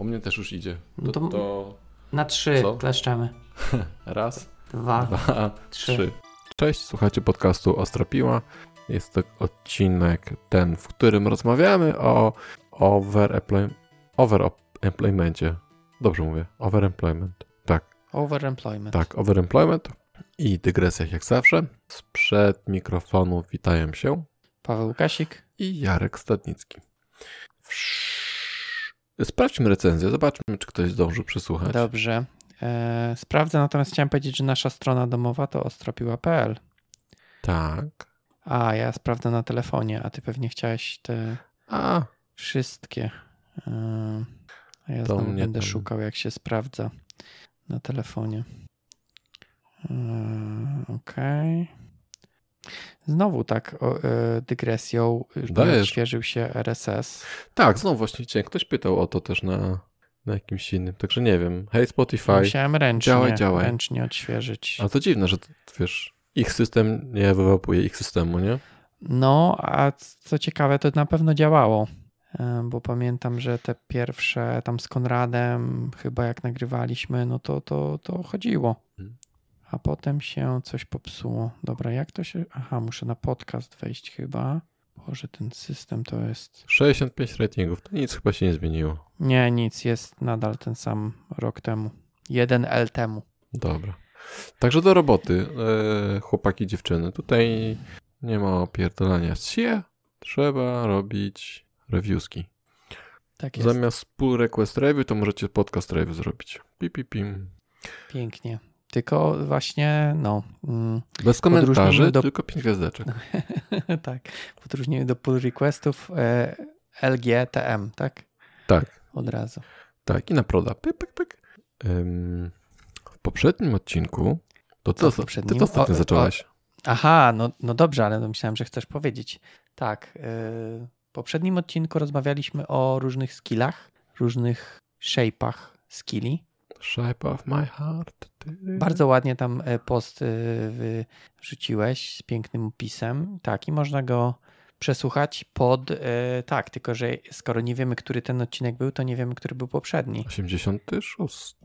U mnie też już idzie. No To, to- to Na trzy Co? kleszczemy. raz, Dwa. dwa, trzy. trzy. Cześć, słuchacie podcastu Ostra Piła. Jest to odcinek ten, w którym rozmawiamy o overemploy- overemploymencie. Dobrze mówię, overemployment. Tak, Overemployment. tak, overemployment i dygresjach jak zawsze. Sprzed mikrofonu witają się Paweł Łukasik. i Jarek Stadnicki. Wsz- Sprawdźmy recenzję, zobaczmy, czy ktoś zdążył przesłuchać. Dobrze. E, sprawdzę, natomiast chciałem powiedzieć, że nasza strona domowa to ostropiła.pl. Tak. A, ja sprawdzę na telefonie, a ty pewnie chciałeś te A, wszystkie. E, a ja znowu będę tam- szukał, jak się sprawdza na telefonie. E, Okej. Znowu tak o, e, dygresją, Dajesz. odświeżył się RSS. tak, znowu właśnie. Ktoś pytał o to też na, na jakimś innym, także nie wiem. Hej Spotify. Musiałem ręcznie, Działaj, działaj. ręcznie odświeżyć. Ale to dziwne, że wiesz, ich system nie wyłapuje ich systemu, nie? No, a co ciekawe, to na pewno działało, e, bo pamiętam, że te pierwsze tam z Konradem, chyba jak nagrywaliśmy, no to, to, to chodziło. A potem się coś popsuło. Dobra, jak to się. Aha, muszę na podcast wejść chyba. Boże, ten system to jest. 65 ratingów, to nic chyba się nie zmieniło. Nie, nic, jest nadal ten sam rok temu. 1L temu. Dobra. Także do roboty, e, chłopaki, dziewczyny. Tutaj nie ma opierdolania się. Trzeba robić reviewski. Tak jest. Zamiast pull request review, to możecie podcast review zrobić. Pi, pi, pim. Pięknie. Tylko właśnie, no. Mm, Bez komentarzy, do- tylko 5 gwiazdeczek. tak. W odróżnieniu do pull requestów e, LGTM, tak? Tak. Od razu. Tak, i na proda. Pyk, pyk, pyk. W poprzednim odcinku, to Co w ty to ostatnio O, o, zaczęłaś. Aha, no, no dobrze, ale no myślałem, że chcesz powiedzieć. Tak. e, w poprzednim odcinku rozmawialiśmy o różnych skillach, różnych shape'ach skilli. Shape of my heart. Bardzo ładnie tam e, post e, wrzuciłeś z pięknym opisem. Tak, i można go przesłuchać pod. e, Tak, tylko że skoro nie wiemy, który ten odcinek był, to nie wiemy, który był poprzedni. 86.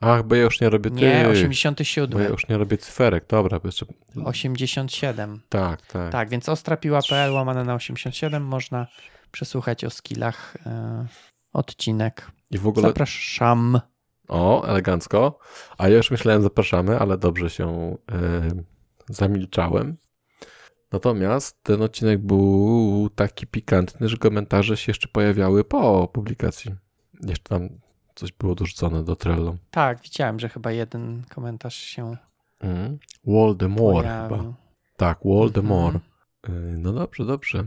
Ach, bo ja już nie robię tych. Nie, Bo ja 87. już nie robię cyferek. Dobra, jeszcze... 87. Tak, tak. Tak, więc ostrapiła.pl łamane na 87 można przesłuchać o skillach odcinek. I w ogóle... Zapraszam. O, elegancko. A ja już myślałem, zapraszamy, ale dobrze się e, zamilczałem. Natomiast ten odcinek był taki pikantny, że komentarze się jeszcze pojawiały po publikacji. Jeszcze tam coś było dorzucone do Trello. Tak, widziałem, że chyba jeden komentarz się Mm. Voldemort chyba. Tak, Voldemort. Mhm. Y, No dobrze, dobrze.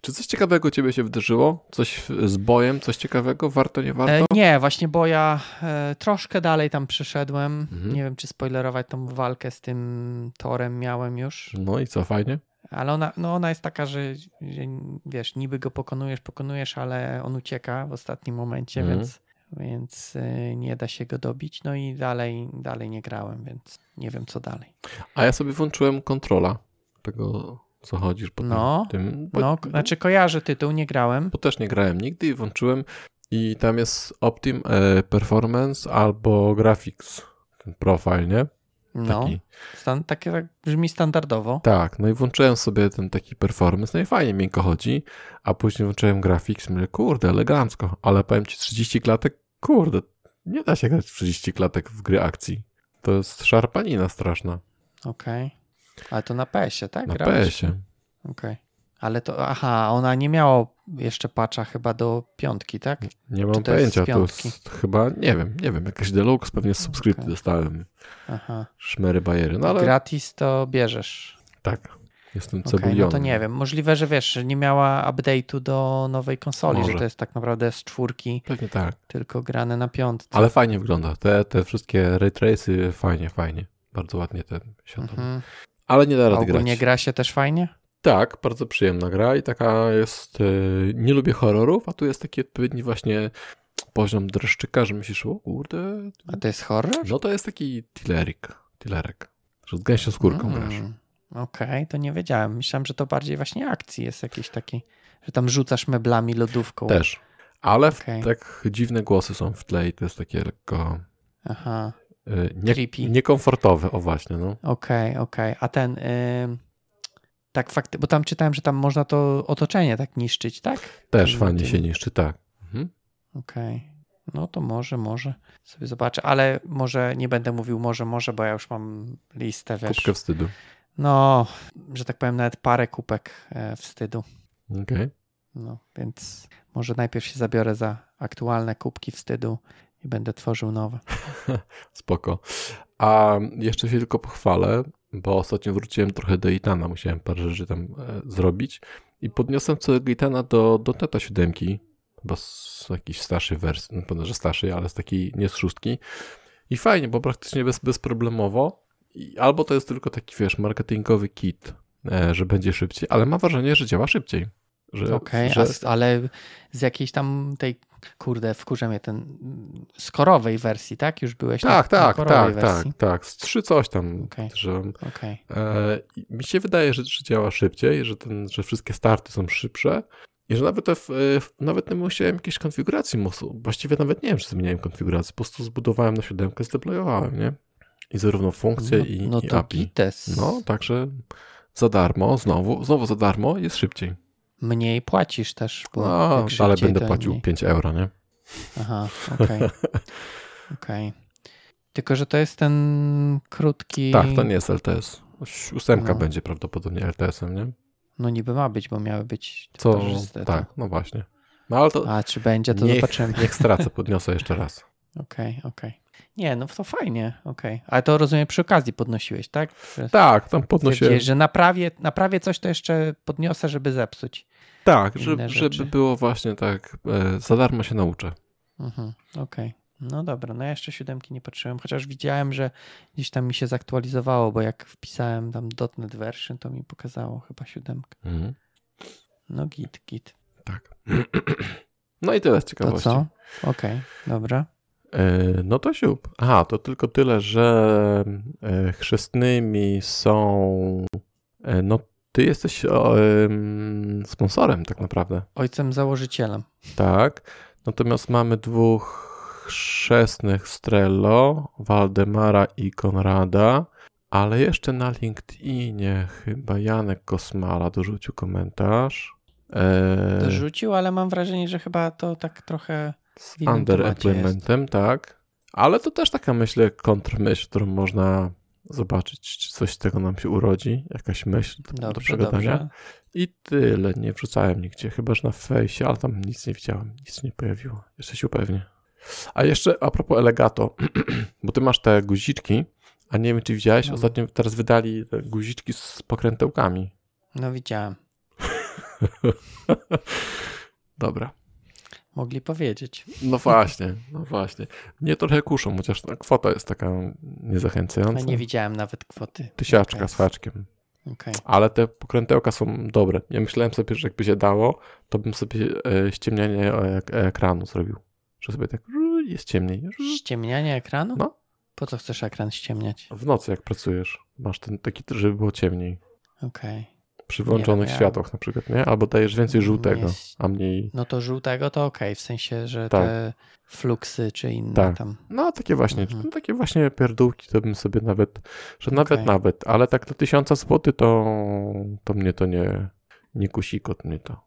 Czy coś ciekawego ciebie się wydarzyło? Coś z bojem? Coś ciekawego? Warto, nie warto? E, nie, właśnie, bo ja e, troszkę dalej tam przyszedłem. Mhm. Nie wiem, czy spoilerować tą walkę z tym torem miałem już, No i co, fajnie? ale ona, no ona jest taka, że, że wiesz, niby go pokonujesz, pokonujesz, ale on ucieka w ostatnim momencie, Mhm. więc, więc e, nie da się go dobić. No i dalej, dalej nie grałem, więc nie wiem, co dalej. A ja sobie włączyłem kontrola tego, co chodzisz po No, tym. Bo, No, znaczy kojarzę tytuł, nie grałem. bo też nie grałem nigdy i włączyłem i tam jest Optim e, Performance albo Graphics, ten profil, nie? No, Taki. stan, takie tak brzmi standardowo. Tak, no i włączyłem sobie ten taki performance, no i fajnie, miękko chodzi, a później włączyłem graphics i mówię, kurde, elegancko, ale powiem ci 30 klatek, kurde, nie da się grać w 30 klatek w gry akcji. To jest szarpanina straszna. Okej. Ale to na PS-ie, tak? Na? PS-ie. Okej. Ale to, aha, ona nie miała jeszcze patcha chyba do piątki, tak? Nie mam pojęcia, to jest chyba, nie wiem, nie wiem, jakaś deluxe, pewnie z subskrypcji Okej. dostałem. Aha. Szmery bajery, no ale Gratis to bierzesz. tak, jestem Okej, cebulionem. no to nie wiem. Możliwe, że wiesz, że nie miała update'u do nowej konsoli, Może. że to jest tak naprawdę z czwórki, Pewnie tak, tylko grane na piątce. ale fajnie wygląda, te, te wszystkie ray tracy, fajnie, fajnie, bardzo ładnie te siądą. Mhm. Ale nie da rady grać. gra się też fajnie? Tak, bardzo przyjemna gra i taka jest. y, nie lubię horrorów, a tu jest taki odpowiedni właśnie poziom dreszczyka, że myślisz, o kurde. A to jest horror? No to jest taki tillerik. Tillerek. Że z gęsią skórką Mm, grasz. Okej, to nie wiedziałem. Myślałem, że to bardziej właśnie akcji jest jakiś taki, że tam rzucasz meblami, lodówką. Też. Ale Okej. tak dziwne głosy są w tle i to jest takie lekko Aha, nie, Creepy. niekomfortowe. O właśnie, no. okej, okej. A ten, ym, tak fakty, bo tam czytałem, że tam można to otoczenie tak niszczyć, tak? Też fajnie tym- się niszczy, tak. Mhm. Okej. No to może, może sobie zobaczę, ale może nie będę mówił może, może, bo ja już mam listę, wiesz. Kubkę wstydu. No, że tak powiem, nawet parę kupek e, wstydu. Okej. No, więc może najpierw się zabiorę za aktualne kubki wstydu i będę tworzył nowe. Spoko. A jeszcze się tylko pochwalę, bo ostatnio wróciłem trochę do Itana, musiałem parę rzeczy tam e, zrobić i podniosłem całego Itana do, do Teta 7, chyba z jakiejś starszej wersji, no pewno, że starszej, ale z takiej, nie z szóstki. I fajnie, bo praktycznie bez, bezproblemowo. I albo to jest tylko taki, wiesz, marketingowy kit, e, że będzie szybciej, ale mam wrażenie, że działa szybciej. Że, Okej, że, a z- ale z jakiejś tam tej, kurde, wkurza mnie ten skorowej wersji, tak? Już byłeś na- tak, na tak, korowej tak, wersji? tak, tak, z trzy coś tam, Okej. że Okej, E, mi się wydaje, że, że działa szybciej, że, ten, że wszystkie starty są szybsze i że nawet, te, w- nawet nie musiałem jakiejś konfiguracji mosu. Właściwie nawet nie wiem, czy zmieniałem konfigurację. Po prostu zbudowałem na siódemkę, zdeployowałem, nie? I zarówno funkcje no, i, no i API. gites. No, także za darmo, znowu, znowu za darmo jest szybciej. Mniej płacisz też, bo No, ale będę płacił mniej. 5 euro, nie? Aha, okej. Okej. Tylko, że to jest ten krótki... Tak, to nie jest LTS. Ósemka No. będzie prawdopodobnie LTS-em, nie? No niby ma być, bo miały być Co? parzyste, Tak, no właśnie. No ale to A czy będzie, to zobaczymy. niech stracę, podniosę jeszcze raz. Okej, okej. Nie, no to fajnie, okej. Ale to rozumiem przy okazji podnosiłeś, tak? Że Tak, tam podnosiłem. że naprawię, naprawię coś, to jeszcze podniosę, żeby zepsuć. Tak, żeby, żeby było właśnie tak, e, za darmo się nauczę. Mhm, okej. No dobra, no ja jeszcze siódemki nie patrzyłem, chociaż widziałem, że gdzieś tam mi się zaktualizowało, bo jak wpisałem tam .NET version, to mi pokazało chyba siódemkę. Mhm. No git, git. Tak. No i tyle z To ciekawości. co? Okej, dobra. E, no to siup. Aha, to tylko tyle, że e, chrzestnymi są. E, no, ty jesteś sponsorem, tak naprawdę. Ojcem założycielem. Tak. Natomiast mamy dwóch chrzestnych Strello, Waldemara i Konrada. Ale jeszcze na LinkedInie chyba Janek Kosmala dorzucił komentarz. Dorzucił, ale mam wrażenie, że chyba to tak trochę z underemploymentem, tak. Ale to też taka, myślę, kontrmyśl, którą można zobaczyć, czy coś z tego nam się urodzi, jakaś myśl do, do dobrze, przegadania. dobrze. I tyle, nie wrzucałem nigdzie, chyba że na fejsie, ale tam nic nie widziałem, nic nie pojawiło. Jeszcze się upewnię. A jeszcze a propos Elegato, bo ty masz te guziczki, a nie wiem, czy widziałeś, No. ostatnio teraz wydali guziczki z pokrętełkami. No widziałem. Dobra. Mogli powiedzieć. No właśnie, no właśnie. Mnie trochę kuszą, chociaż ta kwota jest taka niezachęcająca. Ja nie widziałem nawet kwoty. Tysiaczka z haczkiem. Okej. Ale te pokrętełka są dobre. Ja myślałem sobie, że jakby się dało, to bym sobie e, ściemnianie ek- ekranu zrobił. Że sobie tak jest ciemniej. Ściemnianie ekranu? No. Po co chcesz ekran ściemniać? W nocy jak pracujesz, masz ten taki, żeby było ciemniej. Okej. Przy włączonych światłach na przykład, nie? Albo dajesz więcej żółtego, Jest- a mniej... No to żółtego to okej, w sensie, że Tak. te fluksy czy inne Tak. tam. No takie właśnie, Mhm. no, takie właśnie pierdółki to bym sobie nawet, że nawet, nawet, ale tak na tysiąca złotych to, to mnie to nie, nie kusi kot mnie to.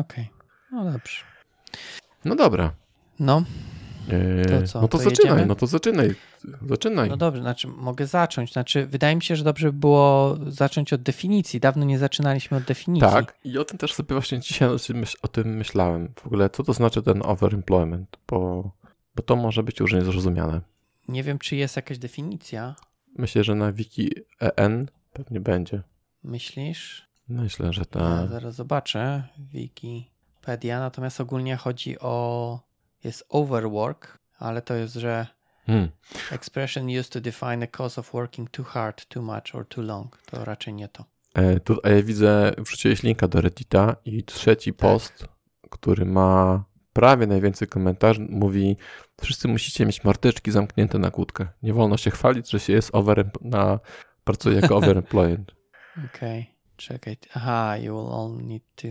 Okej. No dobrze. No dobra. No, Eee, To co, no to, to zaczynaj, jedziemy? no to zaczynaj. Zaczynaj. no dobrze, znaczy mogę zacząć. Znaczy, wydaje mi się, że dobrze by było zacząć od definicji. Dawno nie zaczynaliśmy od definicji. tak, i o tym też sobie właśnie dzisiaj o tym, myślałem. W ogóle, co to znaczy ten overemployment, bo, bo to może być różnie zrozumiane. Nie wiem, czy jest jakaś definicja. Myślę, że na wiki EN pewnie będzie. Myślisz? Myślę, że Ja tak. zaraz zobaczę. Wikipedia. Natomiast ogólnie chodzi o. Jest overwork, ale to jest, że Hmm. expression used to define a cause of working too hard, too much or too long. To raczej nie to. E, tu, a ja widzę, wrzuciłeś linka do Reddita i trzeci Tak. post, który ma prawie najwięcej komentarzy, mówi wszyscy musicie mieć marteczki zamknięte na kłódkę. Nie wolno się chwalić, że się jest over, na, pracuje jako overemployed. Okej, czekaj. Aha, you will only need to.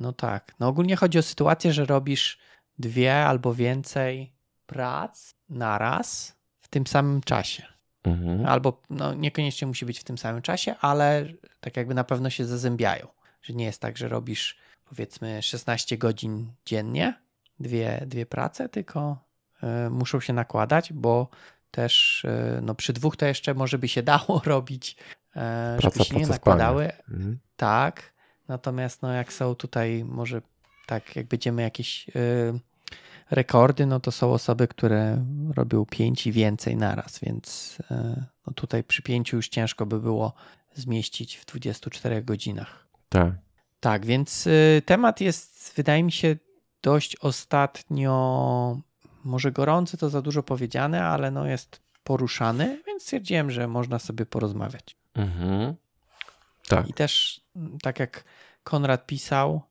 No tak. No ogólnie chodzi o sytuację, że robisz dwie albo więcej prac naraz w tym samym czasie. Mhm. Albo no, niekoniecznie musi być w tym samym czasie, ale tak jakby na pewno się zazębiają. Że nie jest tak, że robisz powiedzmy 16 godzin dziennie, dwie, dwie prace, tylko y, muszą się nakładać, bo też y, no, przy dwóch to jeszcze może by się dało robić, y, żeby się nie nakładały. Mhm. Tak, natomiast no, jak są tutaj może tak, jak będziemy jakieś y, rekordy, no to są osoby, które robią pięć i więcej naraz, więc y, no tutaj przy pięciu już ciężko by było zmieścić w 24 godzinach. Tak. Tak, więc y, temat jest, wydaje mi się, dość ostatnio, może gorący to za dużo powiedziane, ale no jest poruszany, więc stwierdziłem, że można sobie porozmawiać. Mhm. Tak. I też, tak jak Konrad pisał,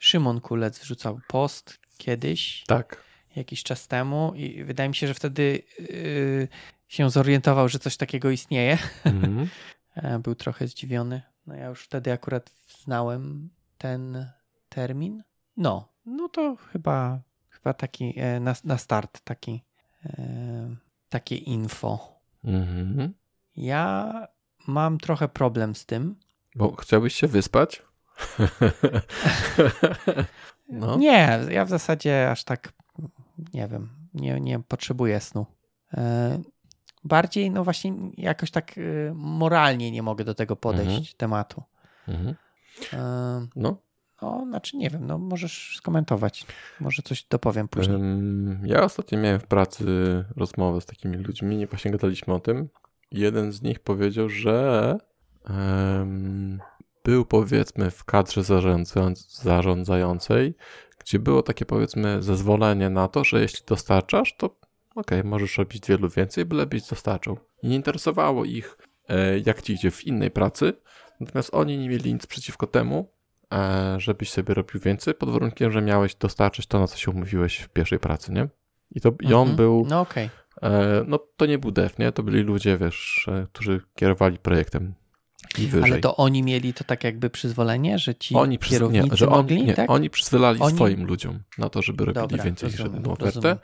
Szymon Kulec wrzucał post kiedyś, Tak. jakiś czas temu i wydaje mi się, że wtedy y, się zorientował, że coś takiego istnieje. E, Był trochę zdziwiony. No ja już wtedy akurat znałem ten termin. No, no to chyba, chyba taki e, na, na start taki, e, takie info. Mhm. Ja mam trochę problem z tym. Bo chciałbyś się wyspać? no. Nie, ja w zasadzie aż tak nie wiem, nie, nie potrzebuję snu. E, Bardziej, no właśnie, jakoś tak e, moralnie nie mogę do tego podejść Mhm. tematu. Mhm. E, No. No, znaczy nie wiem, no możesz skomentować. Może coś dopowiem później. Ja ostatnio miałem w pracy rozmowę z takimi ludźmi, właśnie gadaliśmy o tym. Jeden z nich powiedział, że em, był powiedzmy w kadrze zarządzając- zarządzającej, gdzie było takie powiedzmy zezwolenie na to, że jeśli dostarczasz, to okej, możesz robić wielu więcej, bylebyś dostarczał. I nie interesowało ich, e, jak ci idzie w innej pracy, natomiast oni nie mieli nic przeciwko temu, e, żebyś sobie robił więcej, pod warunkiem, że miałeś dostarczyć to, na co się umówiłeś w pierwszej pracy, nie? I, to, i on Mhm. był, No okej. e, no to nie był dev, nie? To byli ludzie, wiesz, którzy kierowali projektem. Ale to oni mieli to tak jakby przyzwolenie, że ci oni, przyz... nie, kierownicy że mogli, oni, nie, tak? oni przyzwalali Oni- swoim ludziom na to, żeby robili Dobra, więcej niż jedną ofertę, rozumiem.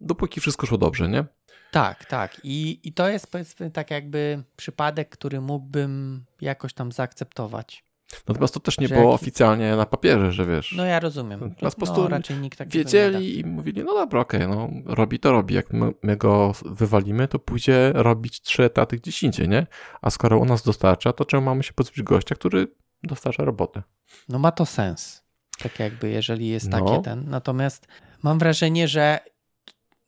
dopóki wszystko szło dobrze, nie? Tak, tak. I, I to jest powiedzmy tak jakby przypadek, który mógłbym jakoś tam zaakceptować. Natomiast to też nie było jaki- oficjalnie na papierze, że wiesz, No ja rozumiem. Nas po prostu no, raczej nikt da. wiedzieli i mówili, no dobra, okej, no robi to robi, jak my, my go wywalimy, to pójdzie robić trzy etaty gdzieś indziej, nie? A skoro u nas dostarcza, to czemu mamy się pozbyć gościa, który dostarcza robotę? No ma to sens. Tak jakby, jeżeli jest No. takie ten. Natomiast mam wrażenie, że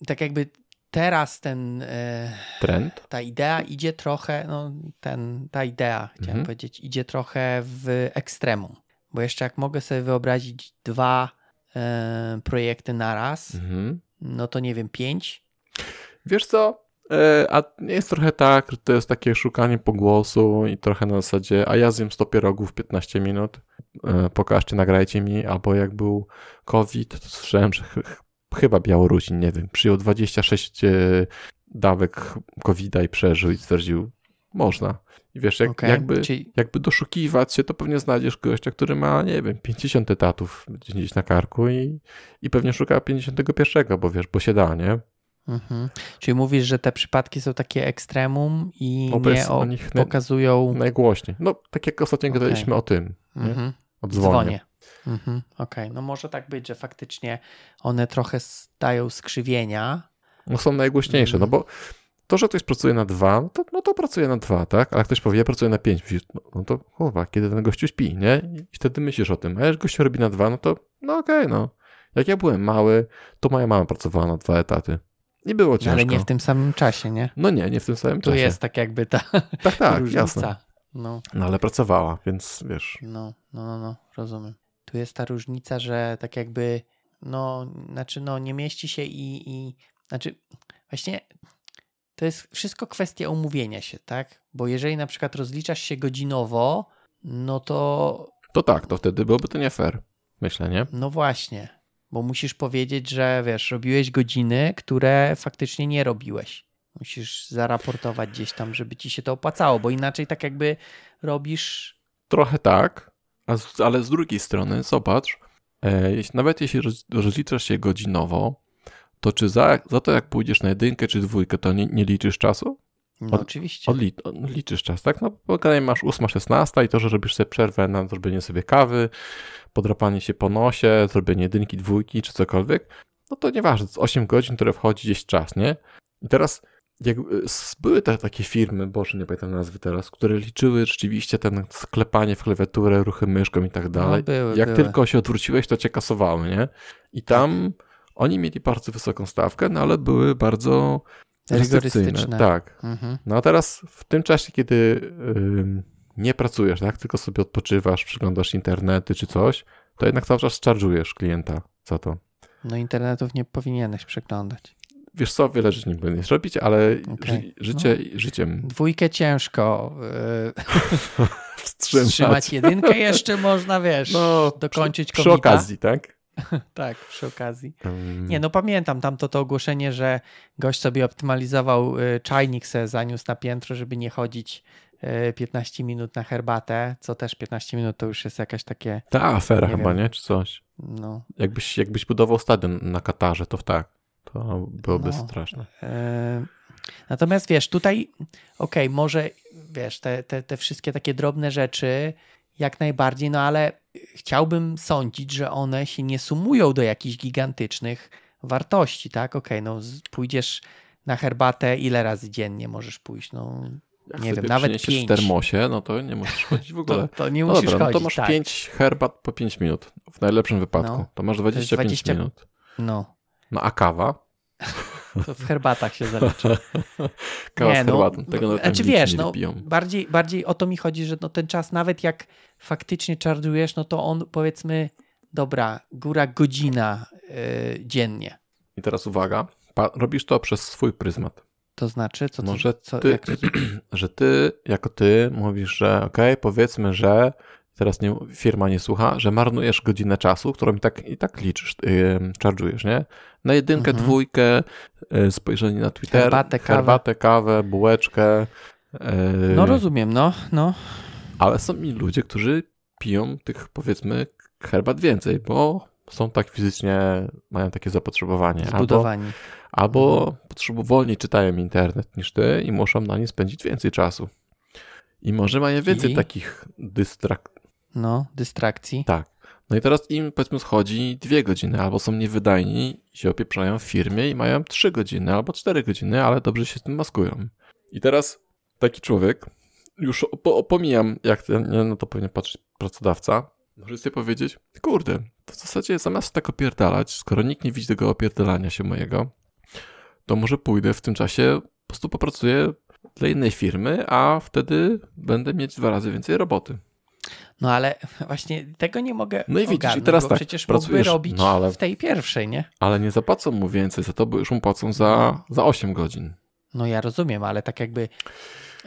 tak jakby teraz ten, e, Trend? ta idea idzie trochę, no ten, ta idea, chciałem Mhm. powiedzieć, idzie trochę w ekstremum. Bo jeszcze jak mogę sobie wyobrazić dwa e, projekty naraz, Mhm. no to nie wiem, pięć. Wiesz co? E, a nie jest trochę tak, że to jest takie szukanie pogłosu i trochę na zasadzie, a ja zjem 100 pierogów w 15 minut, e, pokażcie, nagrajcie mi, albo jak był COVID, to słyszałem, że chyba Białorusin, nie wiem, przyjął 26 e, dawek COVID-a i przeżył i stwierdził, można. I wiesz, jak, Okej, jakby, Czyli, jakby doszukiwać się, to pewnie znajdziesz gościa, który ma, nie wiem, 50 etatów gdzieś na karku i, i pewnie szuka 51, bo wiesz, bo się da, nie? mhm. Czyli mówisz, że te przypadki są takie ekstremum i No nie o, nich pokazują Najgłośniej. No, tak jak ostatnio Okej. gadaliśmy o tym, nie? mhm. o dzwonie. dzwonię. Mhm. Okej, no może tak być, że faktycznie one trochę dają skrzywienia. No są najgłośniejsze, Mhm. no bo to, że ktoś pracuje na dwa, no to, no to pracuje na dwa, tak? Ale ktoś powie, ja pracuję na pięć, myślisz, no, no to kurwa, kiedy ten gościu śpi, nie? I wtedy myślisz o tym, a jak gościu robi na dwa, no to no okej, no. Jak ja byłem mały, to moja mama pracowała na dwa etaty. I było No, ciężko. ale nie w tym samym czasie, nie? No nie, nie w tym samym Tu czasie. jest tak jakby ta Tak, tak, różnica. jasne. No, No ale pracowała, więc wiesz. no, no, no, no, rozumiem. Tu jest ta różnica, że tak jakby, no, znaczy, no, nie mieści się i, i znaczy, właśnie to jest wszystko kwestia umówienia się, tak? Bo jeżeli na przykład rozliczasz się godzinowo, no to To tak, to wtedy byłoby to nie fair. Myślę, nie? No właśnie, bo musisz powiedzieć, że wiesz, robiłeś godziny, które faktycznie nie robiłeś. Musisz zaraportować gdzieś tam, żeby ci się to opłacało, bo inaczej tak jakby robisz. Trochę tak, z, ale z drugiej strony zobacz, e, jeśli- nawet jeśli roz- rozliczasz się godzinowo, to czy za, za to, jak pójdziesz na jedynkę czy dwójkę, to nie, nie liczysz czasu? No Od- oczywiście. Odli, od- liczysz czas, tak? No, bo gadaj, masz 8-16 i to, że robisz sobie przerwę na zrobienie sobie kawy, podrapanie się po nosie, zrobienie jedynki, dwójki czy cokolwiek, no to nieważne, jest 8 godzin, które wchodzi gdzieś czas, nie? I teraz jak, y, były te takie firmy, boże, nie pamiętam nazwy teraz, które liczyły rzeczywiście ten sklepanie w klawiaturę, ruchy myszką i tak dalej. No, były, jak były. tylko się odwróciłeś, to cię kasowały, nie? I tam oni mieli bardzo wysoką stawkę, no ale były bardzo. Rygorystyczne. Tak. Mhm. No a teraz w tym czasie, kiedy ym, nie pracujesz, tak, tylko sobie odpoczywasz, przyglądasz internety czy coś, to jednak cały czas charge'ujesz klienta za to. No internetów nie powinieneś przeglądać. Wiesz co, wiele rzeczy nie powinieneś robić, ale Okej. ży, życie życiem Dwójkę ciężko yy, wstrzymać. wstrzymać. Jedynkę jeszcze można, wiesz, No, dokończyć Przy komita. okazji, tak? Tak, przy okazji. Nie, no pamiętam tamto to ogłoszenie, że gość sobie optymalizował y, czajnik se zaniósł na piętro, żeby nie chodzić y, 15 minut na herbatę, co też 15 minut to już jest jakaś takie, Ta afera nie chyba, wiem. nie? Czy coś. no... Jakbyś, jakbyś budował stadion na Katarze, to tak. To byłoby No. straszne. y, Natomiast wiesz, tutaj, okej, może wiesz, te, te, te wszystkie takie drobne rzeczy jak najbardziej, no ale chciałbym sądzić, że one się nie sumują do jakichś gigantycznych wartości, tak? Okej, no z- pójdziesz na herbatę ile razy dziennie możesz pójść, no Jak Nie wiem, nawet pięć. w termosie, no to nie musisz chodzić w ogóle. to, to nie No musisz dobra, no chodzić, to masz tak. 5 herbat po 5 minut. W najlepszym wypadku. No. To masz jest 25 20 minut. No, No a kawa? To w herbatach się zalicza. Kawa Nie, z no, herbatą. Tego nawet znaczy Anglicy wiesz, no, bardziej, bardziej o to mi chodzi, że no ten czas, nawet jak faktycznie czarujesz, no to on powiedzmy, dobra, góra godzina yy, dziennie. I teraz uwaga. Robisz to przez swój pryzmat. To znaczy, co, Może co ty, jak, że ty, jako ty mówisz, że okej, powiedzmy, że teraz nie, firma nie słucha, że marnujesz godzinę czasu, którą i tak, i tak liczysz, yy, charge'ujesz, nie? Na jedynkę, Mhm. dwójkę, yy, spojrzenie na Twitter, Herbatę, kawę. herbatę, kawę bułeczkę. Yy, no rozumiem, no, no. Ale są mi ludzie, którzy piją tych, powiedzmy, herbat więcej, bo są tak fizycznie, mają takie zapotrzebowanie. Albo, Zbudowani. albo potrzebują wolniej czytają internet niż ty i muszą na nie spędzić więcej czasu. I może mają więcej I? takich dystrak... No, dystrakcji. Tak. No i teraz im, powiedzmy, schodzi dwie godziny, albo są niewydajni się opieprzają w firmie i mają trzy godziny, albo cztery godziny, ale dobrze się z tym maskują. I teraz taki człowiek, już pomijam, jak ten, no to powinien patrzeć pracodawca, może sobie powiedzieć, kurde, to w zasadzie zamiast tak opierdalać, skoro nikt nie widzi tego opierdalania się mojego, to może pójdę w tym czasie, po prostu popracuję dla innej firmy, a wtedy będę mieć dwa razy więcej roboty. No ale właśnie tego nie mogę No i widzisz, i ogarnąć, teraz bo tak, przecież mógłby pracujesz- robić no ale- w tej pierwszej, nie? Ale nie zapłacą mu więcej za to, bo już mu płacą za, za 8 godzin. No ja rozumiem, ale tak jakby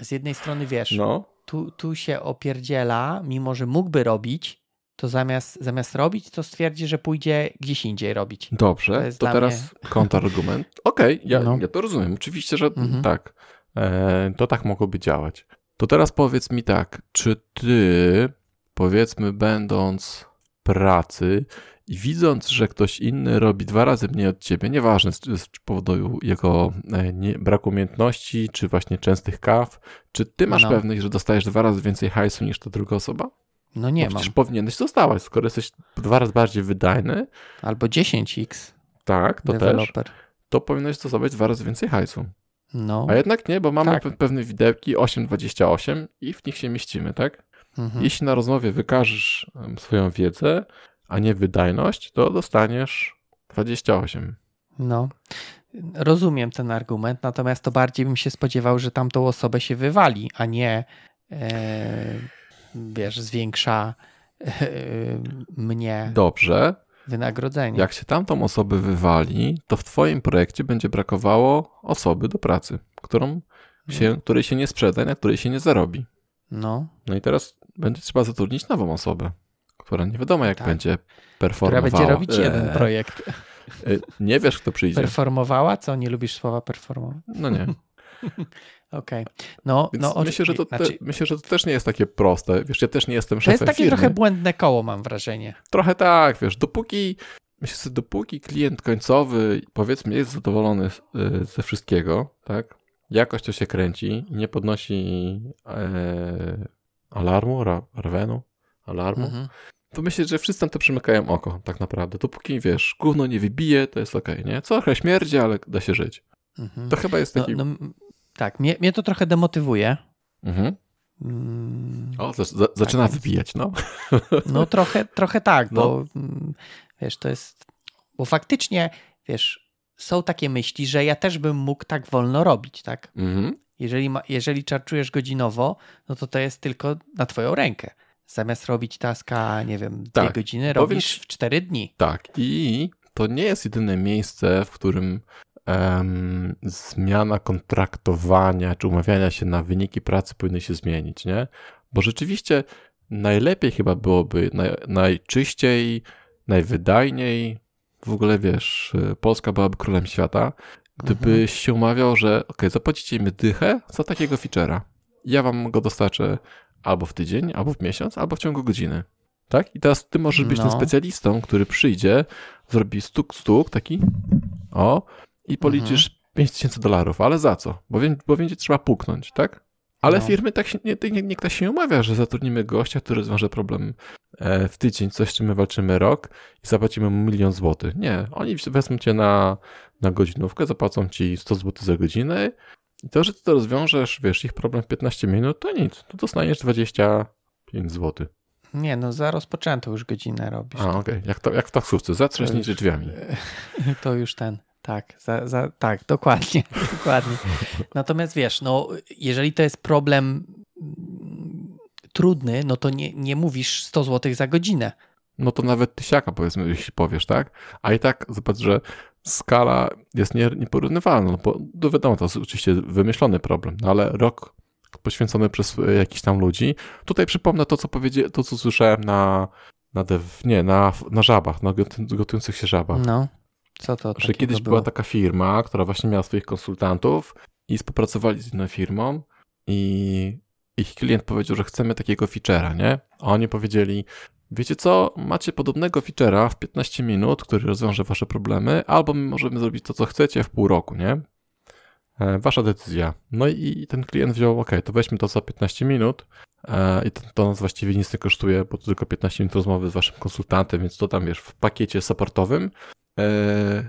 z jednej strony wiesz, No. tu, tu się opierdziela, mimo że mógłby robić, to zamiast, zamiast robić, to stwierdzi, że pójdzie gdzieś indziej robić. To Dobrze, to dla teraz kontrargument. Okej, ja, No. ja to rozumiem. Oczywiście, że Mhm. tak. E, to tak mogłoby działać. To teraz powiedz mi tak, czy ty, powiedzmy, będąc w pracy i widząc, że ktoś inny robi dwa razy mniej od ciebie, nieważne z, z powodu jego e, nie, braku umiejętności, czy właśnie częstych kaw, czy ty masz No. pewność, że dostajesz dwa razy więcej hajsu niż ta druga osoba? No nie Bo mam. przecież powinieneś dostawać, skoro jesteś dwa razy bardziej wydajny, Albo 10x tak, to też, deweloper. to powinieneś dostawać dwa razy więcej hajsu. No. A jednak nie, bo mamy Tak. pe- pewne widełki 8,28 i w nich się mieścimy, tak? Mhm. Jeśli na rozmowie wykażesz swoją wiedzę, a nie wydajność, to dostaniesz 28. No. Rozumiem ten argument, natomiast to bardziej bym się spodziewał, że tamtą osobę się wywali, a nie e, wiesz, zwiększa e, mnie Dobrze, wynagrodzenie. jak się tamtą osobę wywali, to w twoim projekcie będzie brakowało osoby do pracy, którą się, której się nie sprzeda, na której się nie zarobi. No, No i teraz będzie trzeba zatrudnić nową osobę, która nie wiadomo jak Tak. będzie która performowała. będzie robić jeden Eee, projekt. e, Nie wiesz, kto przyjdzie. Performowała? Co, nie lubisz słowa performować? No nie. Okej. Okay. No, Więc no, myślę, że to te, znaczy, myślę, że to też nie jest takie proste. Wiesz, ja też nie jestem to szefem jest takie firmy. trochę błędne koło, mam wrażenie. Trochę tak, wiesz, dopóki myślę sobie, dopóki klient końcowy powiedzmy jest zadowolony y, ze wszystkiego, tak? Jakość to się kręci, nie podnosi e, alarmu, ra, rawenu, alarmu, Mhm. to myślę, że wszyscy na to przymykają oko, tak naprawdę. Dopóki, wiesz, gówno nie wybije, to jest okej, nie? Co trochę śmierdzi, ale da się żyć. Mhm. To chyba jest No, taki... no, m- tak, mnie, mnie to trochę demotywuje. Mhm. Mm, O, za, za, zaczyna więc- wybijać, no. No trochę, trochę tak, No. bo mm, wiesz, to jest, bo faktycznie, wiesz, są takie myśli, że ja też bym mógł tak wolno robić, tak? Mhm. Jeżeli, ma, jeżeli czarczujesz godzinowo, no to to jest tylko na twoją rękę. Zamiast robić taska, nie wiem, dwie Tak. godziny, robisz ci- w cztery dni. Tak, i to nie jest jedyne miejsce, w którym zmiana kontraktowania czy umawiania się na wyniki pracy powinny się zmienić, nie? Bo rzeczywiście najlepiej chyba byłoby, naj, najczyściej, najwydajniej, w ogóle wiesz, Polska byłaby królem świata, gdybyś się umawiał, że ok, zapłacicie mi dychę za takiego feature'a. Ja wam go dostarczę albo w tydzień, albo w miesiąc, albo w ciągu godziny. Tak? I teraz ty możesz być No. tym specjalistą, który przyjdzie, zrobi stuk, stuk, taki, o, i policzysz 5000 dolarów, ale za co? Bo, wiem, bo będzie trzeba puknąć, tak? Ale No. firmy tak się, nie, nie, nikt tak się nie umawia, że zatrudnimy gościa, który rozwiąże problem e, w tydzień, coś z czym my walczymy rok i zapłacimy mu milion złotych. Nie, oni wezmą cię na, na godzinówkę, zapłacą ci 100 złotych za godzinę i to, że ty to rozwiążesz, wiesz, ich problem w 15 minut, to nic, to dostaniesz 25 złotych. Nie, no za rozpoczętą już godzinę robisz. A, okej, jak, to, jak w taksówce, już- drzwiami. To już ten. Tak, za, za, tak, dokładnie, dokładnie. Natomiast wiesz, no, jeżeli to jest problem mm, trudny, no to nie, nie mówisz 100 zł za godzinę. no to nawet tysiaka powiedzmy, jeśli powiesz, tak? A i tak zobacz, że skala jest nie, nieporównywalna, no bo no wiadomo, to jest oczywiście wymyślony problem, no ale rok poświęcony przez e, jakichś tam ludzi. Tutaj przypomnę to, co powiedzie, to, co słyszałem na, na dev, nie, na, na żabach, na gotu- gotujących się żabach. No, co to że kiedyś była taka firma, która właśnie miała swoich konsultantów i współpracowali z inną firmą i ich klient powiedział, że chcemy takiego feature'a, nie? A oni powiedzieli, wiecie co, macie podobnego feature'a w 15 minut, który rozwiąże wasze problemy, albo my możemy zrobić to, co chcecie w pół roku, nie? E, Wasza decyzja. No i ten klient wziął, ok, to weźmy to za 15 minut e, i to, to nas właściwie nic nie kosztuje, bo to tylko 15 minut rozmowy z waszym konsultantem, więc to tam wiesz w pakiecie supportowym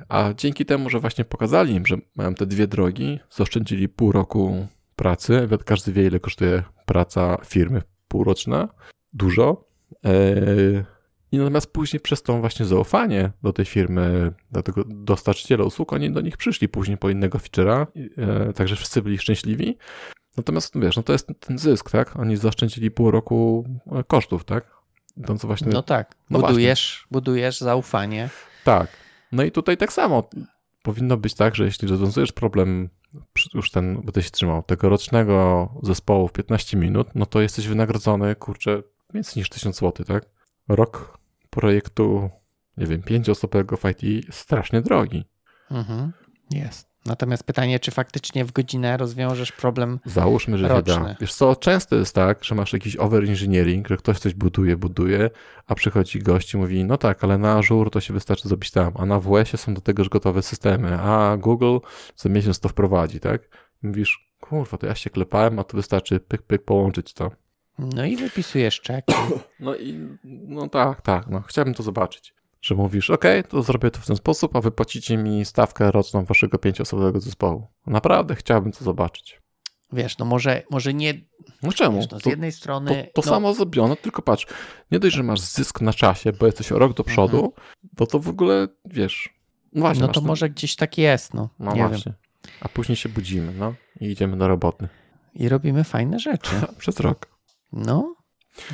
A dzięki temu, że właśnie pokazali im, że mają te dwie drogi, zaoszczędzili pół roku pracy. Każdy wie, ile kosztuje praca firmy półroczna. Dużo. E, I natomiast później przez to właśnie zaufanie do tej firmy, do tego dostarczyciela usług, oni do nich przyszli później po innego feature'a, e, także wszyscy byli szczęśliwi. Natomiast no wiesz, no to jest ten zysk, tak? Oni zaoszczędzili pół roku e, kosztów, tak? Idąc właśnie No tak, No budujesz, budujesz zaufanie. tak. No i tutaj tak samo powinno być tak, że jeśli rozwiązujesz problem, już ten, będę się trzymał, tegorocznego zespołu w 15 minut, no to jesteś wynagrodzony, kurczę, więcej niż 1000 zł, tak? Rok projektu, nie wiem, pięcioosobowego w IT strasznie drogi. Mhm. Jest. Natomiast pytanie, czy faktycznie w godzinę rozwiążesz problem Załóżmy, że się da. Roczny. Wiesz co, często jest tak, że masz jakiś overengineering, że ktoś coś buduje, buduje, a przychodzi gość i mówi, no tak, ale na Azure to się wystarczy zrobić tam, a na WS-ie są do tego już gotowe systemy, a Google za miesiąc to wprowadzi, tak? I mówisz, kurwa, to ja się klepałem, a to wystarczy pyk, pyk połączyć to. No i wypisujesz czek. No i no tak, tak, no chciałbym to zobaczyć. Że mówisz, ok, to zrobię to w ten sposób, a wy płacicie mi stawkę roczną waszego pięcioosobowego zespołu. Naprawdę chciałbym to zobaczyć. Wiesz, no może, może nie. No czemu? Wiesz, no z To- jednej To, strony. to no, samo zrobione, tylko patrz, nie dość, że masz zysk na czasie, bo jesteś o rok do przodu, to to w ogóle, wiesz, no właśnie. No to ten- może gdzieś tak jest, no. No nie właśnie. A później się budzimy, no i idziemy do roboty. wiem. I robimy fajne rzeczy. Przez rok. No.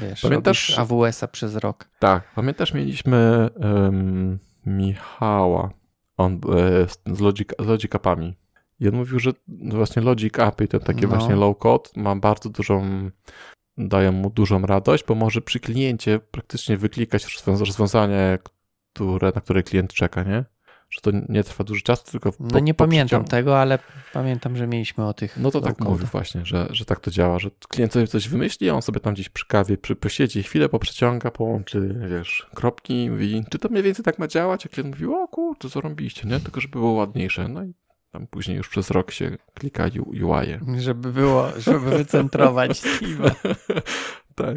Wiesz, Pamiętasz- AWS-a przez rok. Tak, pamiętasz, mieliśmy em, Michała on, e, z, logic, z Logic Appami. I on mówił, że właśnie Logic Appy, ten takie No. właśnie low code, ma bardzo dużą, dają mu dużą radość, bo może przy kliencie praktycznie wyklikać rozwią- rozwiązanie, które, na które klient czeka, nie? Że to nie trwa dużo czasu, tylko No po, nie po pamiętam przeciągu- tego, ale pamiętam, że mieliśmy o tych. No to tak mówię właśnie, że, że tak to działa, że klient sobie coś wymyśli, on sobie tam gdzieś przy kawie przy, posiedzi, chwilę poprzeciąga, połączy, wiesz, kropki i mówi, czy to mniej więcej tak ma działać? A klient mówi, o kurczę, co robiliście, nie? Tylko żeby było ładniejsze. No i tam później już przez rok się klika UI. -e. Żeby było, żeby wycentrować Steve'a. tak.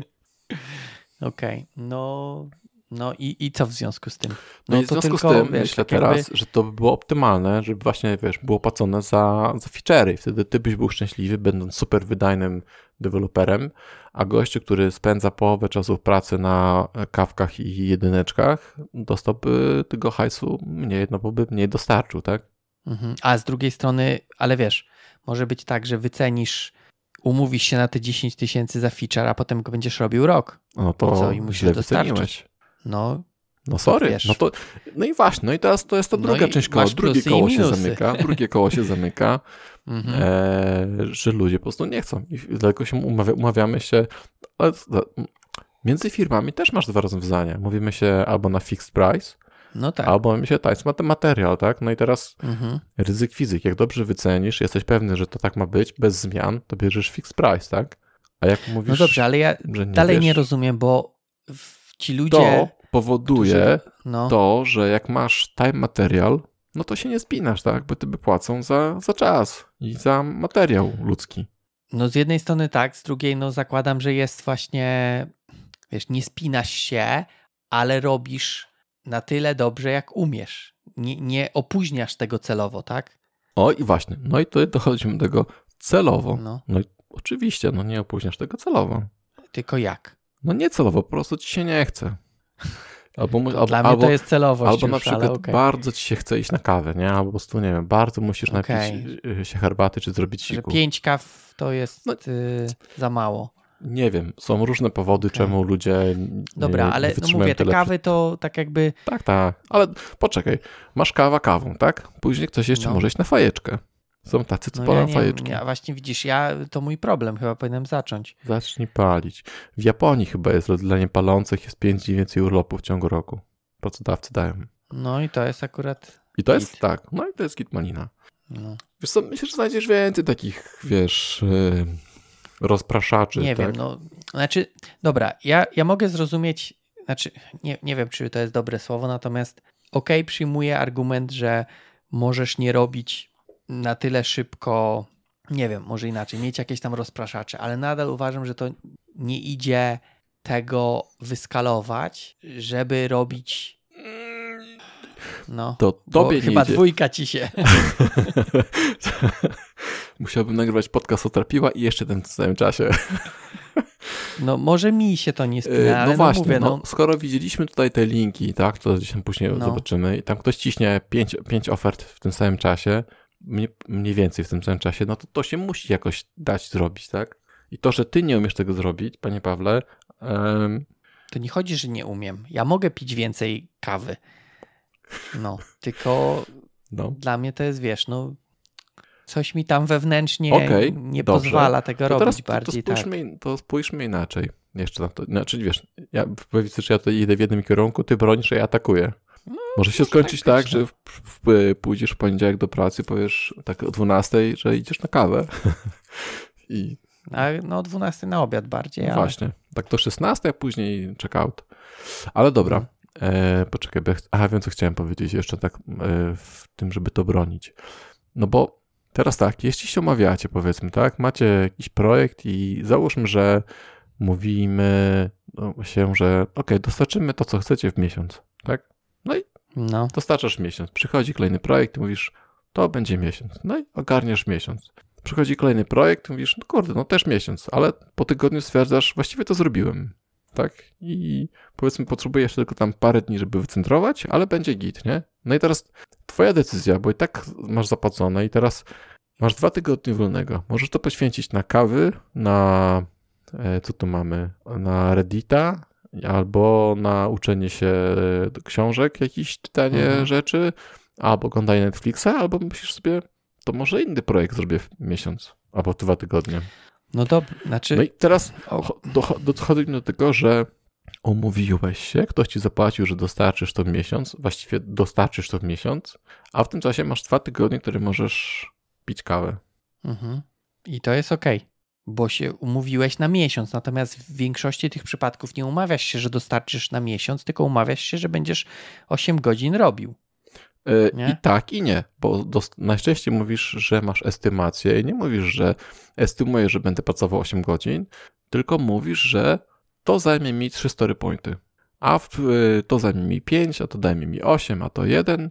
Okej, no, no i, i co w związku z tym? No, i w związku tylko, z tym wiesz, myślę tak jakby- teraz, że to by było optymalne, żeby właśnie, wiesz, było płacone za, za feature'y i wtedy ty byś był szczęśliwy, będąc super wydajnym deweloperem, a gościu, który spędza połowę czasu w pracy na kawkach i jedyneczkach, dostałby tego hajsu mniej, no bo by mniej dostarczył, tak? Mhm. A z drugiej strony, ale wiesz, może być tak, że wycenisz, umówisz się na te 10 tysięcy za feature, a potem go będziesz robił rok. No to co, i musisz dostarczyć? No, No sorry, wiesz. no to, no i właśnie, no i teraz to jest ta No druga i część koła, drugie koło się zamyka, drugie koło się zamyka, mhm. e, że ludzie po prostu nie chcą. I dlatego się umawia, umawiamy się. Ale między firmami też masz dwa rozwiązania. Mówimy się albo na fixed price, no tak. albo mówimy się tańszy mat- materiał, tak? No i teraz Mhm. ryzyk fizyk. Jak dobrze wycenisz, jesteś pewny, że to tak ma być, bez zmian, to bierzesz fixed price, tak? A jak mówisz, No dobrze, ale ja nie dalej wiesz, nie rozumiem, bo w- ci ludzie. to powoduje którzy- no, to, że jak masz time material, no to się nie spinasz, tak? Bo tobie płacą za, za czas i za materiał ludzki. no z jednej strony tak, z drugiej no zakładam, że jest właśnie, wiesz, nie spinasz się, ale robisz na tyle dobrze, jak umiesz. Nie, nie opóźniasz tego celowo, tak? O i właśnie, no i tutaj dochodzimy do tego celowo. No, No i oczywiście, no nie opóźniasz tego celowo. tylko jak? No nie celowo, po prostu ci się nie chce. Albo, albo, Dla mnie albo, to jest celowość albo już, na przykład okej. bardzo ci się chce iść na kawę, nie? Albo po prostu, nie wiem, bardzo musisz Okej. napić y, się herbaty czy zrobić Że siku. pięć kaw to jest No. y, za mało. Nie wiem, są różne powody, Okej. czemu ludzie nie, Dobra, nie ale no wytrzymują mówię, te kawy to tak jakby. Tak, tak, ale poczekaj, masz kawa kawą, tak? Później ktoś jeszcze No. może iść na fajeczkę. Są tacy, co No palą ja fajeczki. ja właśnie widzisz, ja to mój problem, chyba powinienem zacząć. Zacznij palić. W Japonii chyba jest dla niepalących jest 5 i więcej urlopów w ciągu roku. Pracodawcy dają. No i to jest akurat. I to jest tak, no i to jest gitmanina. No, Wiesz co, myślę, że znajdziesz więcej takich, wiesz, yy, rozpraszaczy. nie tak? wiem, no. Znaczy, dobra, ja, ja mogę zrozumieć, znaczy, nie, nie wiem, czy to jest dobre słowo, natomiast okej, przyjmuję argument, że możesz nie robić na tyle szybko, nie wiem, może inaczej, mieć jakieś tam rozpraszacze, ale nadal uważam, że to nie idzie tego wyskalować, żeby robić. No, To tobie chyba idzie. dwójka ci się. Musiałbym nagrywać podcast o trapiła i jeszcze ten w samym czasie. No, może mi się to nie Yy, spina, ale no no, właśnie, mówię, no, no, skoro widzieliśmy tutaj te linki, tak, to gdzieś tam później No. zobaczymy i tam ktoś ciśnie pięć, pięć ofert w tym samym czasie, mniej, więcej w tym samym czasie, no to to się musi jakoś dać zrobić, tak? I to, że ty nie umiesz tego zrobić, panie Pawle, em, to nie chodzi, że nie umiem. Ja mogę pić więcej kawy. No, tylko no, dla mnie to jest, wiesz, no, coś mi tam wewnętrznie Okej, nie dobrze. pozwala tego to robić teraz to, to, bardziej tak. spójrzmy, to spójrzmy inaczej. Jeszcze na to, znaczy wiesz, ja powiedzmy, że ja to idę w jednym kierunku, ty bronisz, a ja atakuję. No, Może się skończyć tak tak, że w, w, pójdziesz w poniedziałek do pracy, powiesz tak o 12, że idziesz na kawę. I A, no, o 12 na obiad bardziej, no ale... właśnie, tak to 16, a później check out. Ale dobra, No. e, poczekaj, bo ja ch- aha, wiem co chciałem powiedzieć jeszcze tak e, w tym, żeby to bronić. No bo teraz tak, jeśli się omawiacie powiedzmy, tak, macie jakiś projekt i załóżmy, że mówimy no, się, że ok, dostarczymy to, co chcecie w miesiąc, tak? No, Dostarczasz miesiąc, przychodzi kolejny projekt, mówisz, to będzie miesiąc. No i ogarniasz miesiąc. Przychodzi kolejny projekt, mówisz, no kurde, no też miesiąc, ale po tygodniu stwierdzasz, właściwie to zrobiłem. Tak? I powiedzmy, potrzebujesz tylko tam parę dni, żeby wycentrować, ale będzie git, nie? No i teraz twoja decyzja, bo i tak masz zapłacone i teraz masz dwa tygodnie wolnego. Możesz to poświęcić na kawy, na e, co tu mamy, na Reddita, albo na uczenie się e, książek, jakieś czytanie Mhm. rzeczy, albo oglądanie Netflixa, albo myślisz sobie, to może inny projekt zrobię w miesiąc, albo w dwa tygodnie. no dobrze, znaczy... No i teraz dochodzi do tego, że umówiłeś się, ktoś ci zapłacił, że dostarczysz to w miesiąc, właściwie dostarczysz to w miesiąc, a w tym czasie masz dwa tygodnie, które możesz pić kawę. Mhm. I to jest ok, bo się umówiłeś na miesiąc, natomiast w większości tych przypadków nie umawiasz się, że dostarczysz na miesiąc, tylko umawiasz się, że będziesz 8 godzin robił. Yy, Nie? I tak, i nie, bo dost- najczęściej mówisz, że masz estymację i nie mówisz, że estymujesz, że będę pracował 8 godzin, tylko mówisz, że to zajmie mi 3 story pointy, a w, yy, to zajmie mi 5, a to zajmie mi 8, a to 1.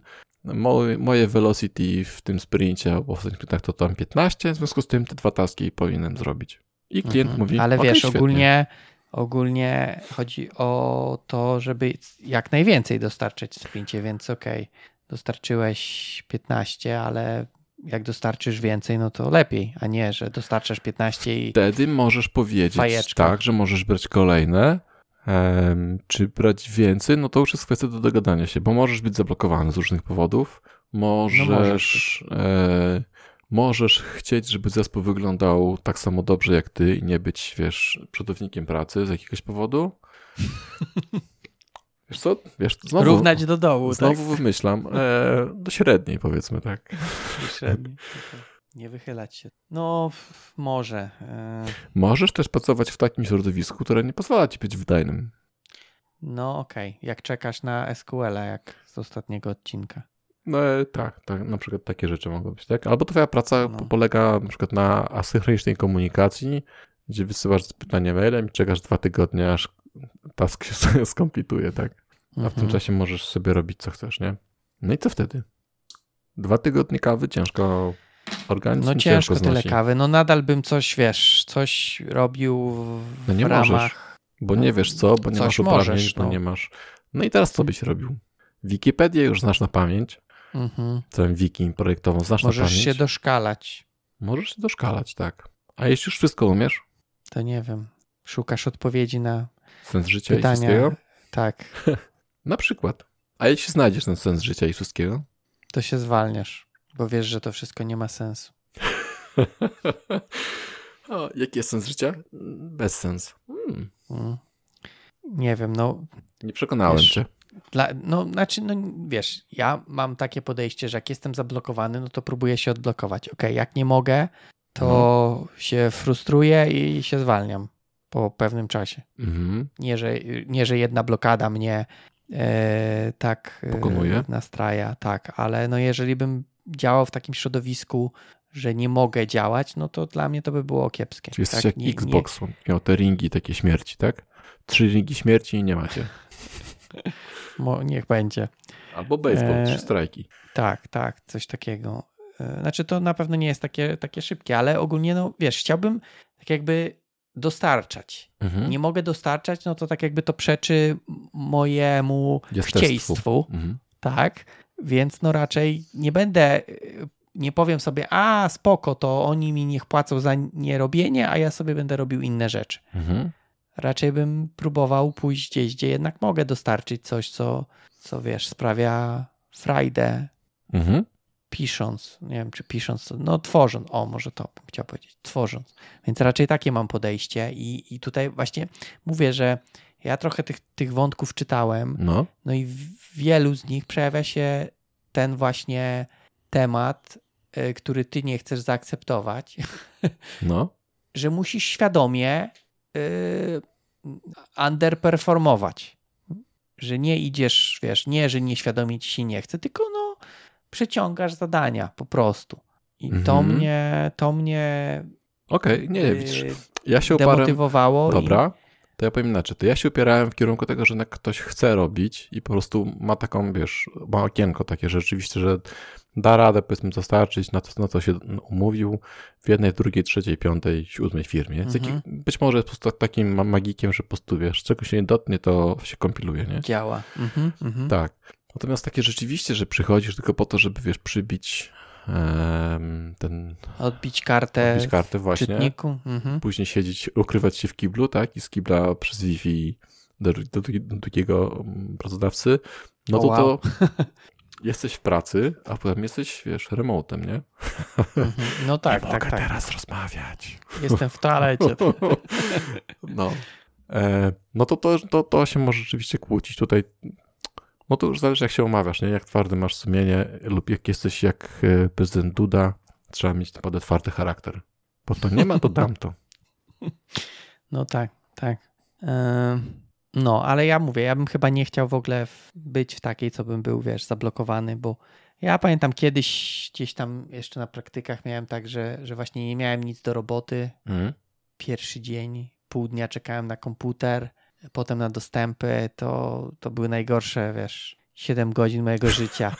Moje, moje velocity w tym sprincie albo w tych sprintach to tam 15, w związku z tym te dwa taski powinienem zrobić. I klient Mhm. mówi, Ale "Okej, wiesz, świetnie". ogólnie, ogólnie chodzi o to, żeby jak najwięcej dostarczyć w sprincie, więc okej, dostarczyłeś 15, ale jak dostarczysz więcej, no to lepiej, a nie, że dostarczasz 15 i Wtedy możesz powiedzieć Fajeczka. tak, że możesz brać kolejne, czy brać więcej, no to już jest kwestia do dogadania się, bo możesz być zablokowany z różnych powodów. Możesz, No możesz e, możesz chcieć, żeby zespół wyglądał tak samo dobrze jak ty i nie być, wiesz, przodownikiem pracy z jakiegoś powodu. Wiesz co? Wiesz, znowu, równać do dołu, znowu wymyślam, e, do średniej powiedzmy, tak. tak? Średni. Nie wychylać się. No, może. e, Możesz też pracować w takim środowisku, które nie pozwala ci być wydajnym. No okej, jak czekasz na SQL-a, jak z ostatniego odcinka. No e, tak, tak, na przykład takie rzeczy mogą być, tak? Albo twoja praca No. po- polega na przykład na asynchronicznej komunikacji, gdzie wysyłasz pytanie mailem i czekasz dwa tygodnie, aż task się sobie skompletuje, tak? A w tym Mhm. czasie możesz sobie robić co chcesz, nie? No i co wtedy? Dwa tygodnie kawy ciężko organizm No ciężko tyle znosi. kawy. No nadal bym coś, wiesz, coś robił w, No nie w możesz. ramach. Bo nie wiesz co, bo nie masz uprawnień, możesz, bo no. nie masz... No i teraz co byś robił? Wikipedię już znasz na pamięć, Mhm. całą wiki projektową znasz na Możesz pamięć. się doszkalać. Możesz się doszkalać, tak. A jeśli już wszystko umiesz, To nie wiem. Szukasz odpowiedzi na sens życia i pytania. wszystkiego, Tak, na przykład. A jeśli znajdziesz ten sens życia i wszystkiego, to się zwalniasz, bo wiesz, że to wszystko nie ma sensu. o, jaki jest sens życia? Bez sens. Hmm, Mm. Nie wiem, no nie przekonałem Wiesz, cię. Dla, no, znaczy, no wiesz, ja mam takie podejście, że jak jestem zablokowany, no to próbuję się odblokować. Ok, jak nie mogę, to No. się frustruję i się zwalniam po pewnym czasie. Mhm. Nie, że, nie, że jedna blokada mnie e, tak e, Pokonuje? nastraja, tak, ale no jeżeli bym działał w takim środowisku, że nie mogę działać, no to dla mnie to by było kiepskie. Czyli jesteś tak? jak Nie- nie- Xbox, on miał te ringi takie śmierci, tak? Trzy ringi śmierci i nie macie. mo, niech będzie. Albo baseball, E, trzy strajki. Tak, tak, coś takiego. E, Znaczy to na pewno nie jest takie, takie szybkie, ale ogólnie, no wiesz, chciałbym tak jakby dostarczać. Mhm. Nie mogę dostarczać, no to tak jakby to przeczy mojemu Jestestwu. chcieństwu, Mhm. tak? Więc no raczej nie będę, y, nie powiem sobie, a spoko, to oni mi niech płacą za nierobienie, a ja sobie będę robił inne rzeczy. Mhm. Raczej bym próbował pójść gdzieś, gdzie jednak mogę dostarczyć coś, co, co wiesz, sprawia frajdę, Mhm. pisząc, nie wiem czy pisząc, no tworząc, o może to bym chciał powiedzieć, tworząc. Więc raczej takie mam podejście i, i tutaj właśnie mówię, że ja trochę tych, tych wątków czytałem, No. no i w wielu z nich przejawia się ten właśnie temat, y, który ty nie chcesz zaakceptować, No. że musisz świadomie y, underperformować. Że nie idziesz, wiesz, nie, że nieświadomie ci się nie chce, tylko no przeciągasz zadania po prostu. I to Mhm. mnie, to mnie Okej, nie, y, widzisz. Ja się oparłem... Dobra, to ja powiem inaczej. To ja się opierałem w kierunku tego, że jednak ktoś chce robić i po prostu ma taką, wiesz, ma okienko takie, że rzeczywiście, że da radę, powiedzmy, dostarczyć, na to, na to się umówił w jednej, drugiej, trzeciej, piątej, siódmej firmie. Mhm. jaki, być może jest po prostu takim ma- magikiem, że po prostu, wiesz, czego się nie dotknie, to się kompiluje, nie? Działa. Mhm, mhm. Tak. Natomiast takie rzeczywiście, że przychodzisz tylko po to, żeby, wiesz, przybić ten, Odbić kartę odbić kartę w właśnie czytniku. Mhm. później siedzieć, ukrywać się w kiblu, tak? I z kibla przez Wi-Fi do, do, do drugiego mm, pracodawcy, no to wow. to jesteś w pracy, a potem jesteś, wiesz, remotem, nie? Mhm. No tak, nie tak, mogę tak. teraz rozmawiać. Jestem w toalecie. No. E, no to, to, to, to się może rzeczywiście kłócić. Tutaj no to już zależy jak się omawiasz, nie? Jak twardy masz sumienie lub jak jesteś jak e, prezydent Duda, trzeba mieć naprawdę twardy charakter. Bo to nie ma, to tamto. No tak, tak. No, ale ja mówię, ja bym chyba nie chciał w ogóle być w takiej, co bym był, wiesz, zablokowany, bo ja pamiętam kiedyś gdzieś tam jeszcze na praktykach miałem tak, że, że właśnie nie miałem nic do roboty. Mm. Pierwszy dzień, pół dnia czekałem na komputer, potem na dostępy, to, to były najgorsze, wiesz, 7 godzin mojego życia.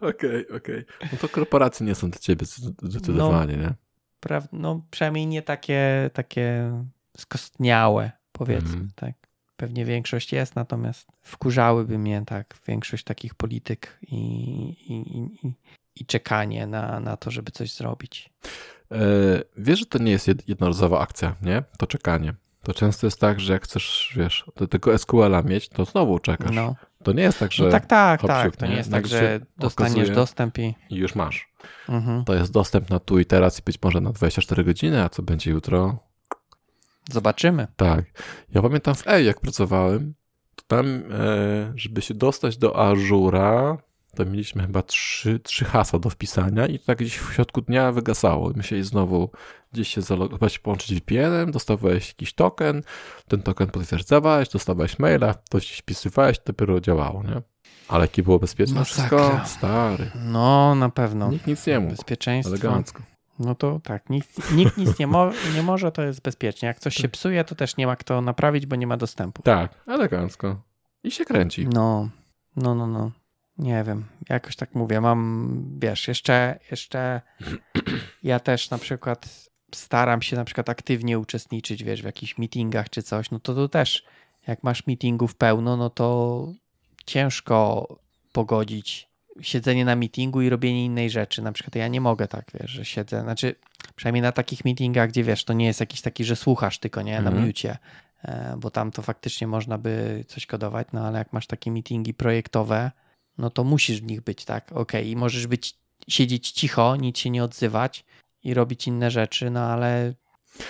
Okej, okej. Okay, okay. No to korporacje nie są dla ciebie zdecydowanie, no, nie? Pra, no przynajmniej nie takie, takie skostniałe, powiedzmy, mm. tak. Pewnie większość jest, natomiast wkurzałyby mnie tak większość takich polityk i, i, i, i czekanie na, na to, żeby coś zrobić. E, wiesz, że to nie jest jednorazowa akcja, nie? To czekanie. To często jest tak, że jak chcesz, wiesz, do tego SQL-a mieć, to znowu czekasz. No. To nie jest tak, że. No tak, tak, tak. To nie jest tak, że dostaniesz dostęp i. I już masz. Mhm. To jest dostęp na tu i teraz i być może na 24 godziny, a co będzie jutro? Zobaczymy. Tak. Ja pamiętam w E, jak pracowałem, to tam, e, żeby się dostać do Ażura, to mieliśmy chyba trzy, trzy hasła do wpisania i tak gdzieś w środku dnia wygasało. Musieli znowu gdzieś się zalogować, połączyć VPN-em, dostawałeś jakiś token, ten token potwierdzałeś, dostawałeś maila, to ci wpisywałeś, dopiero działało, nie? Ale jakie było bezpieczne Masakra. wszystko? Stary. No, na pewno. Nikt nic nie mógł. Bezpieczeństwo. Elegancko. No to tak, nikt, nikt nic nie, mo nie może, to jest bezpiecznie. Jak coś się psuje, to też nie ma kto naprawić, bo nie ma dostępu. Tak, elegancko. I się kręci. No, no, no, no. Nie wiem, jakoś tak mówię, mam, wiesz, jeszcze, jeszcze ja też na przykład staram się na przykład aktywnie uczestniczyć, wiesz, w jakichś meetingach czy coś, no to tu też, jak masz meetingów pełno, no to ciężko pogodzić siedzenie na meetingu i robienie innej rzeczy. Na przykład ja nie mogę tak, wiesz, że siedzę, znaczy przynajmniej na takich meetingach, gdzie wiesz, to nie jest jakiś taki, że słuchasz tylko, nie, na mm mucie, e, bo tam to faktycznie można by coś kodować, no ale jak masz takie meetingi projektowe, no to musisz w nich być, tak? Ok, i możesz być, siedzieć cicho, nic się nie odzywać i robić inne rzeczy, no ale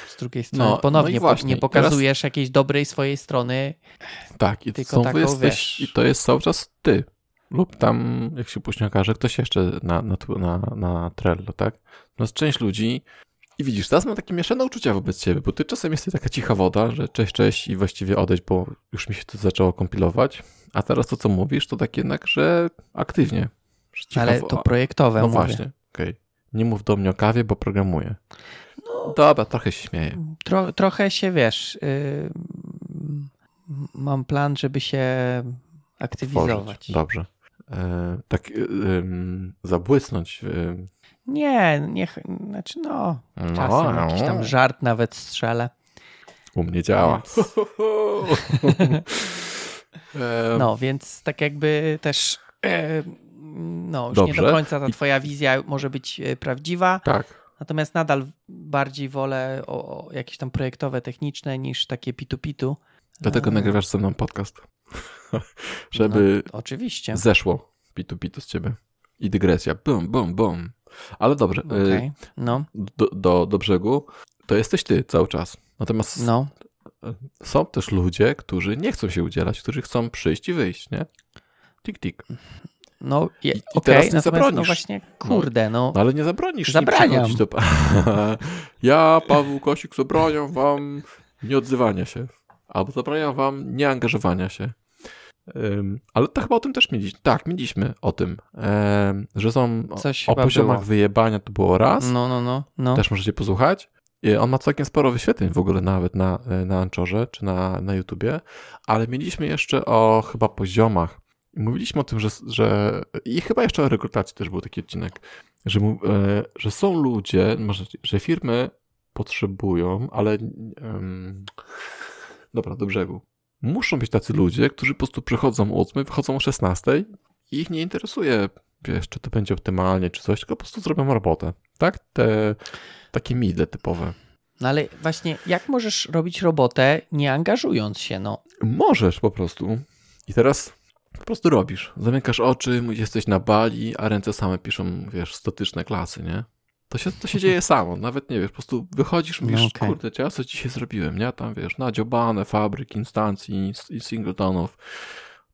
z drugiej strony no, ponownie no nie pokazujesz teraz... jakiejś dobrej swojej strony. Tak, i tylko taką, jesteś, wiesz... i to jest cały czas ty. Lub tam, jak się później okaże, ktoś jeszcze na, na, na, na Trello, tak? No część ludzi i widzisz, teraz mam takie mieszane uczucia wobec ciebie, bo ty czasem jesteś taka cicha woda, że cześć, cześć i właściwie odejść, bo już mi się to zaczęło kompilować. A teraz to, co mówisz, to tak jednak, że aktywnie. Że Ale to projektowe No mówię. właśnie, okej. Okay. Nie mów do mnie o kawie, bo programuję. No, Dobra, trochę się śmieję. Tro, trochę się, wiesz, yy, mam plan, żeby się aktywizować. Dobrze. E, tak yy, zabłysnąć. Yy. Nie, niech, znaczy no, no, czasem no. jakiś tam żart nawet strzelę. U mnie działa. Więc... no, więc tak jakby też no, już Dobrze. nie do końca ta twoja wizja może być e, prawdziwa. Tak. Natomiast nadal bardziej wolę o, o jakieś tam projektowe, techniczne niż takie pitu-pitu. Dlatego e... nagrywasz ze mną podcast. Żeby no, oczywiście. zeszło pitu-pitu z ciebie. I dygresja. Bum, bum, bum. Ale dobrze. E, okay. No. Do, do, do brzegu to jesteś ty cały czas. Natomiast no. są też ludzie, którzy nie chcą się udzielać, którzy chcą przyjść i wyjść, nie? Tik, tik. No, je, I, okay, teraz nie no zabronisz. No właśnie, kurde, no. no ale nie zabronisz. Zabraniam. Nie do... ja, Paweł Kosik, zabraniam wam nieodzywania się. Albo zabraniam wam nieangażowania się. Um, ale to chyba o tym też mieliśmy. Tak, mieliśmy o tym, um, że są Coś o, o poziomach było. wyjebania to było raz. No, no, no, no. Też możecie posłuchać. On ma całkiem sporo wyświetleń w ogóle nawet na, na Anchorze czy na, na YouTubie, ale mieliśmy jeszcze o chyba poziomach Mówiliśmy o tym, że, że i chyba jeszcze o rekrutacji też był taki odcinek, że, e, że są ludzie, może, że firmy potrzebują, ale um, dobra, do brzegu. Muszą być tacy ludzie, którzy po prostu przychodzą o 8, wychodzą o 16 i ich nie interesuje, wiesz, czy to będzie optymalnie, czy coś, tylko po prostu zrobią robotę. Tak? Te takie midle typowe. No ale właśnie, jak możesz robić robotę, nie angażując się, no? Możesz po prostu. I teraz po prostu robisz. Zamykasz oczy, jesteś na bali, a ręce same piszą, wiesz, statyczne klasy, nie? To się, to się dzieje samo, nawet nie wiesz, po prostu wychodzisz, mówisz, No okej. kurde, ja co dzisiaj zrobiłem, nie? Tam wiesz, nadziobane fabryk, instancji i singletonów.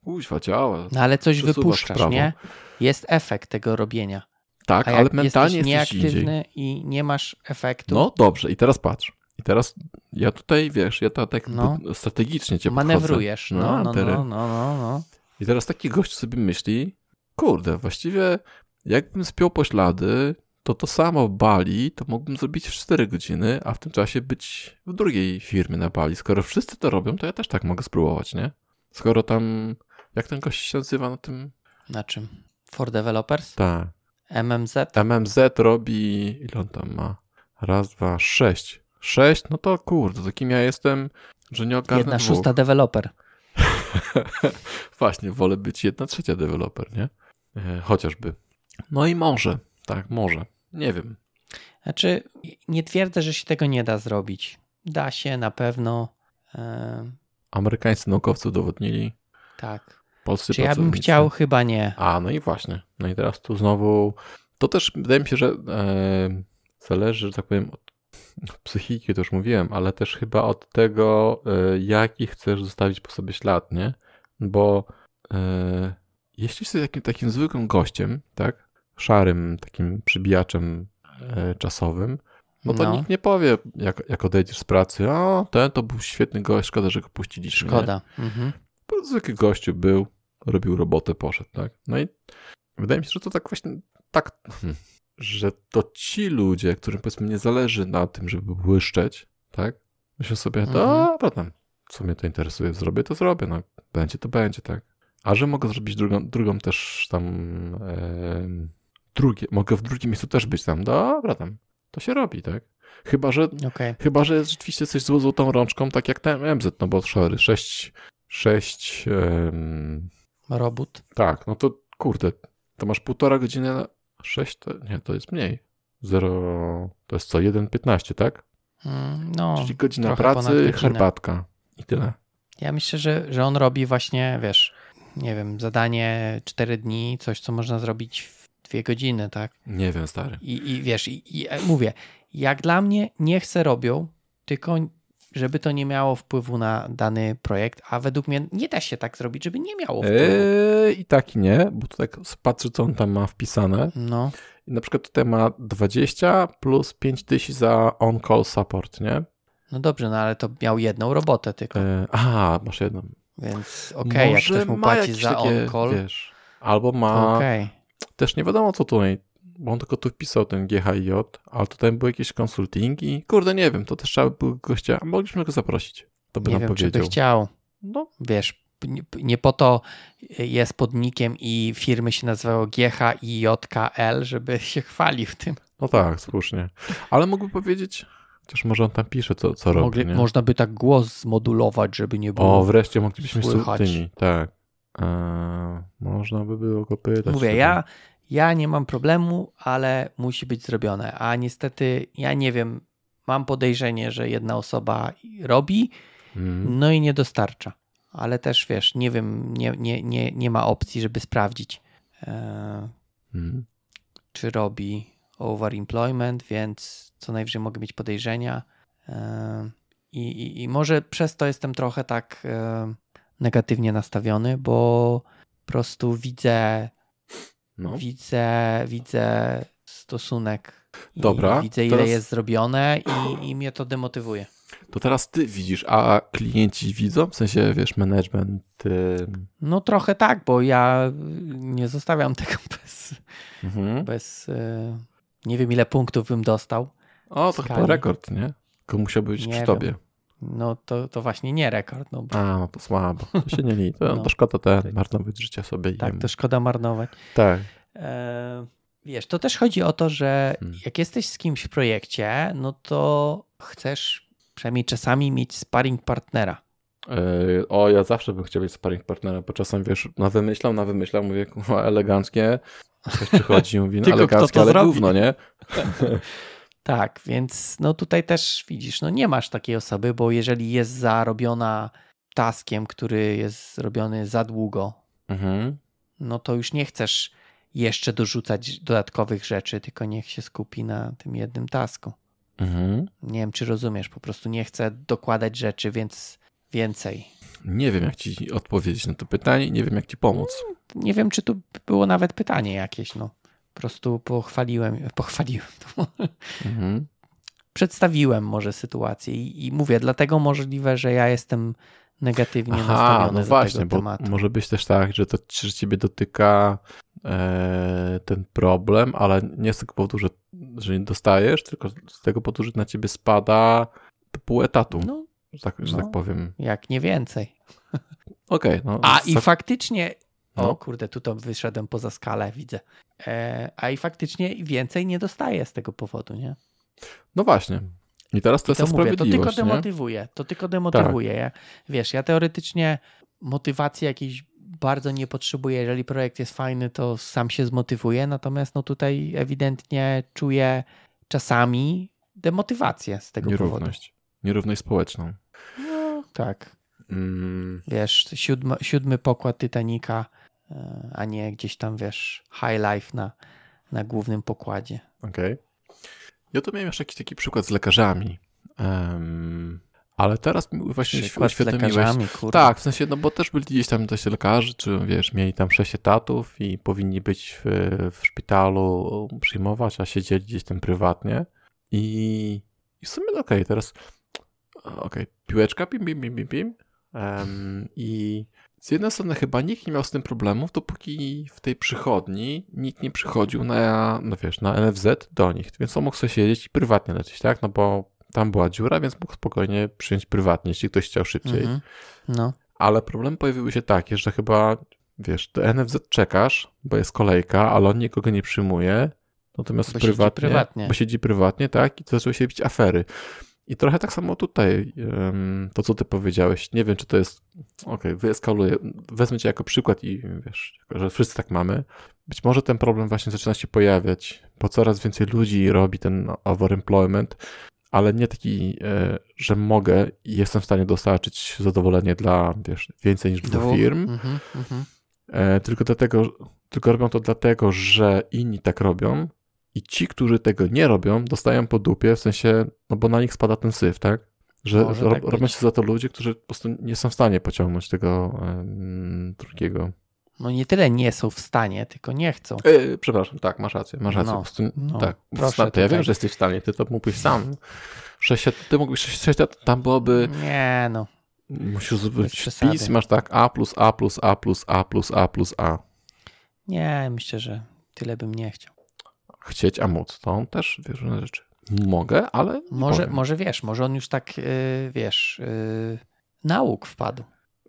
Kuźwa, działa. No ale coś wypuszczasz, prawo. nie? Jest efekt tego robienia. Tak, ale mentalnie jesteś jesteś gdzie indziej. nieaktywny i nie masz efektu, No dobrze, i teraz patrz. I teraz ja tutaj, wiesz, ja tak No. strategicznie cię manewrujesz. podchodzę. No, no, tery. no, no, no, no. I teraz taki gość sobie myśli, kurde, właściwie jakbym spiął poślady, to to samo Bali to mógłbym zrobić w 4 godziny, a w tym czasie być w drugiej firmie na Bali. Skoro wszyscy to robią, to ja też tak mogę spróbować, nie? Skoro tam, jak ten gość się nazywa na tym? Na czym? For Developers? Tak. MMZ? MMZ robi, ile on tam ma? Raz, dwa, sześć. Sześć? No to kurde, to kim ja jestem, że nie ogarnę Jedna dwóch. szósta deweloper. Właśnie, wolę być jedna trzecia deweloper, nie? E, chociażby. No i może, tak, może. Nie wiem. Znaczy, nie twierdzę, że się tego nie da zrobić. Da się na pewno. E, Amerykańscy naukowcy udowodnili, tak. polscy Czy ja bym chciał? Chyba nie. A, no i właśnie. No i teraz tu znowu. To też wydaje mi się, że e, zależy, że tak powiem, od psychiki, to już mówiłem, ale też chyba od tego, e, jaki chcesz zostawić po sobie ślad, nie? Bo e, jeśli jesteś takim, takim zwykłym gościem, tak? Szarym takim przybijaczem e, czasowym, no to No. nikt nie powie, jak, jak odejdziesz z pracy, o, ten to był świetny gość, szkoda, że go puściliśmy. Szkoda. Mhm. po zwykły gościu był, robił robotę, poszedł, tak? No i wydaje mi się, że to tak właśnie, tak, hmm, że to ci ludzie, którym powiedzmy nie zależy na tym, żeby błyszczeć, tak? Myślę sobie, to Mhm. dobra tam, co mnie to interesuje, zrobię, to zrobię, no będzie, to będzie, tak? A że mogę zrobić drugą, drugą też tam, em, drugie, mogę w drugim miejscu też być tam, dobra tam, to się robi, tak? Chyba, że Okej. Chyba, że jest rzeczywiście coś z złotą rączką, tak jak ten MZ, no bo sorry, 6, 6, Robót. tak, no to kurde, to masz półtora godziny 6, to nie, to jest mniej. 0, to jest co, 1,15, tak? Mm, No, Czyli godzina pracy, herbatka i tyle. ja myślę, że, że on robi właśnie, wiesz, nie wiem, zadanie 4 dni, coś, co można zrobić w dwie godziny, tak? Nie wiem, stary. I, i wiesz, i, i e, mówię, jak dla mnie niech se robią, tylko żeby to nie miało wpływu na dany projekt, a według mnie nie da się tak zrobić, żeby nie miało wpływu. Eee, I tak i nie, bo tutaj patrzę, co on tam ma wpisane. No, I na przykład tutaj ma 20 plus 5 tysięcy za on-call support, nie? no dobrze, no ale to miał jedną robotę tylko, Eee, aha, masz jedną. więc okej, jak Może ktoś mu płaci za on-call, albo to ma okej. też nie wiadomo co tutaj, bo on tylko tu wpisał ten GHIJ, ale tutaj były jakieś konsultingi. Kurde, nie wiem, to też trzeba by było gościa, mogliśmy go zaprosić. To by Nie nam wiem, czy powiedział. by chciał. No, Wiesz, nie, po to jest podnikiem i firmy się nazywało GHIJKL, żeby się chwalił tym. no tak, słusznie. Ale mógłby powiedzieć, chociaż może on tam pisze, co, co robi, Mogli, nie? można by tak głos zmodulować, żeby nie było. O, wreszcie moglibyśmy słychać. tymi, tak. Eee, można by było go pytać. Mówię, ja, ja nie mam problemu, ale musi być zrobione. A niestety, ja nie wiem, mam podejrzenie, że jedna osoba robi, Mm. no i nie dostarcza. Ale też wiesz, nie wiem, nie, nie, nie, nie ma opcji, żeby sprawdzić, e, Mm. czy robi overemployment, więc co najwyżej mogę mieć podejrzenia. E, I, i, I może przez to jestem trochę tak e, negatywnie nastawiony, bo po prostu widzę No. widzę, widzę stosunek. Dobra, Widzę, ile teraz- jest zrobione i, i mnie to demotywuje. To teraz ty widzisz, a klienci widzą? W sensie, wiesz, management... y, No trochę tak, bo ja nie zostawiam tego bez, Mhm. bez e, nie wiem ile punktów bym dostał. O, to chyba rekord, nie? Tylko musiał być Nie przy wiem. tobie. No to, to właśnie nie rekord. No, A, no to słabo. To się nie liczy. To, No. to szkoda ten, Tak. marnować życia sobie. i tak, jemu. to szkoda marnować. tak. E, wiesz, to też chodzi o to, że Hmm. jak jesteś z kimś w projekcie, no to chcesz przynajmniej czasami mieć sparring partnera. Yy, o, ja zawsze bym chciał być sparring partnerem, bo czasem, wiesz, na wymyślam, na wymyślam, mówię, kurwa, eleganckie. Ktoś przychodzi i mówi, no eleganckie, to ale zrobi? gówno, nie? Tak, więc no tutaj też widzisz, no nie masz takiej osoby, bo jeżeli jest zarobiona taskiem, który jest zrobiony za długo, Mhm. no to już nie chcesz jeszcze dorzucać dodatkowych rzeczy, tylko niech się skupi na tym jednym tasku. Mhm. Nie wiem, czy rozumiesz, po prostu nie chcę dokładać rzeczy, więc więcej. Nie wiem, jak ci odpowiedzieć na to pytanie, nie wiem, jak ci pomóc. Nie wiem, czy tu było nawet pytanie jakieś, no. Po prostu pochwaliłem, pochwaliłem to. Mhm. Przedstawiłem może sytuację i, i mówię, dlatego możliwe, że ja jestem negatywnie Aha, nastawiony no właśnie, tego bo tematu. może być też tak, że to że ciebie dotyka e, ten problem, ale nie z tego powodu, że, że nie dostajesz, tylko z tego powodu, że na ciebie spada pół etatu, No, że, tak, że no. tak powiem. jak nie więcej. Okej, no. A i za- faktycznie. No. O kurde, tu to wyszedłem poza skalę, widzę. E, a i faktycznie więcej nie dostaję z tego powodu, nie? no właśnie. I teraz to I jest to mówię, to tylko sprawiedliwość, nie? demotywuje. To tylko demotywuje. Ja, wiesz, ja teoretycznie motywacji jakiejś bardzo nie potrzebuję. Jeżeli projekt jest fajny, to sam się zmotywuję. Natomiast no tutaj ewidentnie czuję czasami demotywację z tego powodu. Nierówność. Nierówność społeczną. No, tak. Mm, Wiesz, siódmy, siódmy pokład Titanica, a nie gdzieś tam, wiesz, High Life na, na głównym pokładzie. Okej. Ja to miałem jeszcze jakiś taki przykład z lekarzami. Em, ale teraz mi właśnie Przykład uświadomiłeś. lekarzami, kurde. Tak, w sensie, no bo też byli gdzieś tam też lekarzy, czy wiesz, mieli tam sześć etatów i powinni być w, w szpitalu przyjmować, a siedzieli gdzieś tam prywatnie. I, i w sumie no okej, teraz okej, piłeczka, pim, pim, pim, pim, pim. Em, I z jednej strony chyba nikt nie miał z tym problemów, dopóki w tej przychodni nikt nie przychodził na, no wiesz, na NFZ do nich, więc on mógł sobie siedzieć i prywatnie leczyć, tak? No bo tam była dziura, więc mógł spokojnie przyjąć prywatnie, jeśli ktoś chciał szybciej. Mhm. No, Ale problemy pojawiły się takie, że chyba, wiesz, do NFZ czekasz, bo jest kolejka, ale on nikogo nie przyjmuje. Natomiast Bo siedzi prywatnie, prywatnie. Bo siedzi prywatnie, tak? I to zaczęły się robić afery. I trochę tak samo tutaj, to co ty powiedziałeś, nie wiem, czy to jest, okej, wyeskaluję, wezmę cię jako przykład i wiesz, że wszyscy tak mamy. Być może ten problem właśnie zaczyna się pojawiać, bo coraz więcej ludzi robi ten overemployment, ale nie taki, e, że mogę i jestem w stanie dostarczyć zadowolenie dla, wiesz, więcej niż dwóch Dwóch. firm, Mhm, mhm. e, tylko dlatego, tylko robią to dlatego, że inni tak robią i ci, którzy tego nie robią, dostają po dupie, w sensie, no bo na nich spada ten syf, tak? Że Może tak robią być. się za to ludzie, którzy po prostu nie są w stanie pociągnąć tego em, drugiego. No nie tyle nie są w stanie, tylko nie chcą. E, przepraszam, tak, masz rację, masz rację. No, po prostu, no, tak, proszę to ja wiem, że jesteś w stanie, ty to mógłbyś sam. Sześć, ty mógłbyś 6 lat, tam byłoby, Nie no. musisz zrobić wpis masz tak A plus A plus A plus A plus A plus A. Nie, myślę, że tyle bym nie chciał. Chcieć, a móc, to też wiesz, różne rzeczy. Mogę, ale Może, powiem. może wiesz, może on już tak, yy, wiesz, yy, nauk wpadł.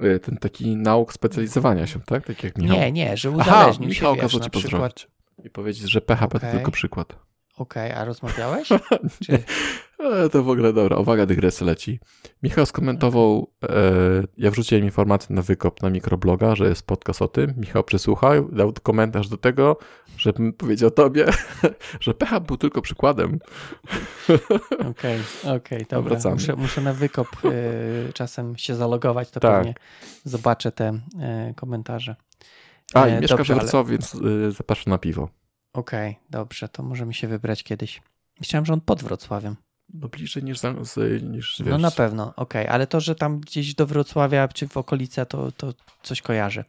Y, Ten taki nauk specjalizowania się, tak? Tak jak Michał. Nie, nie, że Aha, uzależnił Michał się, wiesz, kazał na przykład. I powiedzieć, że PHP to Okej. tylko przykład. Okej, a rozmawiałeś? Czy... E, to w ogóle dobra, uwaga, dygresja leci. Michał skomentował, e, ja wrzuciłem informację na wykop na mikrobloga, że jest podcast o tym. Michał przesłuchał, dał komentarz do tego, żebym powiedział tobie, że PHP był tylko przykładem. Okej, okej, dobra. Wracamy. Muszę, muszę na wykop yy, czasem się zalogować, to Tak. pewnie zobaczę te yy, komentarze. A, E, i mieszka dobrze, w ale- Wrocławiu, więc y, zapraszam na piwo. Okej, dobrze, to możemy się wybrać kiedyś. Myślałem, że on pod Wrocławiem. No bliżej niż, niż wiesz. No na pewno, okej, ale to, że tam gdzieś do Wrocławia czy w okolice, to, to coś kojarzy.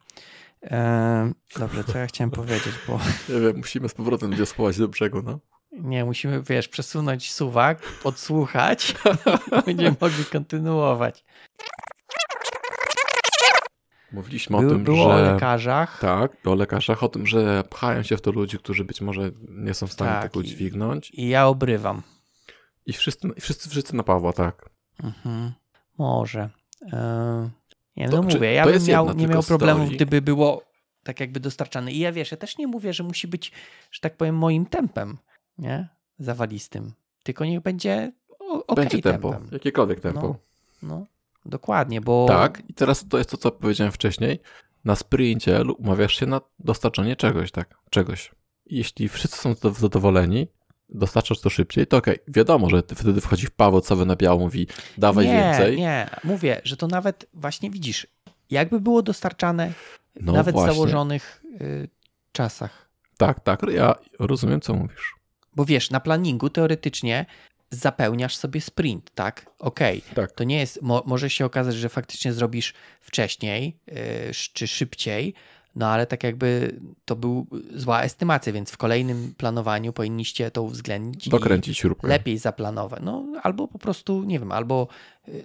Eee, dobrze, co ja chciałem powiedzieć, bo Nie wiem, musimy z powrotem wiosłować do brzegu, no. nie, musimy, wiesz, przesunąć suwak, podsłuchać będziemy mogli kontynuować. Mówiliśmy o Był, tym, było o że... lekarzach, Tak, o lekarzach, o tym, że pchają się w to ludzie, którzy być może nie są w stanie Tak, tego i- udźwignąć. i ja obrywam. I wszyscy, wszyscy, wszyscy na Pawła, tak. Mhm. Może. Eee, nie, To- no czy mówię, ja bym miał, nie miał problemów, gdyby było tak jakby dostarczane. I ja wiesz, ja też nie mówię, że musi być, że tak powiem, moim tempem, nie? Zawalistym. Tylko niech będzie o, okej Będzie tempo, tempem. jakiekolwiek tempo. No. No, dokładnie, bo Tak, i teraz to jest to, co powiedziałem wcześniej. Na sprincie umawiasz się na dostarczenie czegoś, tak, czegoś. Jeśli wszyscy są zado- zadowoleni, dostarczasz to szybciej, to okej, wiadomo, że wtedy wchodzi w Paweł, co na biało mówi, dawaj nie, więcej. nie, mówię, że to nawet właśnie widzisz, jakby było dostarczane No nawet właśnie. w założonych y, czasach. Tak, tak, ja rozumiem, co mówisz. Bo wiesz, na planingu teoretycznie zapełniasz sobie sprint, tak? Okej, okay. tak. to nie jest, mo, może się okazać, że faktycznie zrobisz wcześniej yy, czy szybciej, no ale tak jakby to był zła estymacja, więc w kolejnym planowaniu powinniście to uwzględnić. Dokręcić śrubkę. Lepiej zaplanować. No albo po prostu, nie wiem, albo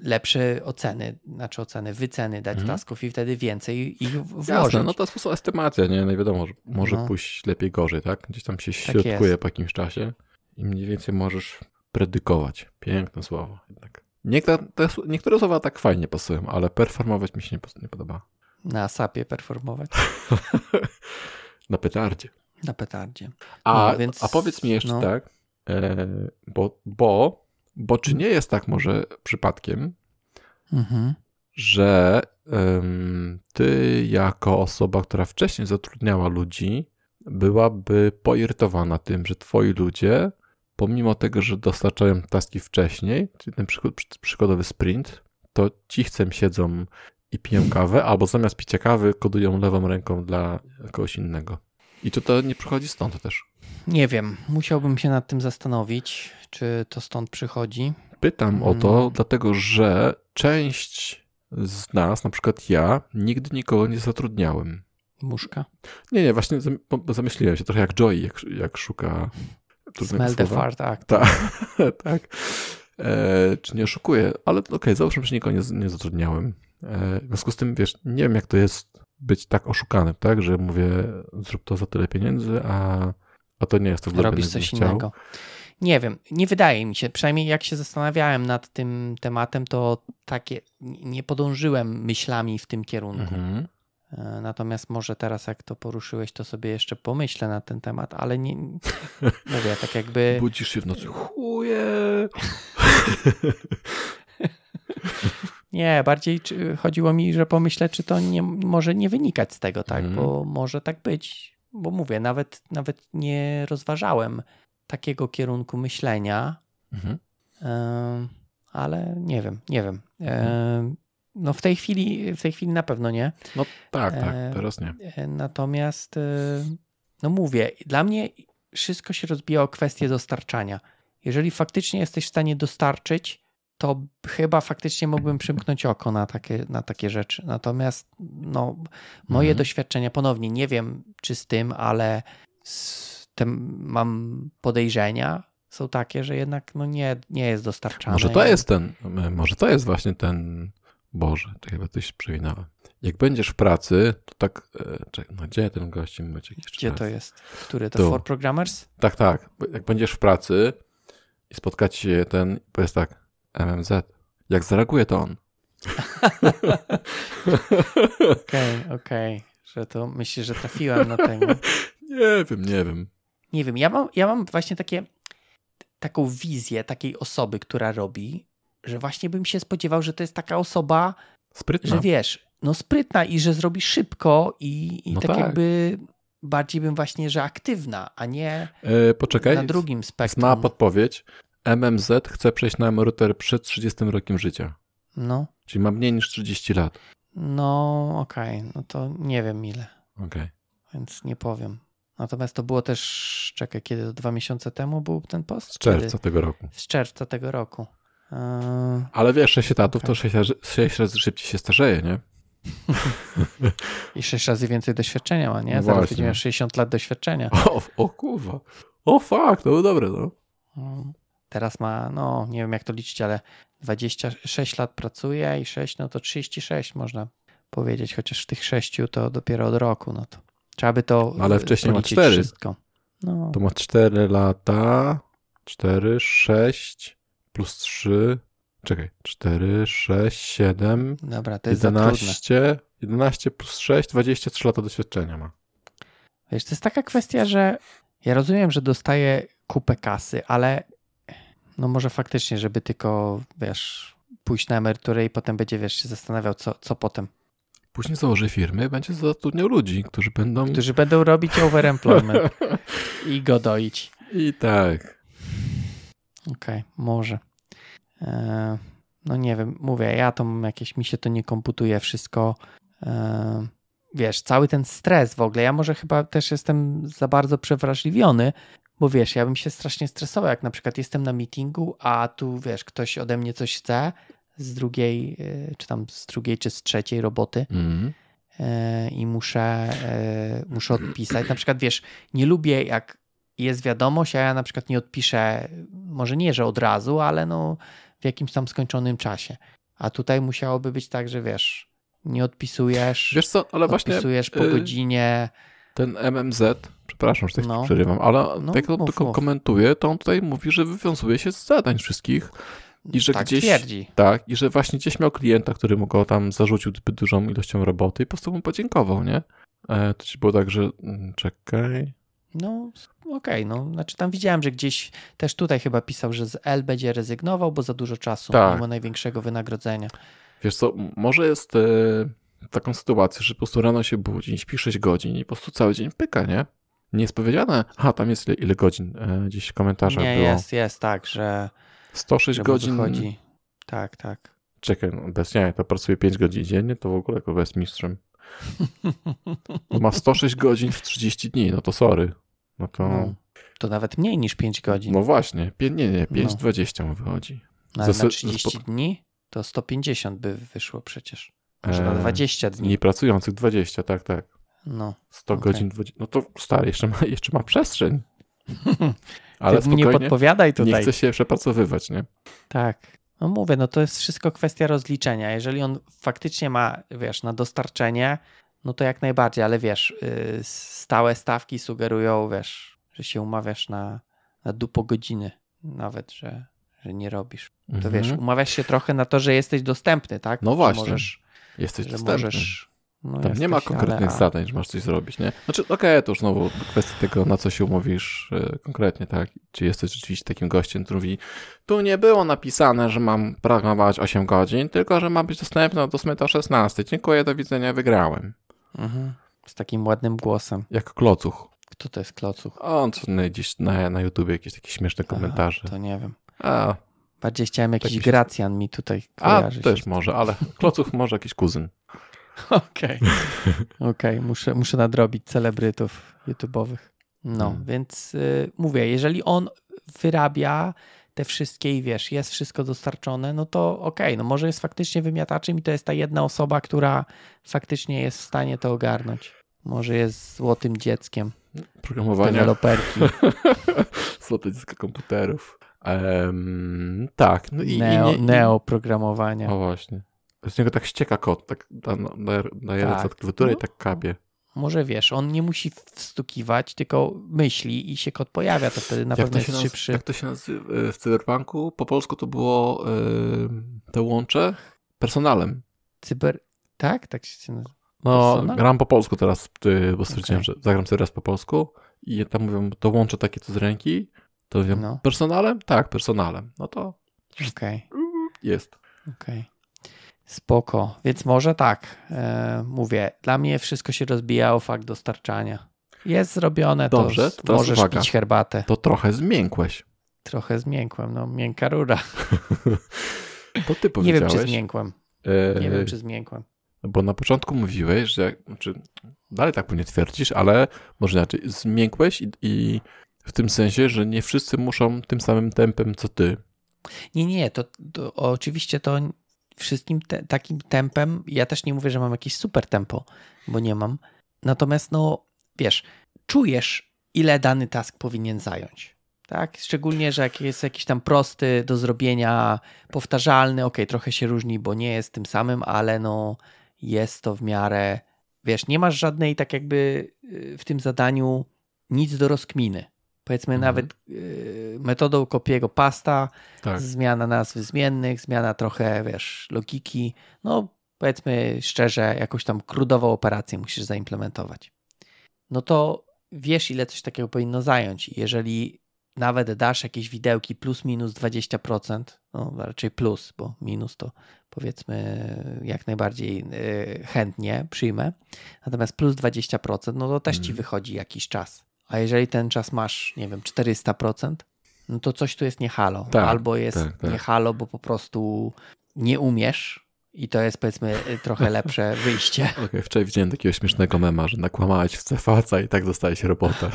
lepsze oceny, znaczy oceny, wyceny dać mhm. tasków i wtedy więcej ich włożyć. Jasne, no to jest po prostu estymacja, nie? No wiadomo, może no. pójść lepiej, gorzej, tak? Gdzieś tam się tak środkuje tak po jakimś czasie i mniej więcej możesz predykować. Piękne słowo jednak. Niektóre, niektóre słowa tak fajnie pasują, ale performować mi się nie, nie podoba. Na sapie performować? Na petardzie. Na petardzie. A, no, więc, a powiedz mi jeszcze no. tak, e, bo, bo, bo czy nie jest tak może przypadkiem, mhm. że ty jako osoba, która wcześniej zatrudniała ludzi, byłaby poirytowana tym, że twoi ludzie, pomimo tego, że dostarczają taski wcześniej, czyli ten przykładowy sprint, to ci siedzą i piją kawę, albo zamiast picia kawy kodują lewą ręką dla kogoś innego. I czy to nie przychodzi stąd też? Nie wiem. Musiałbym się nad tym zastanowić, czy to stąd przychodzi. Pytam o to, hmm. dlatego że część z nas, na przykład ja, nigdy nikogo nie zatrudniałem. Muszka? Nie, nie, właśnie zamyśliłem się trochę jak Joy, jak, jak szuka Smell the fart act. Tak, tak. E, czy nie oszukuję, ale okej, okay, załóżmy, że nikogo nie, nie zatrudniałem. E, w związku z tym, wiesz, nie wiem, jak to jest być tak oszukanym, tak, że mówię, zrób to za tyle pieniędzy, a, a to nie jest to, co Robisz coś innego. Nie wiem, nie wydaje mi się, przynajmniej jak się zastanawiałem nad tym tematem, to takie, nie podążyłem myślami w tym kierunku. Mhm. E, natomiast może teraz, jak to poruszyłeś, to sobie jeszcze pomyślę na ten temat, ale nie. Mówię, tak jakby. Budzisz się w nocy, chuje. Nie, bardziej chodziło mi, że pomyślę, czy to nie, może nie wynikać z tego, tak, mm. bo może tak być. Bo mówię, nawet, nawet nie rozważałem takiego kierunku myślenia, mm. ale nie wiem, nie wiem. Mm. No w tej chwili, w tej chwili na pewno nie. No tak, tak, teraz nie. E, natomiast, e, no mówię, dla mnie wszystko się rozbija o kwestię dostarczania. Jeżeli faktycznie jesteś w stanie dostarczyć, to chyba faktycznie mógłbym przymknąć oko na takie, na takie rzeczy. Natomiast no, moje mhm. doświadczenia, ponownie nie wiem czy z tym, ale z tym mam podejrzenia, są takie, że jednak no nie, nie jest dostarczane. Może to jest ten, może to jest właśnie ten, Boże, to chyba coś przewinąłem. Jak będziesz w pracy, to tak, e, czekaj, no gdzie ten gość Maciek Gdzie raz? to jest? Który to? Tu. For Programmers? Tak, tak. Jak będziesz w pracy i spotkacie się ten, powiedz tak, MMZ. Jak zareaguje, to on. Okej, okej. Okay. Że to myślisz, że trafiłem na tego. Nie wiem, nie wiem. Nie wiem, ja mam, ja mam właśnie takie, taką wizję takiej osoby, która robi, że właśnie bym się spodziewał, że to jest taka osoba, sprytna. że wiesz, no sprytna i że zrobi szybko i, i no tak, tak, jakby bardziej bym właśnie, że aktywna, a nie yy, poczekaj, na drugim spektrum. Ma podpowiedź. MMZ chce przejść na emeryturę przed 30 rokiem życia. No. Czyli ma mniej niż 30 lat. No, okej. Okay. No to nie wiem ile. Okej. Okay. Więc nie powiem. Natomiast to było też, czekaj, kiedy? Dwa miesiące temu był ten post? Z czerwca kiedy? tego roku. Z czerwca tego roku. Ale wiesz, 6 etatów okay. to 6 razy, 6 razy szybciej się starzeje, nie? I 6 razy więcej doświadczenia ma, nie? No Zaraz będzie miał 60 lat doświadczenia. O, o kurwa. O to było dobre, no. no. Teraz ma, no nie wiem jak to liczyć, ale 26 lat pracuje i 6, no to 36 można powiedzieć, chociaż w tych 6 to dopiero od roku, no to trzeba by to Ale wcześniej ma 4. Wszystko. No. To ma 4 lata, 4, 6 plus 3, czekaj, 4, 6, 7, Dobra, to jest 11, 11 plus 6, 23 lata doświadczenia ma. Wiesz, to jest taka kwestia, że ja rozumiem, że dostaje kupę kasy, ale no może faktycznie, żeby tylko, wiesz, pójść na emeryturę i potem będzie, wiesz, się zastanawiał, co, co potem. Później założy firmy, będzie zatrudniał ludzi, którzy będą... Którzy będą robić overemployment i go doić. I tak. Okej, okay, może. E, no nie wiem, mówię, ja to mam jakieś, mi się to nie komputuje wszystko. E, wiesz, cały ten stres w ogóle, ja może chyba też jestem za bardzo przewrażliwiony, bo wiesz, ja bym się strasznie stresował, jak na przykład jestem na meetingu, a tu wiesz, ktoś ode mnie coś chce z drugiej, y, czy tam z drugiej, czy z trzeciej roboty y, i muszę, muszę odpisać. Na przykład wiesz, nie lubię jak jest wiadomość, a ja na przykład nie odpiszę, może nie, że od razu, ale no w jakimś tam skończonym czasie. A tutaj musiałoby być tak, że wiesz, nie odpisujesz, Wiesz co, ale właśnie odpisujesz po y, godzinie. ten MMZ, przepraszam, że tak No. przerywam, ale No, tak to mów, tylko mów. komentuje, to on tutaj mówi, że wywiązuje się z zadań wszystkich i że tak gdzieś... twierdzi. Tak, i że właśnie gdzieś miał klienta, który mu go tam zarzucił zbyt dużą ilością roboty i po prostu mu podziękował, nie? E, to ci było tak, że mm, czekaj... No, okej, no. Znaczy tam widziałem, że gdzieś też tutaj chyba pisał, że z L będzie rezygnował, bo za dużo czasu, Tak. mimo największego wynagrodzenia. Wiesz co, może jest e, taką sytuację, że po prostu rano się budzi, śpi 6 godzin i po prostu cały dzień pyka, nie? Nie jest powiedziane, a tam jest ile, ile godzin, e, gdzieś w komentarzach Nie, było. jest, jest tak, że, 106 że godzin, wychodzi. Tak, tak. czekaj, no bez jaj, to pracuje 5 godzin dziennie, to w ogóle kogo jest mistrzem. Ma 106 godzin w 30 dni, no to sorry. No to, No, no, to nawet mniej niż 5 godzin. właśnie, pię, nie, nie, No. 5,20 mu wychodzi. No, ale na 30 zaspo- dni to 150 by wyszło przecież. Może na E, 20 dni. Mniej pracujących 20, tak, tak. No. 100 Okej. godzin, 20, no to stary, jeszcze ma, jeszcze ma przestrzeń. Ale Ty nie podpowiadaj nie tutaj. chce się przepracowywać, nie? Tak. No mówię, no to jest wszystko kwestia rozliczenia. Jeżeli on faktycznie ma, wiesz, na dostarczenie, no to jak najbardziej, ale wiesz, yy, stałe stawki sugerują, wiesz, że się umawiasz na, na dupo godziny, nawet, że, że nie robisz. To Mhm. wiesz, umawiasz się trochę na to, że jesteś dostępny, tak? No właśnie. Możesz, Jesteś dostępny. możesz. No Tam nie ma jesteś, konkretnych ale- zadań, że masz coś zrobić, nie? Znaczy, okej, to już znowu kwestia tego, na co się umówisz e, konkretnie, tak? Czy jesteś rzeczywiście takim gościem, który mówi, tu nie było napisane, że mam programować 8 godzin, tylko, że ma być 8 do 16. Dziękuję, do widzenia, wygrałem. Mhm. Z takim ładnym głosem. Jak klocuch. Kto to jest klocuch? On co na, gdzieś na, na YouTubie jakieś takie śmieszne komentarze. Aha, to nie wiem. A, Bardziej chciałem jakiś się- Gracjan mi tutaj a kojarzy się też może, ale klocuch może jakiś kuzyn. Okej. Okej, muszę, muszę nadrobić celebrytów YouTube'owych. No, Hmm. więc y, mówię, jeżeli on wyrabia te wszystkie i wiesz, jest wszystko dostarczone, no to okej, no może jest faktycznie wymiataczem i to jest ta jedna osoba, która faktycznie jest w stanie to ogarnąć. Może jest złotym dzieckiem Programowania. deweloperki. Złote dziecko komputerów. Em, tak, no i, neo, i nie, neoprogramowania. O właśnie. Z niego tak ścieka kot, tak da- da- daje Tak. ręce od klawiatury i No. tak kapie. Może wiesz, on nie musi wstukiwać, tylko myśli i się kod pojawia, to wtedy na Jak pewno jest naz- szybszy. jak to się nazywa w Cyberpunku? Po polsku to było em, te łącze personalem. Cyber... Tak? Tak się nazywa. No, Personal? gram po polsku teraz, bo stwierdziłem, Okej. że zagram sobie raz po polsku i tam mówią, to łącze takie co z ręki, to wiem, No. personalem? Tak, personalem. No to Okej, jest. okej. Spoko. Więc może tak, e, mówię, dla mnie wszystko się rozbija o fakt dostarczania. Jest zrobione, Dobrze, to to możesz uwaga. pić herbatę. To trochę zmiękłeś. Trochę zmiękłem, no miękka rura. To ty Nie powiedziałeś. wiem, czy zmiękłem. e, Nie wiem, czy zmiękłem. Bo na początku mówiłeś, że znaczy, dalej tak pewnie twierdzisz, ale może inaczej, zmiękłeś i, i w tym sensie, że nie wszyscy muszą tym samym tempem co ty. Nie, nie, to, to oczywiście to wszystkim te, takim tempem, ja też nie mówię, że mam jakieś super tempo, bo nie mam. Natomiast no, wiesz, czujesz, ile dany task powinien zająć. Tak? Szczególnie, że jak jest jakiś tam prosty do zrobienia, powtarzalny, ok, trochę się różni, bo nie jest tym samym, ale no jest to w miarę, wiesz, nie masz żadnej tak jakby y, w tym zadaniu nic do rozkminy. Powiedzmy Mhm. nawet y, metodą kopiego pasta, Tak. zmiana nazwy zmiennych, zmiana trochę, wiesz, logiki. No, powiedzmy szczerze, jakąś tam krudową operację musisz zaimplementować. No to wiesz, ile coś takiego powinno zająć. Jeżeli nawet dasz jakieś widełki plus minus 20%, no raczej plus, bo minus to powiedzmy jak najbardziej y, chętnie przyjmę. Natomiast plus 20%, no to też ci Mhm. wychodzi jakiś czas. A jeżeli ten czas masz, nie wiem, 400%, no to coś tu jest nie halo. Tak, Albo jest tak, tak. nie halo, bo po prostu nie umiesz I to jest powiedzmy trochę lepsze wyjście. Okej, okay, wczoraj widziałem takiego śmiesznego mema, że nakłamałeś w CFC i tak dostałeś robotę.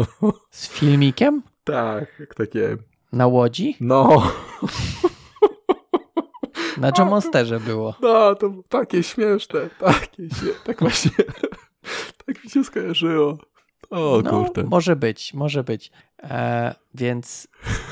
Z filmikiem? Tak, jak takie... Na łodzi? No. Na John Monsterze było. No, to było takie śmieszne, takie śmieszne, tak właśnie, tak mi się skojarzyło. O no, kurde. Może być, może być. E, więc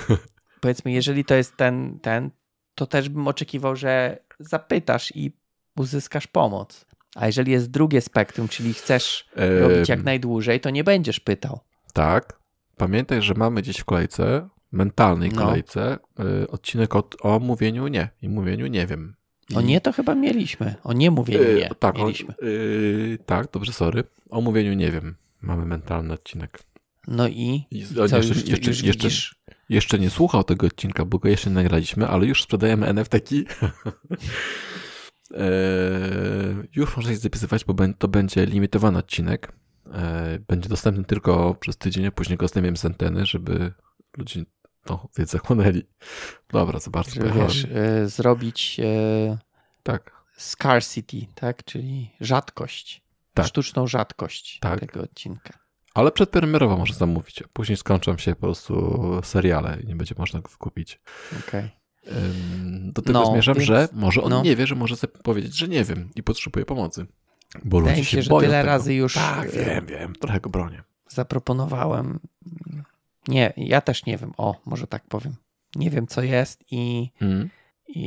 powiedzmy, jeżeli to jest ten, ten, to też bym oczekiwał, że zapytasz i uzyskasz pomoc. A jeżeli jest drugie spektrum, czyli chcesz ehm, robić jak najdłużej, to nie będziesz pytał. Tak. Pamiętaj, że mamy gdzieś w kolejce, mentalnej no. kolejce, no. odcinek o, o mówieniu nie i mówieniu nie wiem. O nie to chyba mieliśmy. O nie mówieniu e, nie. Yy, tak, mieliśmy. O, yy, tak, dobrze, sorry. O mówieniu nie wiem. Mamy mentalny odcinek. No i, I, co, jeszcze, już, jeszcze, już jeszcze, jeszcze, nie słuchał tego odcinka, bo go jeszcze nie nagraliśmy, ale już sprzedajemy NFT-ki. eee, już można się zapisywać, bo to będzie limitowany odcinek. Eee, będzie dostępny tylko przez tydzień, a później go zdejmiemy z anteny, żeby ludzie tą wiedzę chłonęli. Dobra, zobaczmy. Żeby, wiesz, e, zrobić e, tak. scarcity, tak? Czyli rzadkość. Tak. Sztuczną rzadkość tak. tego odcinka. Ale przedpremierowo może zamówić. Później skończą się po prostu seriale i nie będzie można go wykupić. Okej. Okay. Do tego no, zmierzam, więc, że może on no. nie wie, że może sobie powiedzieć, że nie wiem i potrzebuje pomocy. Bo Wydaje ludzie się, się że boją tyle tego. razy już. Tak, e, wiem, wiem. Trochę go bronię. Zaproponowałem. Nie, ja też nie wiem. O, może tak powiem. Nie wiem, co jest i, mm. i,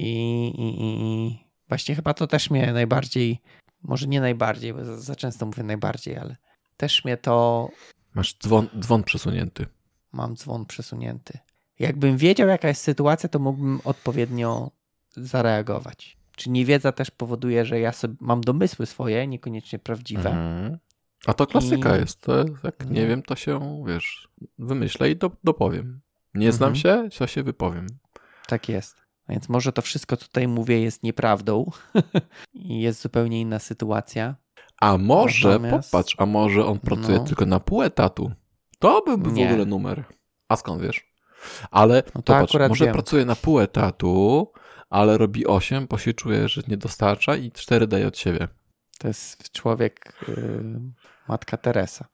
i, i właśnie chyba to też mnie najbardziej, może nie najbardziej, bo za, za często mówię najbardziej, ale też mnie to. Masz dzwon, dzwon przesunięty. Mam dzwon przesunięty. Jakbym wiedział, jaka jest sytuacja, to mógłbym odpowiednio zareagować. Czy niewiedza też powoduje, że ja sobie mam domysły swoje, niekoniecznie prawdziwe. Mhm. A to klasyka I... jest. To jak nie no. wiem, to się, wiesz, wymyślę i do, dopowiem. Nie znam mhm. się, to się wypowiem. Tak jest. Więc może to wszystko tutaj mówię jest nieprawdą i jest zupełnie inna sytuacja. A może, Natomiast... popatrz, a może on pracuje no. tylko na pół etatu. To byłby w ogóle numer. A skąd wiesz? Ale no popatrz, może wiem. pracuje na pół etatu, ale robi 8, bo się czuje, że nie dostarcza i 4 daje od siebie. To jest człowiek, yy, matka Teresa.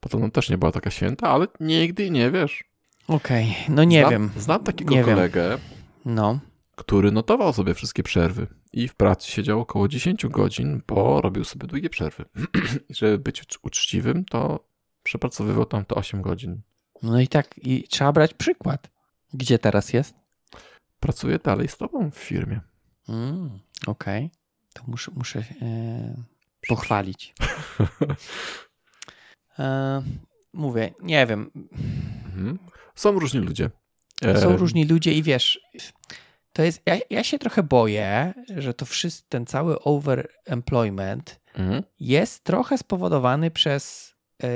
Potem też nie była taka święta, ale nigdy nie wiesz. Okej, okay. no nie znam, wiem. Znam takiego nie kolegę, wiem. No. który notował sobie wszystkie przerwy i w pracy siedział około 10 godzin, bo robił sobie długie przerwy. Żeby być uczciwym, to przepracowywał tam to 8 godzin. No i tak, i trzeba brać przykład. Gdzie teraz jest? Pracuję dalej z tobą w firmie. Mm, Okej. Okay. To muszę, muszę e, pochwalić. e, mówię, nie wiem. Mhm. Są różni ludzie. Są różni ludzie i wiesz, to jest, ja, ja się trochę boję, że to wszystko, ten cały overemployment mhm. jest trochę spowodowany przez e,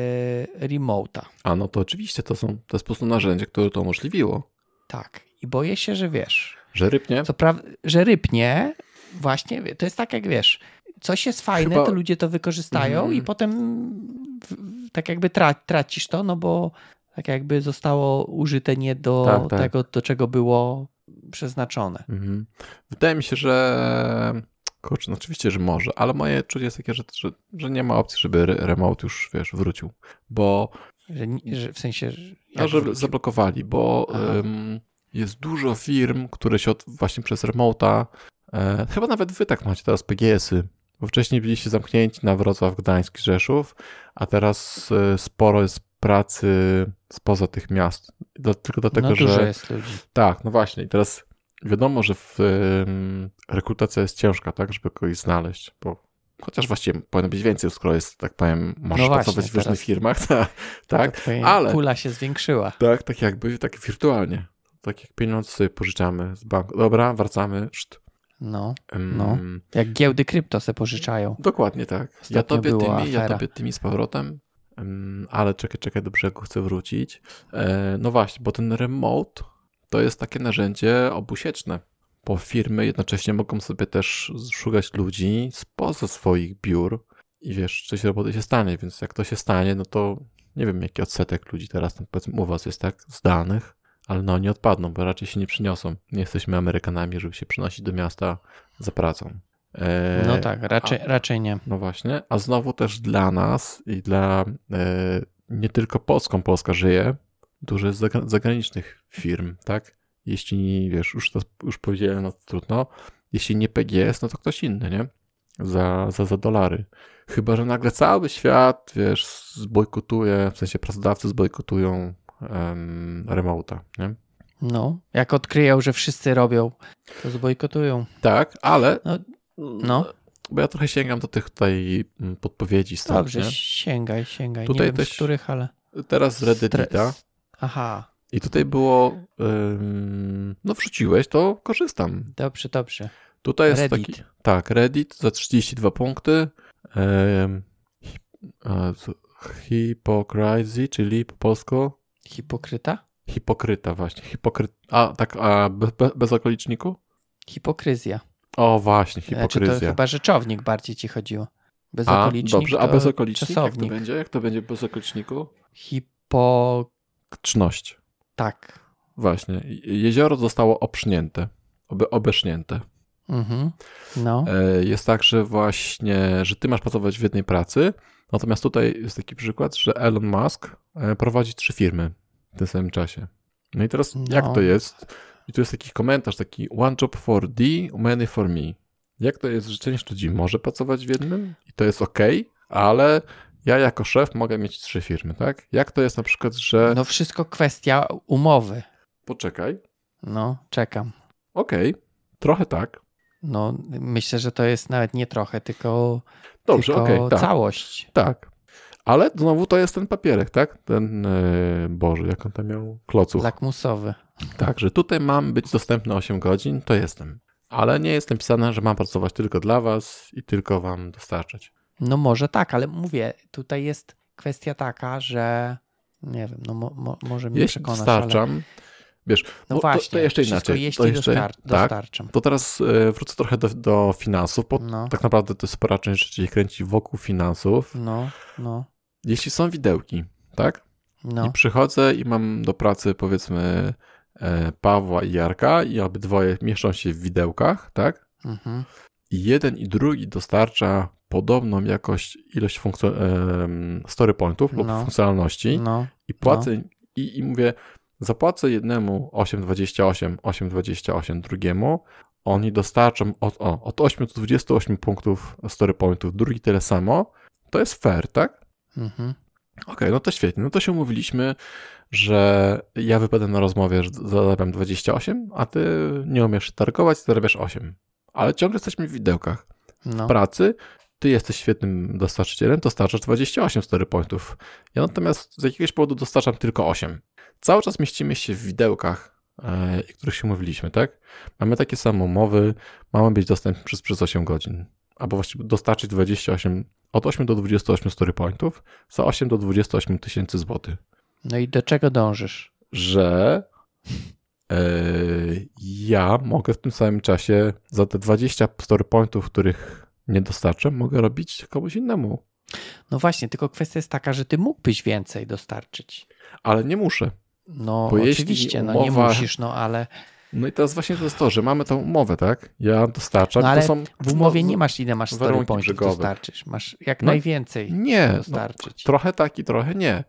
remote'a. A no to oczywiście, to, są, to jest po prostu narzędzie, które to umożliwiło. Tak. I boję się, że wiesz. Że rypnie? Co prawda, że rypnie, właśnie, to jest tak jak wiesz, coś jest fajne, Chyba... to ludzie to wykorzystają mhm. i potem tak jakby tra tracisz to, no bo tak jakby zostało użyte nie do tak, tak. tego, do czego było przeznaczone. Mhm. Wydaje mi się, że kurczę, no oczywiście, że może, ale moje czucie jest takie, że, że, że nie ma opcji, żeby remote już, wiesz, wrócił, bo... Że, że w sensie... No, że zablokowali, bo um, jest dużo firm, które się od, właśnie przez remota, e, chyba nawet wy tak macie teraz PGS-y, bo wcześniej byliście zamknięci na Wrocław, Gdańsk, Rzeszów, a teraz e, sporo jest pracy spoza tych miast. Do, tylko dlatego, no, że. Dużo jest ludzi. Tak, no właśnie. I teraz wiadomo, że w, um, rekrutacja jest ciężka, tak, żeby kogoś znaleźć, bo chociaż właściwie powinno być więcej, skoro jest, tak powiem, możesz no właśnie, pracować w różnych firmach, tak, tak ale kula się zwiększyła. Tak, tak jakby, tak wirtualnie. Tak jak pieniądze sobie pożyczamy z banku. Dobra, wracamy. Szt. No, um, no. Jak giełdy krypto se pożyczają. Dokładnie tak. Ostatnio ja tobie tymi, afera. ja tobie tymi z powrotem, ale czekaj, czekaj, do brzegu chcę wrócić. E, no właśnie, bo ten remote to jest takie narzędzie obusieczne, bo firmy jednocześnie mogą sobie też szukać ludzi spoza swoich biur i wiesz, coś roboty się stanie, więc jak to się stanie, no to nie wiem, jaki odsetek ludzi teraz, no powiedzmy u was jest tak, zdalnych, ale no nie odpadną, bo raczej się nie przyniosą. Nie jesteśmy Amerykanami, żeby się przynosić do miasta za pracą. E, No tak, raczej, raczej nie. No właśnie, a znowu też dla nas i dla e, nie tylko Polską, Polska żyje, dużo jest zagra- zagranicznych firm, tak? Jeśli, wiesz, już to już powiedziałem, no to trudno. Jeśli nie PGS, no to ktoś inny, nie? Za, za, za dolary. Chyba, że nagle cały świat, wiesz, zbojkotuje, w sensie pracodawcy zbojkotują um, remote'a, nie? No, jak odkryją, że wszyscy robią, to zbojkotują. Tak, ale No, no. bo ja trochę sięgam do tych tutaj mm, podpowiedzi stąd, Dobrze, nie? sięgaj, sięgaj. Tutaj nie wiem też- z których, ale... Teraz z Reddita. Aha, I tutaj było, ym, no wrzuciłeś, to korzystam. dobrze, dobrze. Tutaj jest Reddit. taki, tak, Reddit za 32 punkty. Ym, hi- a, co- Hypocrisy, czyli po polsku Hipokryta? hipokryta właśnie. Hipokry... A, tak, a be, be, bez okoliczniku? Hipokryzja. O, właśnie, Znaczy to hipokryzja. chyba rzeczownik bardziej ci chodziło. Bez a, dobrze, a bez okolicznik jak to będzie? Jak to będzie bez okoliczniku? Hipo... Czność. Tak. Właśnie. Jezioro zostało obsznięte. Obe, obesznięte. Mhm. No. E, jest tak, że właśnie, że ty masz pracować w jednej pracy, natomiast tutaj jest taki przykład, że Elon Musk e, prowadzi trzy firmy w tym samym czasie. No i teraz No. jak to jest? I tu jest taki komentarz, taki one job for D, many for me. Jak to jest, że część ludzi może pracować w jednym i to jest ok, ale ja jako szef mogę mieć trzy firmy, tak? Jak to jest na przykład, że No wszystko kwestia umowy. poczekaj, No, czekam. okej, trochę tak, No, myślę, że to jest nawet nie trochę, tylko, dobrze, tylko okej, tak. całość. Tak. Ale znowu to jest ten papierek, tak? Ten, e, Boże, jak on tam miał? Kloców. Lakmusowy. Tak, że tutaj mam być dostępny 8 godzin, to jestem. Ale nie jest napisane, że mam pracować tylko dla was i tylko wam dostarczać. No może tak, ale mówię, tutaj jest kwestia taka, że nie wiem, no mo, mo, może mnie Jeśli przekonasz, dostarczam, ale... wiesz, No właśnie, to, to jeszcze inaczej. jeśli to jeszcze, dostar- tak, dostarczam. to teraz e, wrócę trochę do, do finansów, bo No, tak naprawdę to jest spora część rzeczy się kręci wokół finansów. no, no, Jeśli są widełki, tak? no. I przychodzę i mam do pracy powiedzmy e, Pawła i Jarka i obydwoje mieszczą się w widełkach, tak? Mhm. I jeden i drugi dostarcza podobną jakość, ilość em, story pointów lub No. funkcjonalności No, i płacę i, i mówię, zapłacę jednemu 8,28, 8,28 drugiemu, oni dostarczą od, o, od 8 do 28 punktów story pointów, drugi tyle samo, to jest fair, tak? Mhm. Okej, no to świetnie. No to się umówiliśmy, że ja wypadam na rozmowie, że zarabiam 28, a ty nie umiesz targować, zarabiasz 8. Ale ciągle jesteśmy w widełkach. no. W pracy ty jesteś świetnym dostarczycielem, dostarczasz 28 story pointów. Ja natomiast z jakiegoś powodu dostarczam tylko 8. Cały czas mieścimy się w widełkach, e, o których się umówiliśmy, tak? Mamy takie same umowy, mamy być dostępni przez, przez 8 godzin. Albo właściwie dostarczyć 28, od 8 do 28 story pointów za 8 do 28 tysięcy złotych. No i do czego dążysz? Że e, ja mogę w tym samym czasie za te 20 story pointów, których nie dostarczę, mogę robić komuś innemu. No właśnie, tylko kwestia jest taka, że ty mógłbyś więcej dostarczyć. Ale nie muszę. No Bo oczywiście, no nie umowa- musisz, no ale No i teraz właśnie to jest to, że mamy tą umowę, tak? Ja dostarczam, No ale to są... w umowie no, nie masz ile masz story pointów dostarczysz. Masz jak No, najwięcej Nie, no, dostarczyć. trochę tak i trochę nie. E,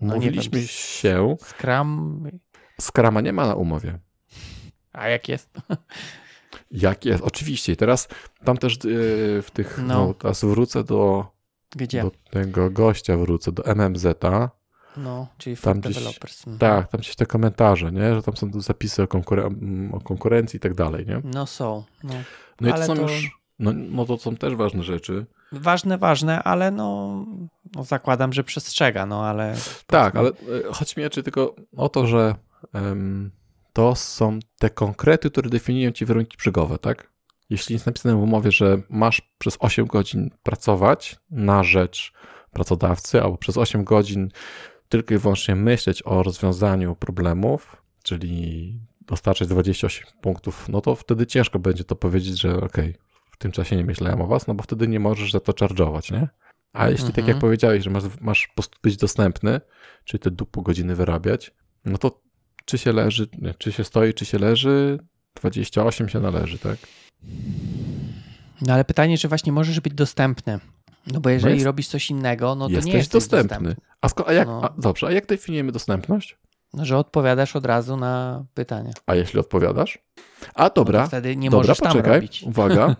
No nie umówiliśmy wiem, się, Scrum, Scrama nie ma na umowie. a jak jest? Jak jest? Oczywiście. I teraz tam też e, w tych, No. no. teraz wrócę do, Gdzie? do tego gościa, wrócę do MMZ-a. No, czyli for developers. Mhm. Tak, tam gdzieś te komentarze, nie? Że tam są tu zapisy o, konkuren- o konkurencji i tak dalej, nie? No są. No. No i to są to- już, no, no to są też ważne rzeczy. Ważne, ważne, ale no, no zakładam, że przestrzega, no ale... Tak, ale e, chodzi mi raczej tylko o to, że em, to są te konkrety, które definiują ci warunki brzegowe, tak? Jeśli jest napisane w umowie, że masz przez 8 godzin pracować na rzecz pracodawcy, albo przez 8 godzin tylko i wyłącznie myśleć o rozwiązaniu problemów, czyli dostarczyć 28 punktów, no to wtedy ciężko będzie to powiedzieć, że okej, w tym czasie nie myślałem o was, no bo wtedy nie możesz za to charge'ować, nie? A jeśli tak Mhm. jak powiedziałeś, że masz, masz po prostu być dostępny, czyli te pół godziny wyrabiać, no to czy się leży, nie, czy się stoi, czy się leży, 28 się należy, tak? No ale pytanie, czy właśnie możesz być dostępny. No bo jeżeli jest- robisz coś innego, no to jesteś nie jesteś dostępny. dostępny. A, sko- a jak, No. a, dobrze, a jak definiujemy dostępność? No, że odpowiadasz od razu na pytanie. A jeśli odpowiadasz? A No dobra, to wtedy nie dobra, możesz tam poczekaj, robić. uwaga.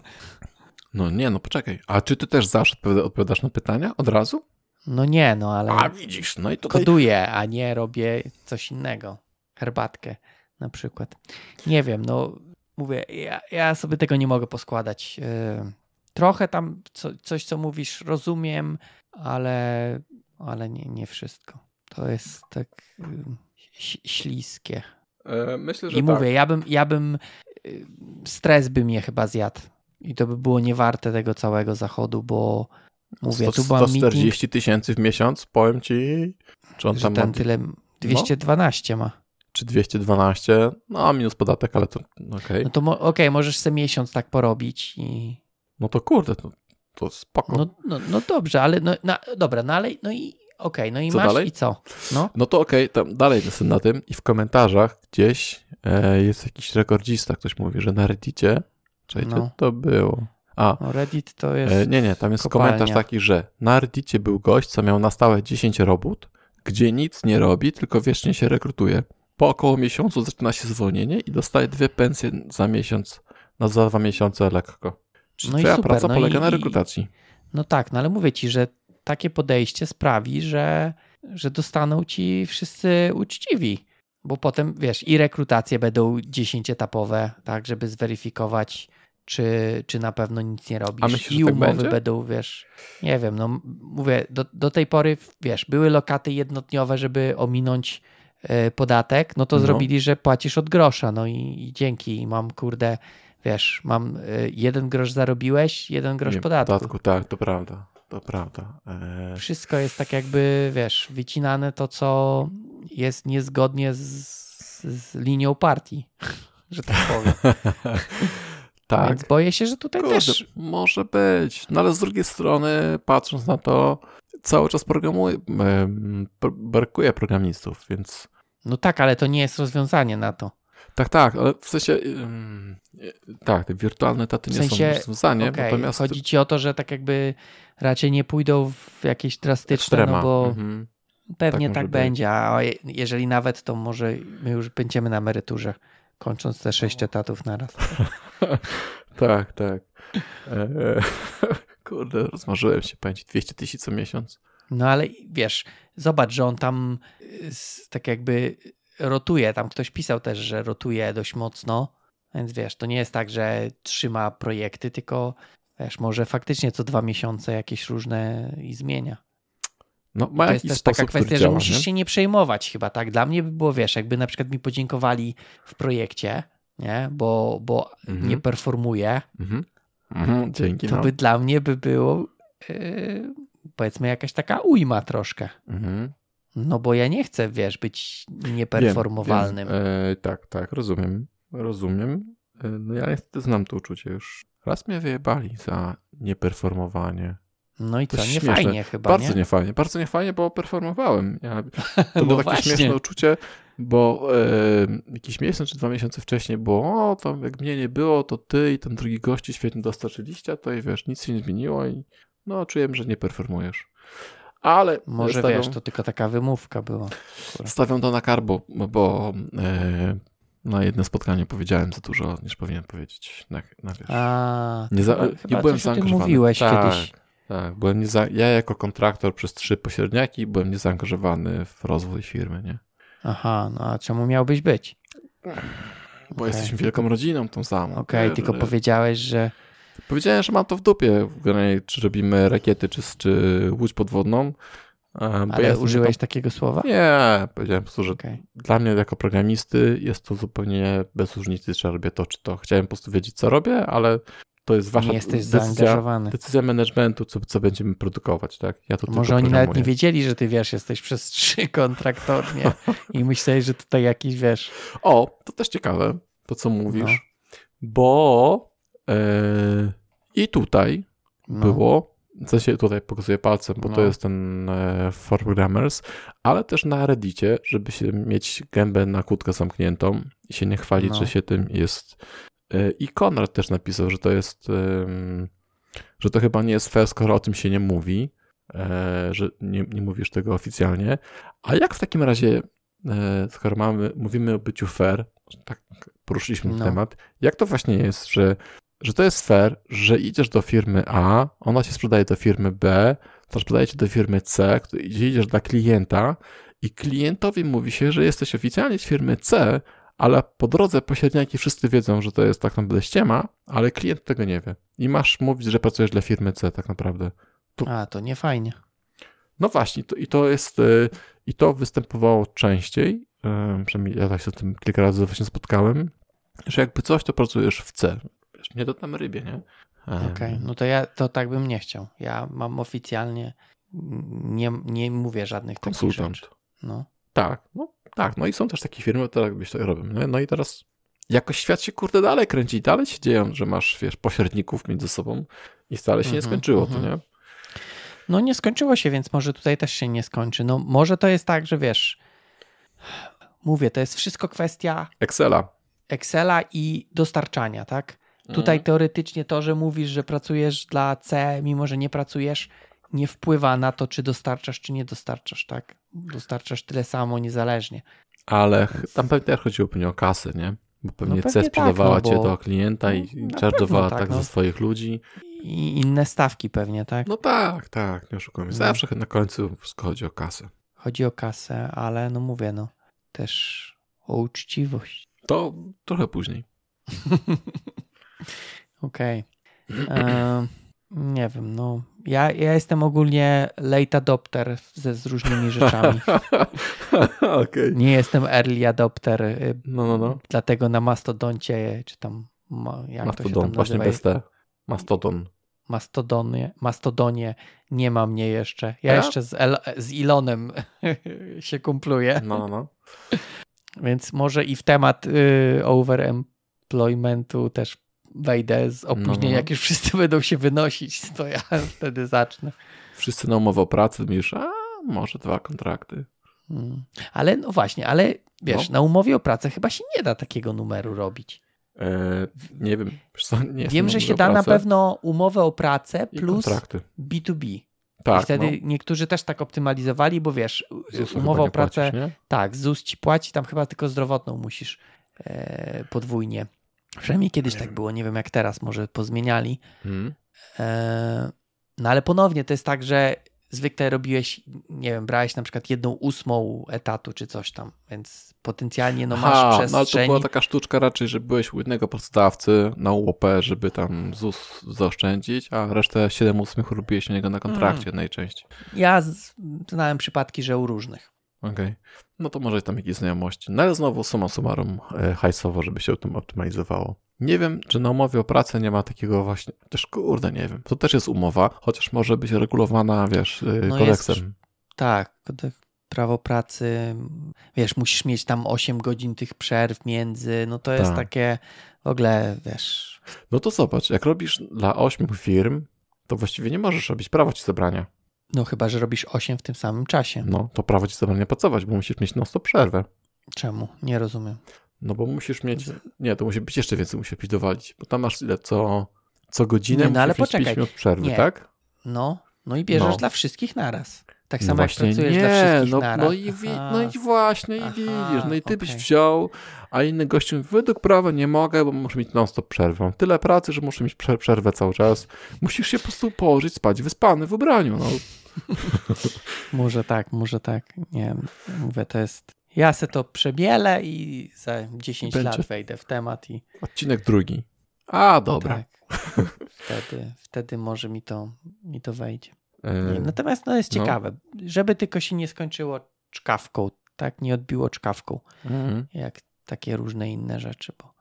No nie, no poczekaj. A czy ty też zawsze odpowiada- odpowiadasz na pytania od razu? No nie, no ale A widzisz, no i tutaj... koduję, a nie robię coś innego. Herbatkę na przykład. Nie wiem, no mówię, ja, ja sobie tego nie mogę poskładać. Yy, Trochę tam co, coś, co mówisz, rozumiem, ale, ale nie, nie wszystko. To jest tak ś- śliskie. E, myślę, że I tak. mówię, ja bym, ja bym, y, stres by mnie chyba zjadł. I to by było niewarte tego całego zachodu, bo mówię, 100, tu była meeting, 140 tysięcy w miesiąc, powiem ci. Czy on że tam ma, ten tyle, 212 ma. czy 212? No, minus podatek, ale to no okej. No to mo- okej, możesz sobie miesiąc tak porobić i No to kurde, to, to spoko. no, no, no dobrze, ale no, na, dobra, no ale no i okej, no i Co masz dalej? i co? No, No to okej, tam dalej jestem na tym i w komentarzach gdzieś e, jest jakiś rekordzista, ktoś mówi, że na Reddicie, czekajcie, No. to było. A, no Reddit to jest, e, nie, nie, tam jest kopalnia. komentarz taki, że na Reddicie był gość, co miał na stałe 10 robót, gdzie nic nie robi, tylko wiecznie się rekrutuje. Po około miesiącu zaczyna się zwolnienie i dostaje dwie pensje za miesiąc, na za dwa miesiące lekko. Czyli No i twoja super, praca no polega i- na rekrutacji. no tak, no ale mówię ci, że takie podejście sprawi, że, że dostaną ci wszyscy uczciwi. Bo potem, wiesz, i rekrutacje będą 10-etapowe, tak, żeby zweryfikować, czy, czy na pewno nic nie robisz. A myślisz, I tak umowy będzie? będą, wiesz, nie wiem, no mówię, do, do tej pory, wiesz, były lokaty jednodniowe, żeby ominąć e, podatek, no to No. zrobili, że płacisz od grosza, no i, i dzięki, mam kurde, wiesz, mam e, jeden grosz zarobiłeś, jeden grosz Nie, podatku. Tak, to prawda, to prawda. E, Wszystko jest tak jakby, wiesz, wycinane to, co jest niezgodnie z, z linią partii, że tak powiem. tak. Więc boję się, że tutaj Kurde, też może być. No ale z drugiej strony, patrząc na to, cały czas programuje, em, pr- brakuje programistów, więc No tak, ale to nie jest rozwiązanie na to. Tak, tak, ale w sensie e, tak, te wirtualne taty W nie sensie, są rozwiązanie, Okej, natomiast Chodzi ci o to, że tak jakby raczej nie pójdą w jakieś drastyczne, no bo Mhm. pewnie tak tak, być. będzie, a je- jeżeli nawet, to może my już będziemy na emeryturze, kończąc te sześć etatów naraz. Tak, tak. E, kurde, rozmarzyłem się, pamięci 200 tysięcy co miesiąc. No ale wiesz, zobacz, że on tam y, tak jakby rotuje. Tam ktoś pisał też, że rotuje dość mocno. Więc wiesz, to nie jest tak, że trzyma projekty, tylko wiesz, może faktycznie co dwa miesiące jakieś różne i zmienia. No, ma To jest też taka sposób, kwestia, który że działa, musisz nie? się nie przejmować chyba, tak? Dla mnie by było, wiesz, jakby na przykład mi podziękowali w projekcie, nie? Bo, bo Mhm. nie performuje, Mhm. Mhm, dzięki, to no. by dla mnie by było yy, powiedzmy jakaś taka ujma troszkę. Mhm. No bo ja nie chcę, wiesz, być nieperformowalnym. Wiem, wiem. E, tak, tak, rozumiem. Rozumiem. E, no ja niestety znam to uczucie już. Raz mnie wyjebali za nieperformowanie. No i to co, nie śmieszne. fajnie chyba, bardzo nie? nie? bardzo nie fajnie, bo performowałem. Ja, to No było takie właśnie. śmieszne uczucie, bo e, jakiś miesiąc czy dwa miesiące wcześniej było, o, tam jak mnie nie było, to ty i ten drugi gości świetnie dostarczyliście, to i wiesz, nic się nie zmieniło i no, czuję, że nie performujesz. Ale Może stawiam, wiesz, to tylko taka wymówka była. stawiam to na karbo, bo e, na jedno spotkanie powiedziałem za dużo, niż powinienem powiedzieć. Na, na, wiesz. A, Nie, za, chyba, nie byłem coś o tym zaangażowany. mówiłeś tak, kiedyś. Tak, byłem nie za, ja jako kontraktor przez trzy pośredniaki byłem niezaangażowany w rozwój firmy, nie? Aha, no a czemu miałbyś być? Bo Okej. jesteśmy wielką rodziną tą samą. Okej, Wiesz, tylko że- powiedziałeś, że Powiedziałem, że mam to w dupie, czy robimy rakiety, czy, czy łódź podwodną. ja ale jestem użyłeś tam- takiego słowa? Nie, powiedziałem po prostu, że Okej. dla mnie jako programisty jest to zupełnie bez różnicy, czy ja robię to, czy to. Chciałem po prostu wiedzieć, co robię, ale to jest wasza Nie jesteś decyzja, zaangażowany. decyzja managementu, co, co będziemy produkować, tak? Ja to Może oni nawet nie wiedzieli, że ty wiesz, jesteś przez trzy kontraktornie i myśleli, że tutaj jakiś wiesz. O, to też ciekawe, to co mówisz, No. bo i tutaj No. było, co się tutaj pokazuje palcem, bo to No. jest ten e, for programmers, ale też na Reddicie, żeby się mieć gębę na kłódkę zamkniętą i się nie chwalić, No. że się tym jest E, I Konrad też napisał, że to jest, że to chyba nie jest fair, skoro o tym się nie mówi, e, że nie, nie mówisz tego oficjalnie. A jak w takim razie, e, skoro mamy, mówimy o byciu fair, tak poruszyliśmy no. temat, jak to właśnie jest, że, że to jest fair, że idziesz do firmy A, ona się sprzedaje do firmy B, to sprzedaje cię do firmy C, gdzie idziesz dla klienta i klientowi mówi się, że jesteś oficjalnie z firmy C, ale po drodze pośredniaki wszyscy wiedzą, że to jest tak naprawdę ściema, ale klient tego nie wie. I masz mówić, że pracujesz dla firmy C tak naprawdę. Tu... A, to nie fajnie. No właśnie, to, i to jest, y, i to występowało częściej, y, przynajmniej ja tak się z tym kilka razy właśnie spotkałem, że jakby coś, to pracujesz w C. Wiesz, nie to tam rybie, nie? Okej, okay, no to ja to tak bym nie chciał. Ja mam oficjalnie, nie, nie mówię żadnych Konsultant. takich rzeczy. No. Tak, no tak, no i są też takie firmy, które tak byś to robią. No, no i teraz jakoś świat się kurde dalej kręci, dalej się dzieją, że masz, wiesz, pośredników między sobą i wcale się nie mhm, skończyło, to mhm. nie? No nie skończyło się, więc może tutaj też się nie skończy. No może to jest tak, że wiesz, mówię, to jest wszystko kwestia Excela. Excela i dostarczania, tak? Tutaj mhm. teoretycznie to, że mówisz, że pracujesz dla C, mimo że nie pracujesz, nie wpływa na to, czy dostarczasz, czy nie dostarczasz, tak? Dostarczasz tyle samo niezależnie. Ale tam pewnie też chodziło pewnie o kasę, nie? Bo pewnie, no pewnie C sprzedawała tak, no, cię do klienta i no, charge'owała tak, tak no. ze swoich ludzi. I inne stawki pewnie, tak? No tak, tak, nie oszukujmy. No. Zawsze na końcu wszystko chodzi o kasę. Chodzi o kasę, ale no mówię, no też o uczciwość. To trochę później. Okej. Okay. Nie wiem, no. Ja, ja jestem ogólnie late adopter ze, z różnymi rzeczami. okay. Nie jestem early adopter. Y, no, no, no. Dlatego na Mastodoncie, czy tam. Jak Mastodon, to się tam właśnie bez T. Mastodon. Mastodonie, Mastodonie nie ma mnie jeszcze. Ja, ja? jeszcze z, El, z Ilonem się kumpluję. No, no, no. Więc może i w temat y, overemploymentu też wejdę z opóźnieniem, no. jak już wszyscy będą się wynosić, to ja wtedy zacznę. Wszyscy na umowę o pracę już, a może dwa kontrakty. Hmm. Ale no właśnie, ale wiesz, no. na umowie o pracę chyba się nie da takiego numeru robić. E, nie wiem. Nie wiem, że się da na pewno umowę o pracę plus B2B. Tak, I wtedy no. niektórzy też tak optymalizowali, bo wiesz, ZUS umowa o pracę. Płacisz, tak, ZUS ci płaci, tam chyba tylko zdrowotną musisz e, podwójnie Przynajmniej kiedyś tak było, nie wiem jak teraz, może pozmieniali. Hmm. E, no ale ponownie to jest tak, że zwykle robiłeś, nie wiem, brałeś na przykład jedną ósmą etatu czy coś tam, więc potencjalnie no masz ha, przestrzeń. No to była taka sztuczka raczej, że byłeś u jednego pracodawcy na UOP, żeby tam ZUS zaoszczędzić, a resztę 7 ósmych robiłeś u niego na kontrakcie hmm. najczęściej. Ja znałem przypadki, że u różnych. Okej. Okay. No to może tam jakieś znajomości. No ale znowu suma summarum e, hajsowo, żeby się tym optymalizowało. Nie wiem, czy na umowie o pracę nie ma takiego właśnie, też kurde, nie wiem. To też jest umowa, chociaż może być regulowana, wiesz, e, no kodeksem. Jest, tak, prawo pracy, wiesz, musisz mieć tam 8 godzin tych przerw między, no to jest tak. takie w ogóle, wiesz. No to zobacz, jak robisz dla 8 firm, to właściwie nie możesz robić prawa ci zabrania. No chyba, że robisz 8 w tym samym czasie. No, to prawo ci zabrania pracować, bo musisz mieć non-stop przerwę. Czemu? Nie rozumiem. No bo musisz mieć, nie, to musi być jeszcze więcej, musisz być dowalić, bo tam masz ile, co, co godzinę nie, no, ale poczekaj. 5 minut przerwy, nie. tak? No, no i bierzesz no. dla wszystkich naraz. Tak no samo no jak pracujesz nie, dla wszystkich no, naraz. No i, wi- no i właśnie, i widzisz, no i ty okay. byś wziął, a inny gościu według prawa nie mogę, bo muszę mieć non-stop przerwę. Tyle pracy, że muszę mieć przerwę cały czas. Musisz się po prostu położyć, spać wyspany w ubraniu, no. może tak, może tak. Nie wiem, mówię, to jest... Ja se to przebielę i za 10 Będzie... lat wejdę w temat i... Odcinek drugi. A, dobra. Tak. Wtedy, wtedy może mi to, mi to wejdzie. Yy, Natomiast no jest no. ciekawe, żeby tylko się nie skończyło czkawką, tak? Nie odbiło czkawką, mhm. jak takie różne inne rzeczy. Bo...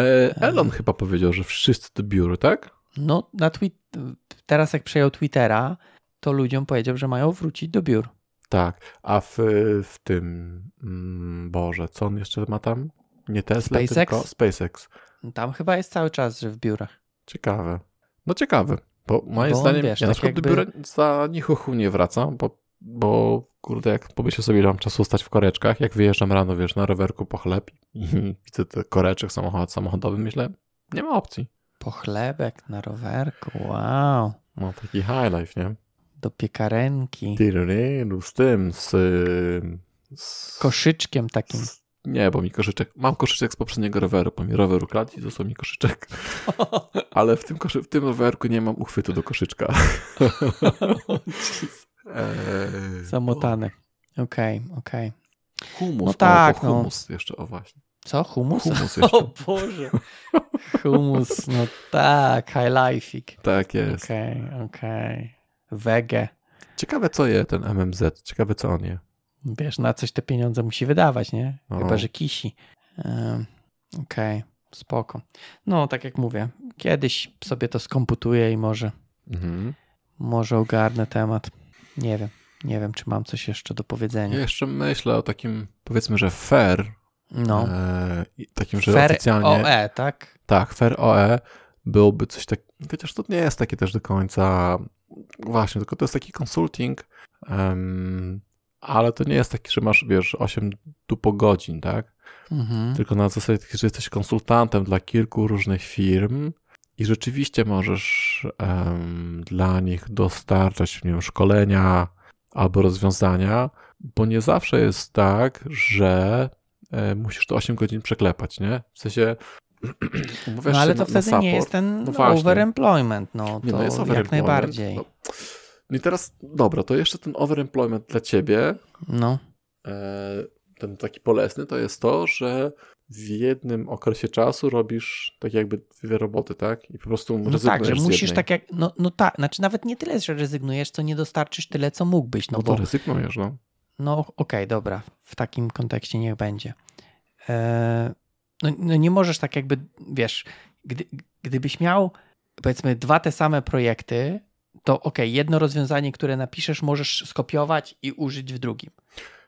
E, Elon chyba powiedział, że wszyscy do biura, tak? No, na tweet... teraz jak przejął Twittera, to ludziom powiedział, że mają wrócić do biur. Tak, a w, w tym, mm, Boże, co on jeszcze ma tam? Nie Tesla, SpaceX? tylko SpaceX. Tam chyba jest cały czas, że w biurach. Ciekawe. No ciekawe. Bo moim bo zdaniem, wiesz, ja na tak przykład jakby... do biura za nichuchu nie wracam, bo, bo kurde, jak pomyślę sobie, ile mam czasu stać w koreczkach, jak wyjeżdżam rano, wiesz, na rowerku po chleb i widzę te koreczek samochod, samochodowy, myślę, Nie ma opcji. Pochlebek na rowerku, wow. Mam taki high life, nie? Do piekarenki. Tyryryru, Z tym, z... z Koszyczkiem takim. z, nie, bo mi koszyczek... Mam koszyczek z poprzedniego roweru, bo mi rower ukradł i został mi koszyczek. Ale w tym, koszy, w tym rowerku nie mam uchwytu do koszyczka. Eee, Zamotany. Okej, okej. Humus, No tak, o, no. humus jeszcze, o właśnie. Co? Humus? Humus jeszcze. O Boże. Humus, no tak, high life'ik. Tak jest. Okej, okej. Wege. Ciekawe co je ten MMZ, ciekawe co on je. Wiesz, na coś te pieniądze musi wydawać, nie? No. Chyba, że kisi. Ym, Okej, spoko. No, tak jak mówię, kiedyś sobie to skomputuję i może, Mhm. może ogarnę temat. Nie wiem. Nie wiem, czy mam coś jeszcze do Ja powiedzenia. jeszcze myślę o takim, powiedzmy, że fair, No. e, takim, że Fair oficjalnie, OE, tak? tak, fair OE byłoby coś tak, chociaż to nie jest takie też do końca, właśnie, tylko to jest taki consulting, em, ale to nie jest taki, że masz, wiesz, 8 dupo godzin, tak? Mhm. Tylko na zasadzie, że jesteś konsultantem dla kilku różnych firm i rzeczywiście możesz em, dla nich dostarczać, nie wiem, szkolenia albo rozwiązania, bo nie zawsze jest tak, że e, musisz to 8 godzin przeklepać, nie? W sensie umawiasz No ale to wtedy nie jest ten No właśnie. overemployment, no Nie, to no jest jak overemployment. najbardziej. No. no i teraz, dobra, to jeszcze ten overemployment dla ciebie, No, e, ten taki bolesny, to jest to, że w jednym okresie czasu robisz tak jakby dwie roboty, tak? I po prostu no rezygnujesz tak, że musisz tak jak, no, no tak, znaczy nawet nie tyle, że rezygnujesz, co nie dostarczysz tyle, co mógłbyś, no, No to bo, rezygnujesz, no. no okej, dobra, w takim kontekście niech będzie. E, no, no nie możesz tak jakby, wiesz, gdy, gdybyś miał powiedzmy dwa te same projekty, to okej, jedno rozwiązanie, które napiszesz, możesz skopiować i użyć w drugim.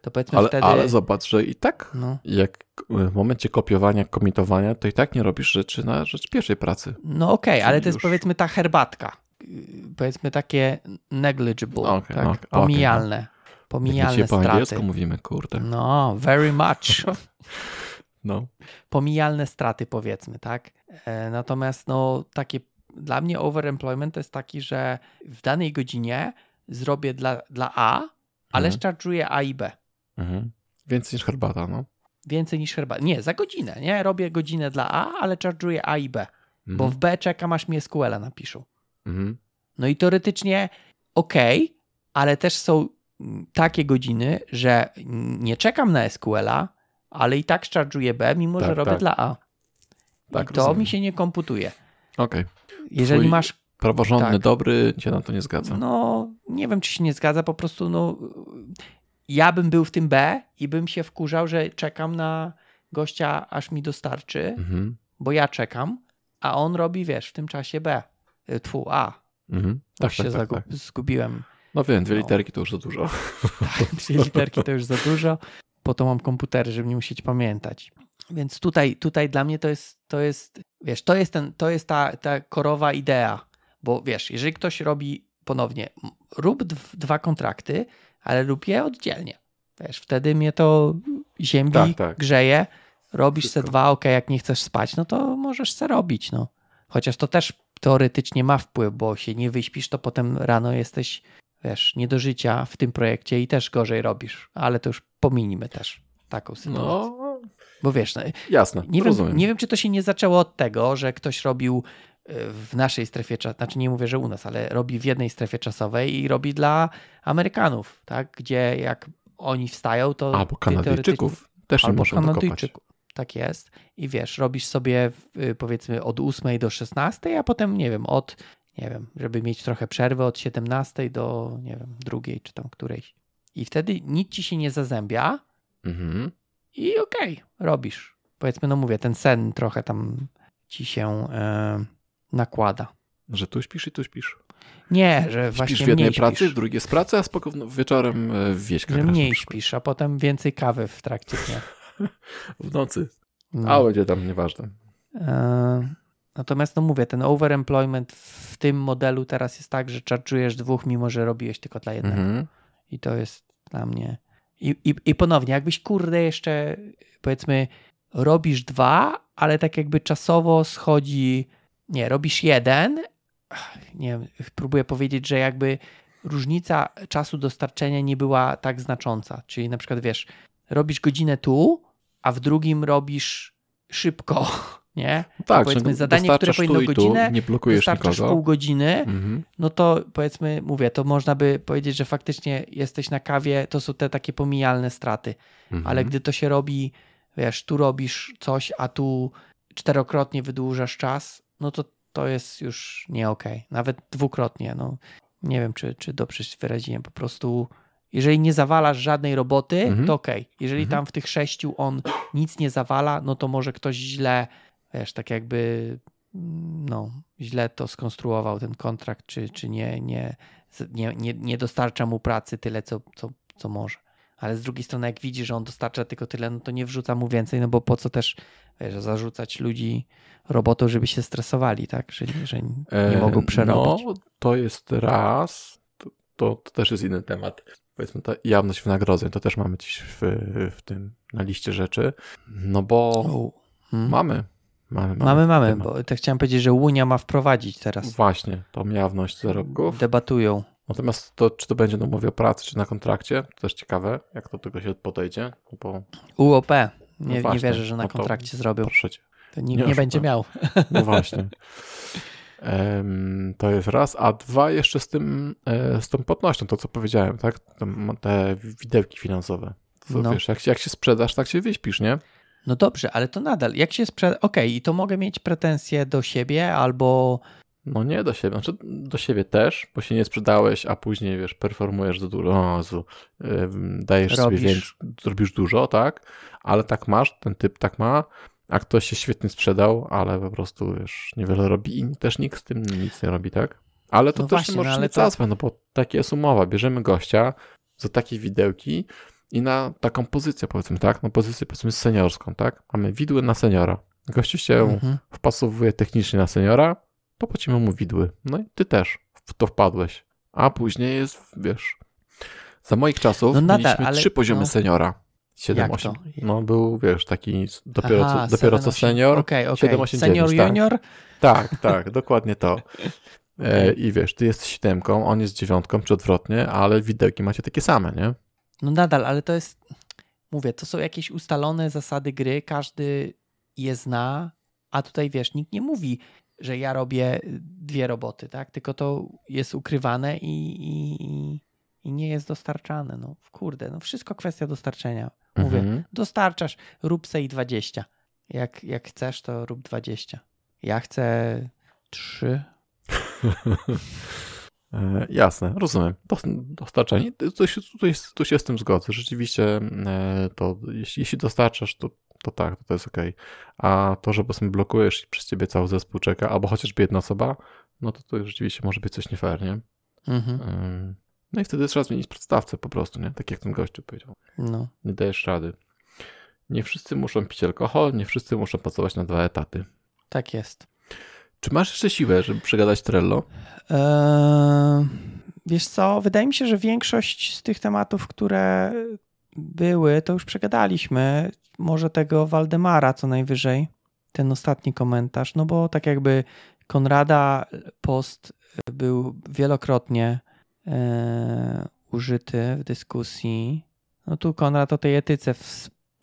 To powiedzmy Ale, wtedy... ale zobacz, że i tak no, jak w momencie kopiowania, komitowania, to i tak nie robisz rzeczy na rzecz pierwszej pracy. No okej, ale to jest już- powiedzmy ta herbatka. Yy, Powiedzmy takie negligible, No tak? no okej, pomijalne. Jak Pomijalne dzisiaj po angielsku straty. mówimy, kurde. No, very much. No. Pomijalne straty powiedzmy, tak? E, Natomiast no takie dla mnie overemployment to jest taki, że w danej godzinie zrobię dla, dla A, ale Mhm. A i B. Mhm. Więcej niż herbata, no. Więcej niż herbata. Nie, za godzinę, nie? Robię godzinę dla A, ale charge'uję A i B. Mhm. Bo w B czekam aż mi SQL-a napiszą. Mhm. No i teoretycznie okej, ale też są mm, takie godziny, że nie czekam na SQL-a, ale i tak charge'uję B, mimo że Tak, robię tak. dla A. Tak, I to rozumiem. mi się nie komputuje. Okej. Jeżeli Twój- masz, Praworządny, Tak. dobry, cię na to nie zgadza. no nie wiem, czy się nie zgadza, po prostu no ja bym był w tym B i bym się wkurzał, że czekam na gościa, aż mi dostarczy, Mhm. bo ja czekam, a on robi, wiesz, w tym czasie B. Y, Tfu, A. Mhm. Tak, się tak, tak, zagu- tak. zgubiłem. No wiem, dwie No. literki to już za dużo. Dwie literki to już za dużo. Po to mam komputery, żeby nie musieć pamiętać. Więc tutaj, tutaj dla mnie to jest, to jest, wiesz, to jest, ten, to jest ta, ta korowa idea. Bo wiesz, jeżeli ktoś robi ponownie, rób dw- dwa kontrakty, ale rób je oddzielnie. Wiesz, wtedy mnie to ziemi Tak, tak. grzeje, robisz se Wszystko. dwa, ok, jak nie chcesz spać, no to możesz se robić, no. Chociaż to też teoretycznie ma wpływ, bo się nie wyśpisz, to potem rano jesteś, wiesz, nie do życia w tym projekcie i też gorzej robisz. Ale to już pominimy też taką sytuację. No, Bo wiesz, no, jasne, nie, wiem, nie wiem, czy to się nie zaczęło od tego, że ktoś robił y, w naszej strefie czasowej, znaczy nie mówię, że u nas, ale robi w jednej strefie czasowej i robi dla Amerykanów, tak? Gdzie jak oni wstają, to Albo Kanadyjczyków też nie muszą. Kanadyjczyków. Tak jest. I wiesz, robisz sobie y, powiedzmy od 8 do 16, a potem nie wiem, od nie wiem, żeby mieć trochę przerwy od 17 do nie wiem, drugiej czy tam którejś. I wtedy nic ci się nie zazębia Mhm. i okej, robisz. Powiedzmy, no mówię, ten sen trochę tam ci się e, nakłada. Że tu śpisz i tu śpisz. Nie, że właśnie Śpisz w jednej mniej pracy, śpisz, w drugiej jest praca, a spoko wieczorem e, w wieśkach że mniej śpisz, a potem więcej kawy w trakcie dnia. W nocy. No. A będzie tam, nieważne. E, Natomiast no mówię, ten overemployment w tym modelu teraz jest tak, że charge'ujesz dwóch, mimo że robiłeś tylko dla jednego. Mhm. I to jest dla mnie... I, i, I ponownie, jakbyś kurde jeszcze powiedzmy robisz dwa, ale tak jakby czasowo schodzi, nie, robisz jeden, nie wiem, próbuję powiedzieć, że jakby różnica czasu dostarczenia nie była tak znacząca, czyli na przykład wiesz, robisz godzinę tu, a w drugim robisz szybko, nie? Tak, powiedzmy że zadanie, które powinno tu godzinę, nie blokujesz dostarczasz nikogo. pół godziny, Mhm. no to powiedzmy, mówię, to można by powiedzieć, że faktycznie jesteś na kawie, to są te takie pomijalne straty, Mhm. ale gdy to się robi, wiesz, tu robisz coś, a tu czterokrotnie wydłużasz czas, no to to jest już nie okej. Nawet dwukrotnie, no nie wiem, czy, czy dobrze się wyraziłem, po prostu jeżeli nie zawalasz żadnej roboty, Mhm. to okej. Jeżeli Mhm. tam w tych sześciu on nic nie zawala, no to może ktoś źle, wiesz, tak jakby mm, no, źle to skonstruował ten kontrakt, czy, czy nie, nie, nie, nie, dostarcza mu pracy tyle, co, co, co może. Ale z drugiej strony, jak widzi, że on dostarcza tylko tyle, no to nie wrzuca mu więcej, no bo po co też wiesz, zarzucać ludzi robotą, żeby się stresowali, tak? Że, że nie E, mogą przerobić. No, to jest raz. To, to, to też jest inny temat. Powiedzmy, ta jawność wynagrodzeń, to też mamy gdzieś w, w tym, na liście rzeczy. No bo O, hmm. mamy. Mamy, Mamy, mamy, temat. bo tak chciałem powiedzieć, że Unia ma wprowadzić teraz. Właśnie, tą jawność zarobków. Debatują. Natomiast to, czy to będzie na umowie o pracy, czy na kontrakcie, to też ciekawe, jak do tego się podejdzie. No Bo UOP. Nie, No nie wierzę, że na no to- kontrakcie zrobią. proszę cię. To nie nikt nie, oszukam. będzie miał. No właśnie. To jest raz, a dwa jeszcze z tym, e, z tą płatnością, to co powiedziałem, tak? Te widełki finansowe. To, No. Wiesz, jak, jak się sprzedasz, tak się wyśpisz, nie? No dobrze, ale to nadal, jak się sprzeda... Okej, i to mogę mieć pretensje do siebie albo... No nie do siebie, znaczy do siebie też, bo się nie sprzedałeś, a później, wiesz, performujesz za dużo, o Jezu, ym, dajesz Robisz. sobie więcej, zrobisz dużo, tak? Ale tak masz, ten typ tak ma, a ktoś się świetnie sprzedał, ale po prostu, wiesz, niewiele robi i też nikt z tym nic nie robi, tak? Ale to No też właśnie, możesz no nie to- całe, no bo takie jest umowa, bierzemy gościa za takie widełki i na taką pozycję, powiedzmy, tak? No pozycję, powiedzmy, seniorską, tak? Mamy widły na seniora. Gościu się Mhm. wpasowuje technicznie na seniora, to płacimy mu widły. No i ty też w to wpadłeś. A później jest, wiesz, za moich czasów No nadal, mieliśmy ale- trzy poziomy no. seniora. 7, Jak to? 8. No był, wiesz, taki dopiero, Aha, co, dopiero co 7, senior. Okej, okej. 7, 8, Senior, 9, tak? junior? Tak, tak, dokładnie to. E, I wiesz, ty jesteś siódemką, on jest dziewiątką, czy odwrotnie, ale widełki macie takie same, nie? No nadal, ale to jest... Mówię, to są jakieś ustalone zasady gry, każdy je zna, a tutaj wiesz, nikt nie mówi, że ja robię dwie roboty, tak? Tylko to jest ukrywane i, i, i- i nie jest dostarczane. No kurde, no wszystko kwestia dostarczenia. Mówię, Mhm. dostarczasz, rób se i 20. Jak, jak chcesz, to rób 20. Ja chcę 3. E, jasne, rozumiem. Dos- Dostarczanie, to, się, tu, jest, tu się z tym zgodzę. Rzeczywiście e, to jeśli, jeśli dostarczasz, to, to tak, to, to jest okej. A to, że po prostu blokujesz i przez ciebie cały zespół czeka, albo chociażby jedna osoba, no to to rzeczywiście może być coś nie fair, nie? Mhm. Ym, No i wtedy trzeba zmienić przedstawcę po prostu, nie? Tak jak ten gościu powiedział. No. Nie dajesz rady. Nie wszyscy muszą pić alkohol, nie wszyscy muszą pracować na dwa etaty. Tak jest. Czy masz jeszcze siłę, żeby przegadać Trello? Eee, wiesz co, wydaje mi się, że większość z tych tematów, które były, to już przegadaliśmy. Może tego Waldemara co najwyżej, ten ostatni komentarz, no bo tak jakby Konrada post był wielokrotnie e, użyty w dyskusji. No tu Konrad o tej etyce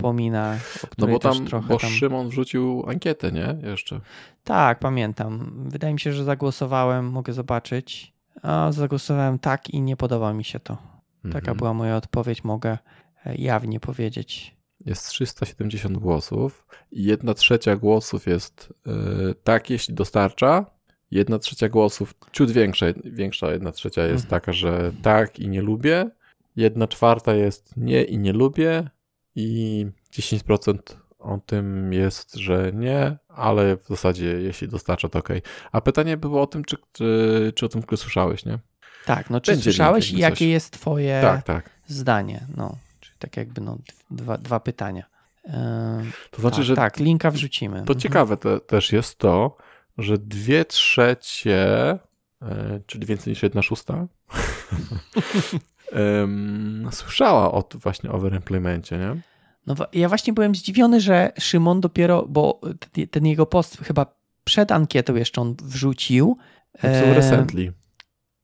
wspomina, No bo tam, też trochę bo tam... Szymon wrzucił ankietę, nie? Jeszcze. Tak, pamiętam. Wydaje mi się, że zagłosowałem, mogę zobaczyć. A zagłosowałem tak i nie podoba mi się to. Taka Mhm. była moja odpowiedź, mogę e, jawnie powiedzieć. Jest 370 głosów i jedna trzecia głosów jest yy, tak, jeśli dostarcza. Jedna trzecia głosów, ciut większa, większa jedna trzecia jest Mhm. taka, że tak i nie lubię. Jedna czwarta jest nie i nie lubię i 10% o tym jest, że nie, ale w zasadzie jeśli dostarcza, to ok. A pytanie było o tym, czy, czy, czy o tym słyszałeś, nie? Tak, no czy Będzie słyszałeś i jakby coś. jakie jest twoje Tak, tak. zdanie? No, czyli tak jakby no, dwa, dwa pytania. Ehm, To znaczy, tak, że tak, linka wrzucimy. To Mhm. ciekawe te, też jest to, że dwie trzecie, e, czyli więcej niż jedna szósta, em, słyszała o, właśnie overemploymencie, nie? No ja właśnie byłem zdziwiony, że Szymon dopiero, bo ten jego post chyba przed ankietą jeszcze on wrzucił. E, recently.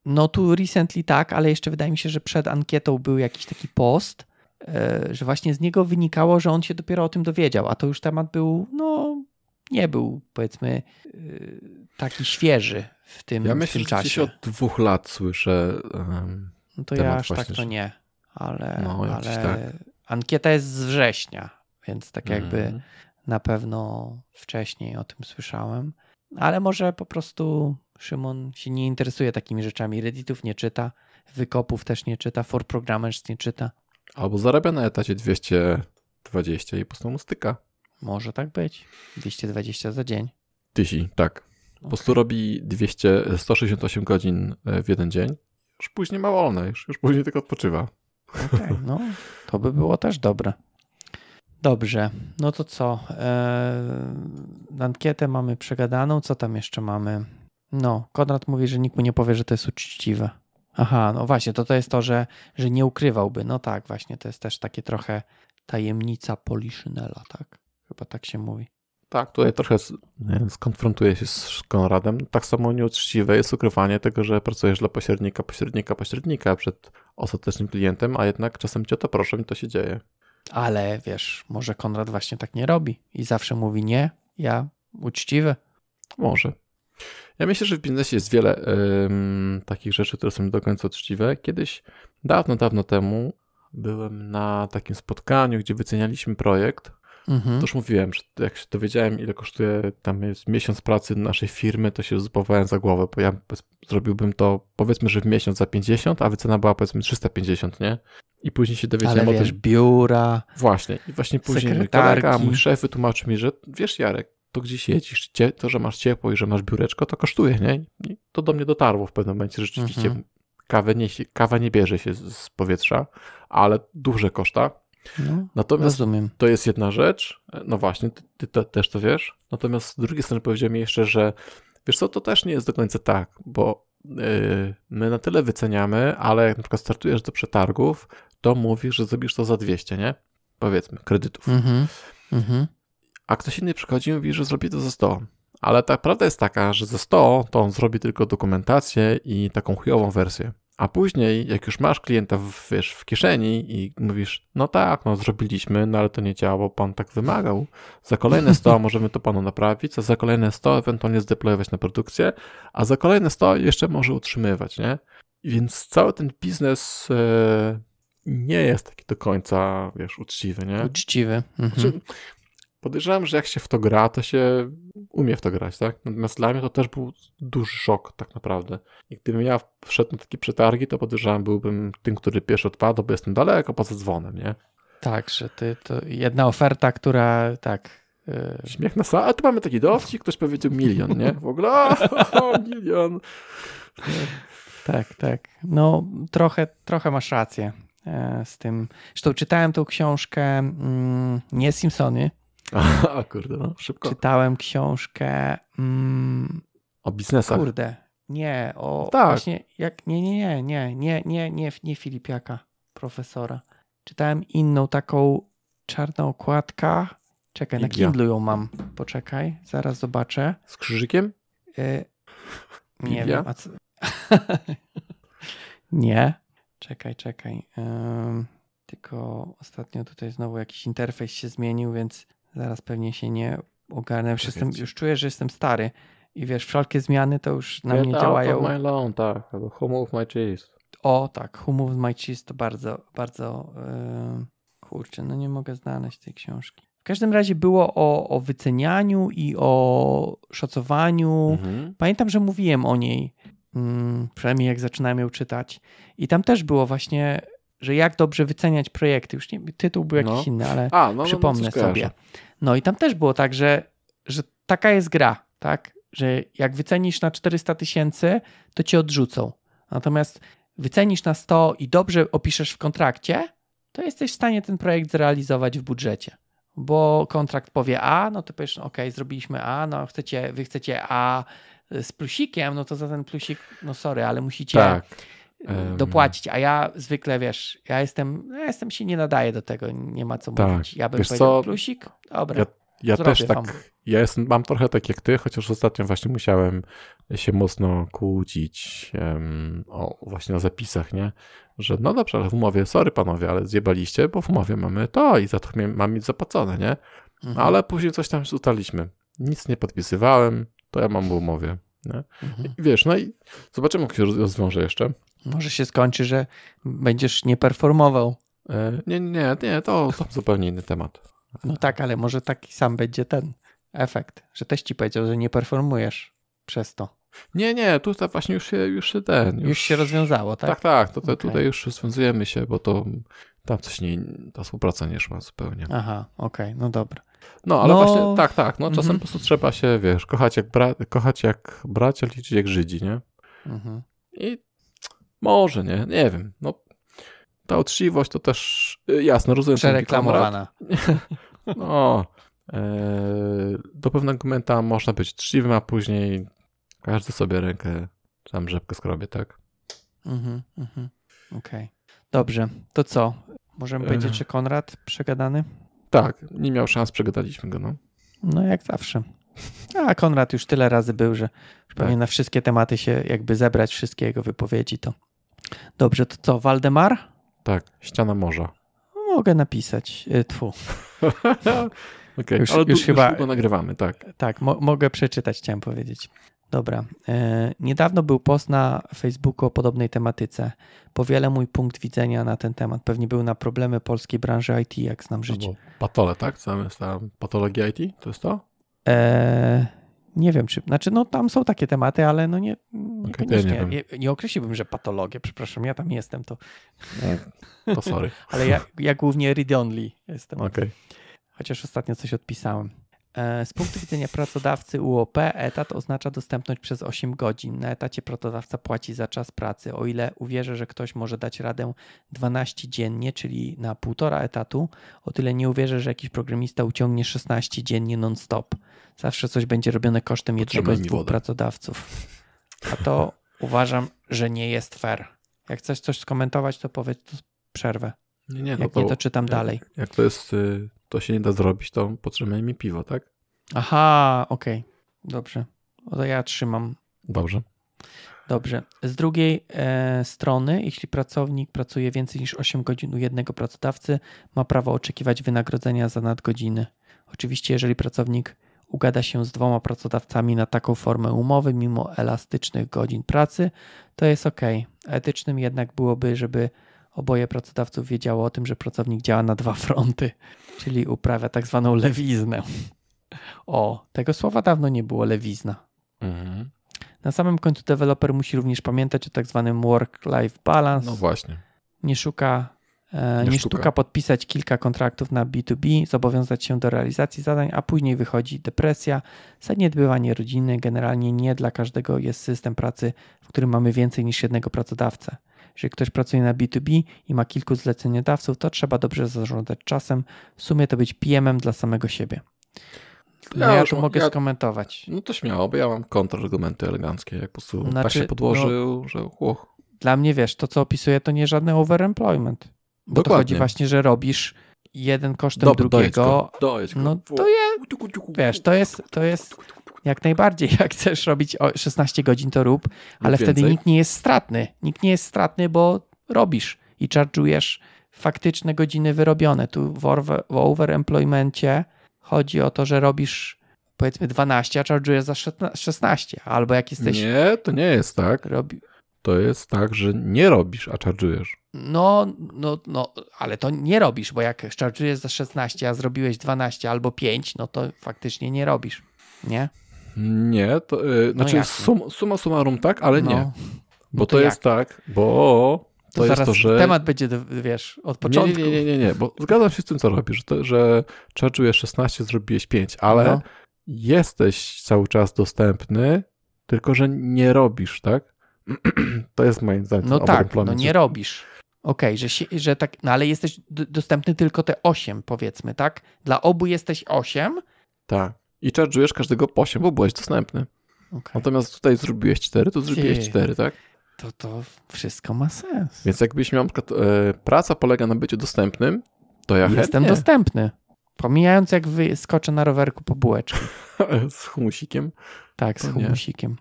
No tu recently tak, ale jeszcze wydaje mi się, że przed ankietą był jakiś taki post, e, że właśnie z niego wynikało, że on się dopiero o tym dowiedział, a to już temat był, no nie był powiedzmy e, taki świeży w tym, ja w myślę, tym czasie. Ja myślę, że od dwóch lat słyszę um, No to ja aż tak to nie, ale, no, ale tak. ankieta jest z września, więc tak jakby mm. na pewno wcześniej o tym słyszałem, ale może po prostu Szymon się nie interesuje takimi rzeczami. Redditów nie czyta, wykopów też nie czyta, for programmers nie czyta. Albo zarabia na etacie 220 i po prostu mu styka. Może tak być. 220 za dzień. Tysi, tak. Po prostu robi 200, 168 godzin e, w jeden dzień. Już później ma wolne, już, już później tylko odpoczywa. Okay, no, to by było też dobre. Dobrze, no to co? Eee, ankietę mamy przegadaną. Co tam jeszcze mamy? No, Konrad mówi, że nikt mu nie powie, że to jest uczciwe. Aha, no właśnie, to to jest to, że, że nie ukrywałby. No tak, właśnie, to jest też takie trochę tajemnica Poliszynela, tak? Chyba tak się mówi. Tak, tutaj trochę skonfrontuję się z Konradem. Tak samo nieuczciwe jest ukrywanie tego, że pracujesz dla pośrednika, pośrednika, pośrednika przed ostatecznym klientem, a jednak czasem cię o to proszę i to się dzieje. Ale wiesz, może Konrad właśnie tak nie robi i zawsze mówi nie, ja uczciwy. Może. Ja myślę, że w biznesie jest wiele takich rzeczy, które są nie do końca uczciwe. Kiedyś, dawno, dawno temu, byłem na takim spotkaniu, gdzie wycenialiśmy projekt. Mhm. To już mówiłem, że jak się dowiedziałem, ile kosztuje tam jest miesiąc pracy naszej firmy, to się złapałem za głowę, bo ja zrobiłbym to powiedzmy, że w miesiąc za 50, a wycena była powiedzmy 350, nie? I później się dowiedziałem Ale o wiesz, tym. biura. Właśnie. I właśnie później mój kolega, mój szef wytłumaczył mi, że wiesz, Jarek, to gdzieś jedziesz, to, że masz ciepło i że masz biureczko, to kosztuje, nie? I to do mnie dotarło w pewnym momencie. Rzeczywiście mhm. kawę nie, kawa nie bierze się z powietrza, ale duże koszta. No, Natomiast rozumiem. to jest jedna rzecz. No właśnie, ty, ty to, też to wiesz. Natomiast z drugiej strony powiedział mi jeszcze, że wiesz co, to też nie jest do końca tak, bo yy, my na tyle wyceniamy, ale jak na przykład startujesz do przetargów, to mówisz, że zrobisz to za 200, nie? Powiedzmy, kredytów. Mhm. Mhm a ktoś inny przychodzi i mówi, że zrobi to za 100. Ale ta prawda jest taka, że za 100 to on zrobi tylko dokumentację i taką chujową wersję. A później, jak już masz klienta w, wiesz, w kieszeni i mówisz, no tak, no zrobiliśmy, no ale to nie działa, bo pan tak wymagał. Za kolejne 100 możemy to panu naprawić, a za kolejne 100 ewentualnie zdeployować na produkcję, a za kolejne 100 jeszcze może utrzymywać, nie? Więc cały ten biznes e, nie jest taki do końca, wiesz, uczciwy, nie? Uczciwy. Mhm. Znaczy, podejrzewam, że jak się w to gra, to się umie w to grać, tak? Natomiast dla mnie to też był duży szok tak naprawdę. I gdybym ja wszedł na takie przetargi, to podejrzewam, byłbym tym, który pierwszy odpadł, bo jestem daleko poza dzwonem, nie? Tak, że ty to jedna oferta, która tak... Yy... Śmiech na sali, a tu mamy taki dowcik, ktoś powiedział milion, nie? W ogóle, o, milion. Tak, tak. No trochę, trochę masz rację e, z tym. Zresztą czytałem tą książkę mm, nie Simpsony, A, kurde, no, szybko. Czytałem książkę. Mm, o biznesach. Kurde. Nie, o no tak. właśnie jak nie, nie, nie, nie, nie, nie, nie, nie Filipiaka, profesora. Czytałem inną taką czarną okładka. Czekaj, Igia. na Kindle ją mam. Poczekaj, zaraz zobaczę. Z krzyżykiem? Y nie Biblia? wiem. Co... nie. Czekaj, czekaj. Tylko ostatnio tutaj znowu jakiś interfejs się zmienił, więc Zaraz pewnie się nie ogarnę. Już, jestem, już czuję, że jestem stary i wiesz, wszelkie zmiany to już na Get mnie działają. Of my lawn, tak, albo Who Moved My Cheese. O, tak, Who Moved My Cheese to bardzo, bardzo yy, kurczę, no nie mogę znaleźć tej książki. W każdym razie było o, o wycenianiu i o szacowaniu. Mhm. Pamiętam, że mówiłem o niej, mm, przynajmniej jak zaczynałem ją czytać. I tam też było właśnie, że jak dobrze wyceniać projekty. Już nie, tytuł był jakiś no. inny, ale A, no, no przypomnę no, sobie. No i tam też było tak, że, że taka jest gra, tak? Że jak wycenisz na 400 tysięcy, to cię odrzucą. Natomiast wycenisz na 100 i dobrze opiszesz w kontrakcie, to jesteś w stanie ten projekt zrealizować w budżecie. Bo kontrakt powie A, no to powiesz, ok, zrobiliśmy A, no chcecie, wy chcecie A z plusikiem, no to za ten plusik, no sorry, ale musicie tak. Dopłacić, a ja zwykle, wiesz, ja jestem, ja jestem się nie nadaję do tego, nie ma co Tak. mówić. Ja bym Wiesz powiedział co? plusik, dobra. Ja, ja też tak, wam. ja jestem, mam trochę tak jak ty, chociaż ostatnio właśnie musiałem się mocno kłócić em, o, właśnie o zapisach, nie? Że no dobrze, ale w umowie, sorry panowie, ale zjebaliście, bo w umowie mamy to i za to mam mieć zapłacone, nie? Mhm, Ale później coś tam ustaliliśmy. Nic nie podpisywałem, to ja mam w umowie, nie? mhm. Wiesz, no i zobaczymy, jak się roz- rozwiąże jeszcze. Może się skończy, że będziesz nie performował. E, Nie, nie, nie, to, to zupełnie inny temat. No tak, ale może taki sam będzie ten efekt, że też ci powiedział, że nie performujesz przez to. Nie, nie, tutaj właśnie już się, już się ten. Już, się rozwiązało, tak? Tak, tak, to, to, Okej. tutaj już rozwiązujemy się, bo to tam coś nie, ta współpraca nie szła zupełnie. Aha, okej, no dobra. No, ale No, właśnie, tak, tak, no czasem mhm. po prostu trzeba się, wiesz, kochać jak, bra, kochać jak bracia, liczyć jak Żydzi, nie? Mhm. I może, nie, nie wiem, no ta uczciwość to też, y, jasne, rozumiem. Przereklamowana. No, e, do pewnego momenta można być uczciwym, a później każdy sobie rękę, czy tam rzepkę skrobie, tak? Mhm, mhm. Okej. Dobrze, to co? Możemy Ech. powiedzieć, że Konrad przegadany? Tak, nie miał szans, przegadaliśmy go, no. No jak zawsze. A Konrad już tyle razy był, że już pewnie Tak. na wszystkie tematy się jakby zebrać wszystkie jego wypowiedzi to. Dobrze, to co? Waldemar? Tak, ściana morza. Mogę napisać. Y, Tfu. Okej, Już- ale już już, chyba- już nagrywamy, tak. Tak, mo- mogę przeczytać, chciałem powiedzieć. Dobra. E, niedawno był post na Facebooku o podobnej tematyce. Powiele mój punkt widzenia na ten temat. Pewnie był na problemy polskiej branży IT, jak znam życie. Albo patole, tak? Tam? Patologia IT? To jest to? E, nie wiem, czy. Znaczy, no tam są takie tematy, ale no nie. Niekoniecznie. nie nie, nie, określiłbym, że patologię, przepraszam, ja tam jestem, to. To sorry. Ale ja, ja głównie read only jestem. Okej. Chociaż ostatnio coś odpisałem. E, Z punktu widzenia pracodawcy UOP etat oznacza dostępność przez 8 godzin. Na etacie pracodawca płaci za czas pracy. O ile uwierzę, że ktoś może dać radę 12 dziennie, czyli na półtora etatu, o tyle nie uwierzę, że jakiś programista uciągnie 16 dziennie non-stop. Zawsze coś będzie robione kosztem jednego z dwóch pracodawców. A to uważam, że nie jest fair. Jak chcesz coś skomentować, to powiedz, to przerwę. Nie, nie, no Jak to, nie, to czytam jak, dalej. Jak to jest, y, to się nie da zrobić, to potrzymaj mi piwo, tak? Aha, okej. Dobrze. No to ja trzymam. Dobrze. Dobrze. Z drugiej e, strony, jeśli pracownik pracuje więcej niż 8 godzin u jednego pracodawcy, ma prawo oczekiwać wynagrodzenia za nadgodziny. Oczywiście, jeżeli pracownik ugada się z dwoma pracodawcami na taką formę umowy, mimo elastycznych godzin pracy, to jest ok. Etycznym jednak byłoby, żeby oboje pracodawców wiedziało o tym, że pracownik działa na dwa fronty, czyli uprawia tak zwaną lewiznę. O, tego słowa dawno nie było lewizna. Mhm. Na samym końcu deweloper musi również pamiętać o tak zwanym work-life balance. No właśnie. Nie szuka, e, Nie nie, sztuka. sztuka podpisać kilka kontraktów na B2B, zobowiązać się do realizacji zadań, a później wychodzi depresja, zaniedbywanie rodziny. Generalnie nie dla każdego jest system pracy, w którym mamy więcej niż jednego pracodawcę. Jeżeli ktoś pracuje na B2B i ma kilku zleceniodawców, to trzeba dobrze zarządzać czasem. W sumie to być PM-em dla samego siebie. No Ja ja, to mogę ja- skomentować. No to śmiało, bo ja mam kontrargumenty eleganckie, jak po prostu tak Znaczy, się podłożył, że uch, Dla mnie, wiesz, to co opisuję, to nie żadny overemployment. Bo to Dokładnie. chodzi właśnie, że robisz jeden kosztem dojedź drugiego. go, dojedź go. No to je, wiesz, to jest, to jest jak najbardziej, jak chcesz robić o 16 godzin, to rób, ale wtedy nikt nie jest stratny. Nikt nie jest stratny, bo robisz i charge'ujesz faktyczne godziny wyrobione. Tu w, orwe- w overemploymencie chodzi o to, że robisz powiedzmy 12, a charge'ujesz za 16, albo jak jesteś... Nie, to nie jest tak. Robi, To jest tak, że nie robisz, a charge'ujesz. No, no, no, ale to nie robisz, bo jak charge'ujesz za 16, a zrobiłeś 12 albo 5, no to faktycznie nie robisz, nie? Nie, to y, znaczy jasne. sum, summa summarum tak, ale no, nie. Bo no to, to jest tak, bo to, jest zaraz to, że... temat będzie, wiesz, od Nie, początku. nie, nie, nie, nie, bo zgadzam się z tym, co robisz, że, to, że charge'ujesz 16, zrobiłeś 5, ale No. jesteś cały czas dostępny, tylko że nie robisz, tak? to jest moim zdaniem No tak, no nie że- robisz. Okej, że, się, że tak, no ale jesteś dostępny tylko te 8, powiedzmy, tak? Dla obu jesteś 8. Tak. I charge'ujesz każdego po 8, bo byłeś dostępny. Okay. Natomiast tutaj zrobiłeś 4, to zrobiłeś Ty. 4, tak? to to wszystko ma sens. Więc jakbyś miał na przykład e, praca polega na byciu dostępnym, to ja Jestem chętnie dostępny. Pomijając, jak wyskoczę na rowerku po bułeczki. z humusikiem. Tak, z humusikiem.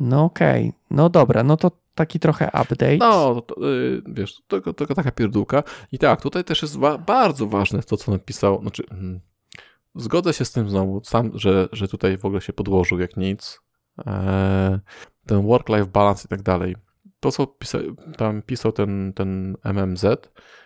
No okej. No dobra, no to taki trochę update. No, to, y, wiesz, tylko, tylko taka pierdółka. I tak, tutaj też jest bardzo ważne to, co napisał. Znaczy, mm, zgodzę się z tym znowu, sam, że, że tutaj w ogóle się podłożył jak nic. Eee, ten work-life balance i tak dalej. To, co pisa, tam pisał ten, ten MMZ,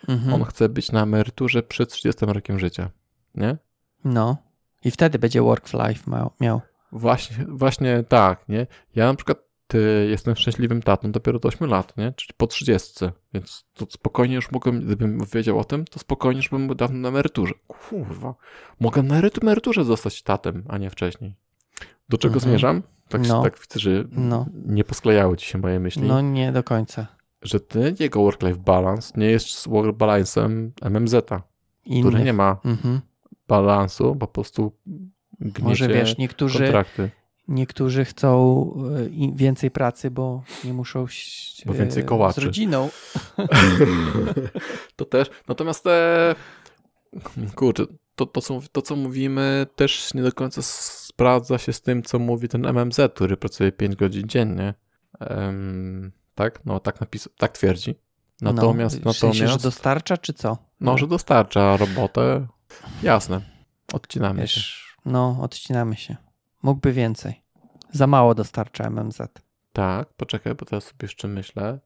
Mhm. on chce być na emeryturze przed 30 rokiem życia. Nie? No. I wtedy będzie work life miał. miał. Właśnie, właśnie tak, nie? Ja na przykład y, jestem szczęśliwym tatą dopiero do 8 lat, nie? Czyli po 30, więc to spokojnie już mogłem, gdybym wiedział o tym, to spokojnie już bym był dawno na emeryturze. Kurwa, mogę na emerytu- emeryturze zostać tatem, a nie wcześniej. Do czego Mhm. zmierzam? Tak, No. tak widzę, że No. nie posklejały ci się moje myśli, No nie do końca. że ten jego work-life balance nie jest work balance'em MMZ-a, Innych. który nie ma Mhm. balansu, po prostu gniecie Może wiesz, niektórzy, kontrakty. Niektórzy chcą e, więcej pracy, bo nie muszą ś- Bo więcej e, kołaczy. z rodziną. to też. Natomiast te. Kurczę, to, to, co, to, co mówimy, też nie do końca sprawdza się z tym, co mówi ten MMZ, który pracuje 5 godzin dziennie. Em, tak? No, tak, napis, tak twierdzi. Natomiast, no, w sensie, że natomiast dostarcza, czy co? no, że dostarcza robotę. Jasne. Odcinamy się. Wiesz, no, odcinamy się. Mógłby więcej. Za mało dostarcza MMZ. Tak, poczekaj, bo teraz sobie jeszcze myślę.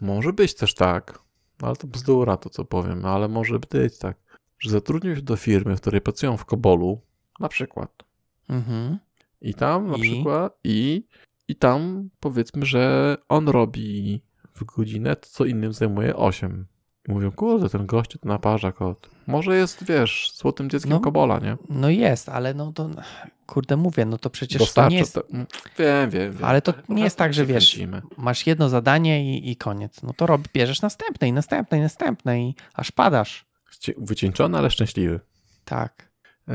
Może być też tak, ale to bzdura to, co powiem, ale może być tak, że zatrudnił się do firmy, w której pracują w Kobolu, na przykład. Mhm. I tam na I? przykład i, i tam powiedzmy, że on robi w godzinę to, co innym zajmuje 8. I mówią, kurde, ten gościu to naparza kot. Może jest, wiesz, złotym dzieckiem No. Kobola, nie? No jest, ale no to, kurde mówię, no to przecież to Dostarcza nie jest, to- Wiem, wiem, wiem. Ale to Tak, nie jest tak, że się wiesz, kręcimy. masz jedno zadanie i, i koniec. No to rob, bierzesz następne i następne i następne i aż padasz. Cie- Wycieńczony, ale szczęśliwy. Tak. E,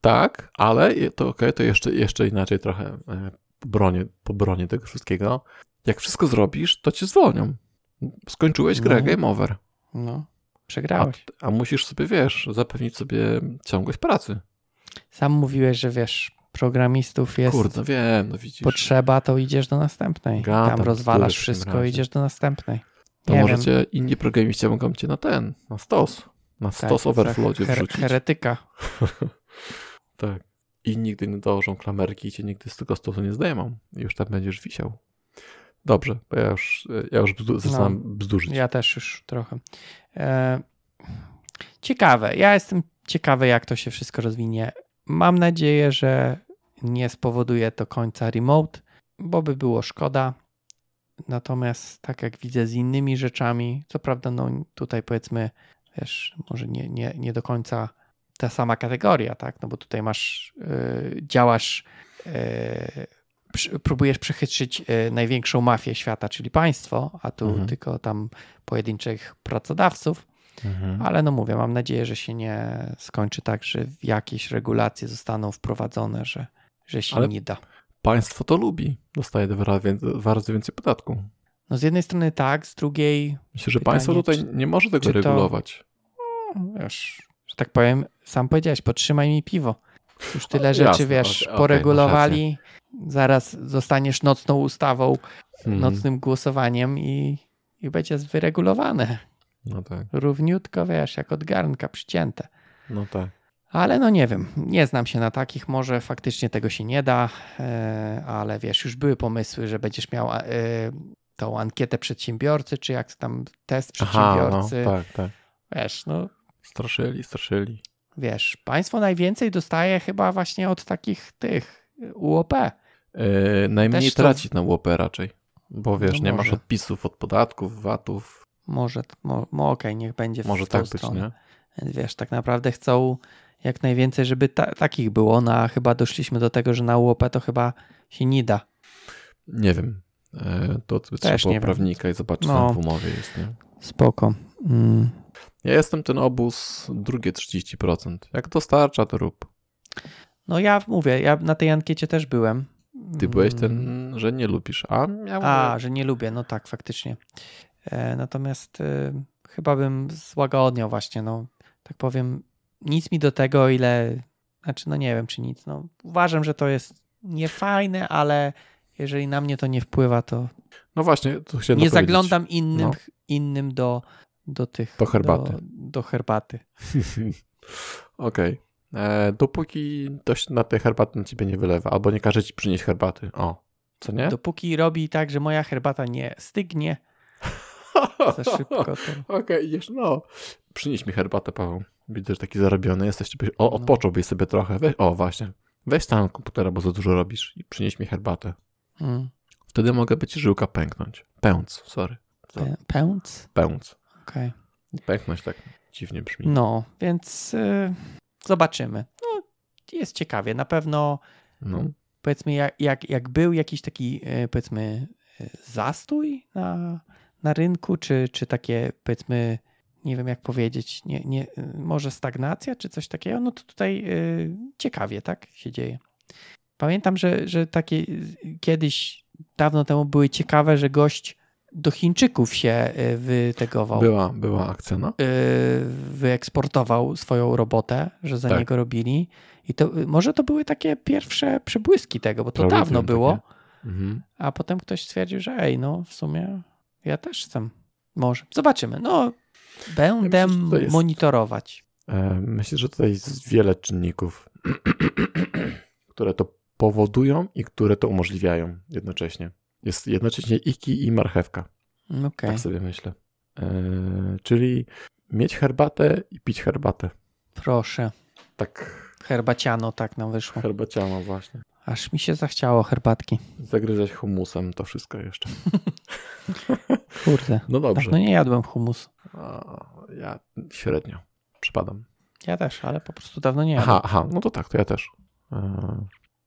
tak, ale to okej, to jeszcze, jeszcze inaczej trochę e, po bronie, po bronie tego wszystkiego. Jak wszystko zrobisz, to cię zwolnią. Skończyłeś grę, No. game over. No, A, przegrałeś. a musisz sobie, wiesz, zapewnić sobie ciągłość pracy. Sam mówiłeś, że wiesz, programistów jest Kurde, no wiem, no widzisz. potrzeba, to idziesz do następnej. Gadam Tam rozwalasz wszystko, razie. idziesz do następnej. to nie możecie, inni programiści mogą cię na ten, na stos. Na stos Tak, overflow cię her- wrzucić. Heretyka. Tak. I nigdy nie dołożą klamerki i cię nigdy z tego stosu nie zdejmą. I już tam będziesz wisiał. Dobrze, bo ja już, ja już bzdu- zaczynam bzdurzyć. No. Ja też już trochę. E, ciekawe. Ja jestem ciekawy, jak to się wszystko rozwinie. Mam nadzieję, że nie spowoduje to końca remote, bo by było szkoda. Natomiast tak jak widzę z innymi rzeczami, co prawda, no tutaj powiedzmy, wiesz, może nie, nie, nie do końca ta sama kategoria, tak? No bo tutaj masz, y, działasz, y, przy, próbujesz przechytrzyć y, największą mafię świata, czyli państwo, a tu Mhm. tylko tam pojedynczych pracodawców. Mhm. Ale no mówię, mam nadzieję, że się nie skończy tak, że jakieś regulacje zostaną wprowadzone, że, że się Ale- nie da. Państwo to lubi. Dostaje dwa razy, więcej- podatku. No z jednej strony tak, z drugiej, Myślę, że Pytanie, państwo tutaj czy- nie może tego czy to- regulować. no, wiesz, że tak powiem, sam powiedziałeś, podtrzymaj mi piwo. Już tyle O, rzeczy, jasne, wiesz, okej, poregulowali, zaraz zostaniesz nocną ustawą, Mhm. nocnym głosowaniem i, i będzie wyregulowane. No tak, Równiutko, wiesz, jak od garnka przycięte. no tak. Ale no nie wiem, nie znam się na takich, może faktycznie tego się nie da, e, ale wiesz, już były pomysły, że będziesz miał e, tą ankietę przedsiębiorcy, czy jak tam test Aha, no, przedsiębiorcy. tak, tak. Wiesz, no Straszyli, straszyli. Wiesz, państwo najwięcej dostaje chyba właśnie od takich tych UOP. E, najmniej Też to- tracić na łopę raczej. Bo wiesz, No nie masz odpisów od podatków, VAT-ów. Może, mo, mo, okej, niech będzie w Może tak być, stronę. nie? Więc Wiesz, tak naprawdę chcą jak najwięcej, żeby ta, takich było, no a chyba doszliśmy do tego, że na UOP to chyba się nie da. Nie wiem. E, to Też trzeba nie wiem. prawnika i zobaczyć, co No. tam w umowie jest, nie? Spoko. Mm. Ja jestem ten obóz drugie 30%. Jak dostarcza, to rób. No ja mówię, ja na tej ankiecie też byłem. Ty byłeś Mm, ten, że nie lubisz, a. A, że nie lubię, no tak, faktycznie. E, natomiast e, chyba bym złagodniał właśnie, no tak powiem, nic mi do tego, ile, znaczy no nie wiem, czy nic, no uważam, że to jest niefajne, ale jeżeli na mnie to nie wpływa, to No właśnie, to chciałem nie zaglądam innym, No. innym do, do tych... Do herbaty. Do, do herbaty. Okej. E, Dopóki ktoś na tej herbaty na ciebie nie wylewa, albo nie każe ci przynieść herbaty. O, co nie? Dopóki robi tak, że moja herbata nie stygnie za szybko, to... Okej, idziesz, no. Przynieś mi herbatę, Paweł. Widzę, że taki zarobiony jesteś. O, No. odpocząłbyś sobie trochę. Weź, o, właśnie. Weź tam komputera, bo za dużo robisz i przynieś mi herbatę. Mm. Wtedy mogę być żyłka pęknąć. Pęc, sorry. Co? Pę- Pęc? Pęc. Okej. Pęknąć tak dziwnie brzmi. No, więc y, zobaczymy. No, jest ciekawie. Na pewno No. powiedzmy, jak, jak, jak był jakiś taki y, powiedzmy y, zastój na, na rynku, czy, czy takie powiedzmy, nie wiem jak powiedzieć, nie, nie, może stagnacja, czy coś takiego, no to tutaj ciekawie, tak się dzieje. Pamiętam, że, że takie kiedyś, dawno temu były ciekawe, że gość do Chińczyków się y, wytegował. Była, była akcja, no. y, wyeksportował swoją robotę, że za Tak. niego robili. I to y, może to były takie pierwsze przebłyski tego, bo to dawno było. Mhm. a potem ktoś stwierdził, że ej, no w sumie ja też chcę. Może. Zobaczymy. No, będę Ja myślę, jest- monitorować. E, Myślę, że tutaj jest wiele czynników, które to powodują i które to umożliwiają jednocześnie. Jest jednocześnie i kij i marchewka, Okej, tak sobie myślę. E, czyli mieć herbatę i pić herbatę. proszę. Tak Herbaciano tak nam wyszło. herbaciano właśnie. Aż mi się zachciało herbatki. Zagryzać humusem to wszystko jeszcze. Kurde. No dobrze. Dawno nie jadłem humus. Ja średnio przypadam. Ja też, ale po prostu dawno nie jadłem. Aha, aha, no to tak, to ja też.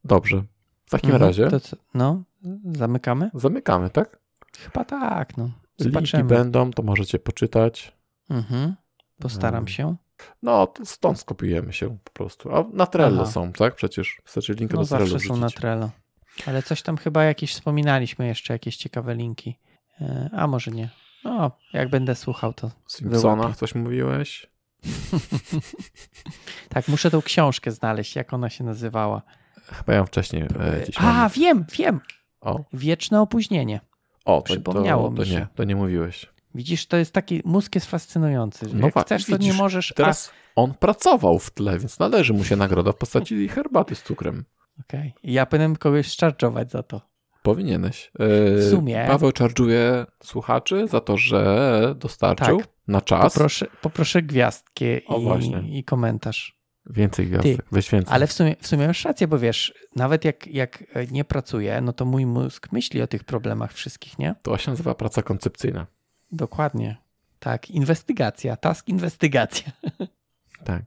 Dobrze. W takim Mhm, razie To co, no, zamykamy? zamykamy, tak? Chyba tak, no. Linki Zobaczymy. będą, to możecie poczytać. Mhm. Postaram Mm. się. No, stąd skopiujemy się po prostu. A na Trello Aha. są, tak? Przecież wystarczy linkę No do Trello zawsze są na. Trello. Ale coś tam chyba jakieś wspominaliśmy jeszcze, jakieś ciekawe linki. E, A może nie. No, jak będę słuchał, to Simpsonach wyłapię. coś mówiłeś? tak, muszę tą książkę znaleźć, jak ona się nazywała. Chyba ja wcześniej e, gdzieś A, mam. wiem, wiem. O, Wieczne opóźnienie. o to, przypomniało to, mi się. nie, to nie mówiłeś. Widzisz, to jest taki, mózg jest fascynujący. Że No jak chcesz, to nie widzisz, możesz. Teraz on pracował w tle, więc należy mu się nagroda w postaci herbaty z cukrem. A, okej. Ja powinienem kogoś szczarczować za to. Powinieneś. E, W sumie- Paweł czarżuje słuchaczy za to, że dostarczył Tak. na czas Poproszę, poproszę gwiazdkę O, właśnie. i, i komentarz. Więcej gwiazdek. Weź więcej. Ale w sumie, w sumie masz rację, bo wiesz, nawet jak, jak nie pracuję, no to mój mózg myśli o tych problemach wszystkich, nie? To się nazywa praca koncepcyjna. Dokładnie. Tak, inwestygacja, task inwestygacja. Tak.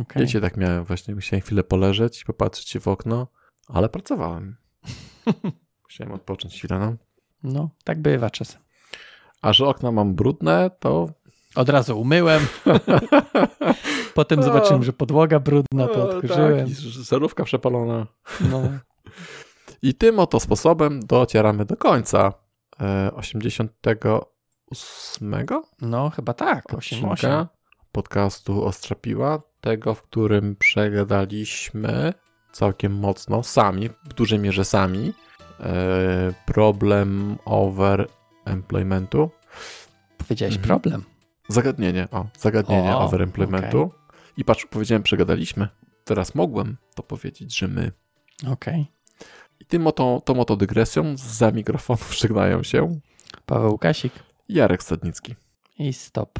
Okay. Wiecie, tak miałem właśnie. Musiałem chwilę poleżeć popatrzeć się w okno, ale pracowałem. Musiałem odpocząć chwilę, no. No, tak bywa czasem. A że okna mam brudne, to Od razu umyłem. Potem zobaczyłem, że podłoga brudna, to O, odkurzyłem. Tak, żarówka przepalona. No, I tym oto sposobem docieramy do końca e, 88 no chyba tak. 8, odcinka podcastu Ostrzapiła, tego, w którym przegadaliśmy całkiem mocno, sami, w dużej mierze sami, e, problem over employmentu. Powiedziałeś Mhm. problem. Zagadnienie, o, zagadnienie O, over employmentu. I patrz, powiedziałem przegadaliśmy. Teraz mogłem to powiedzieć, że my. Okej. I tym oto, tą oto dygresją za mikrofonów żegnają się Paweł Kasik Jarek Stadnicki. i stop.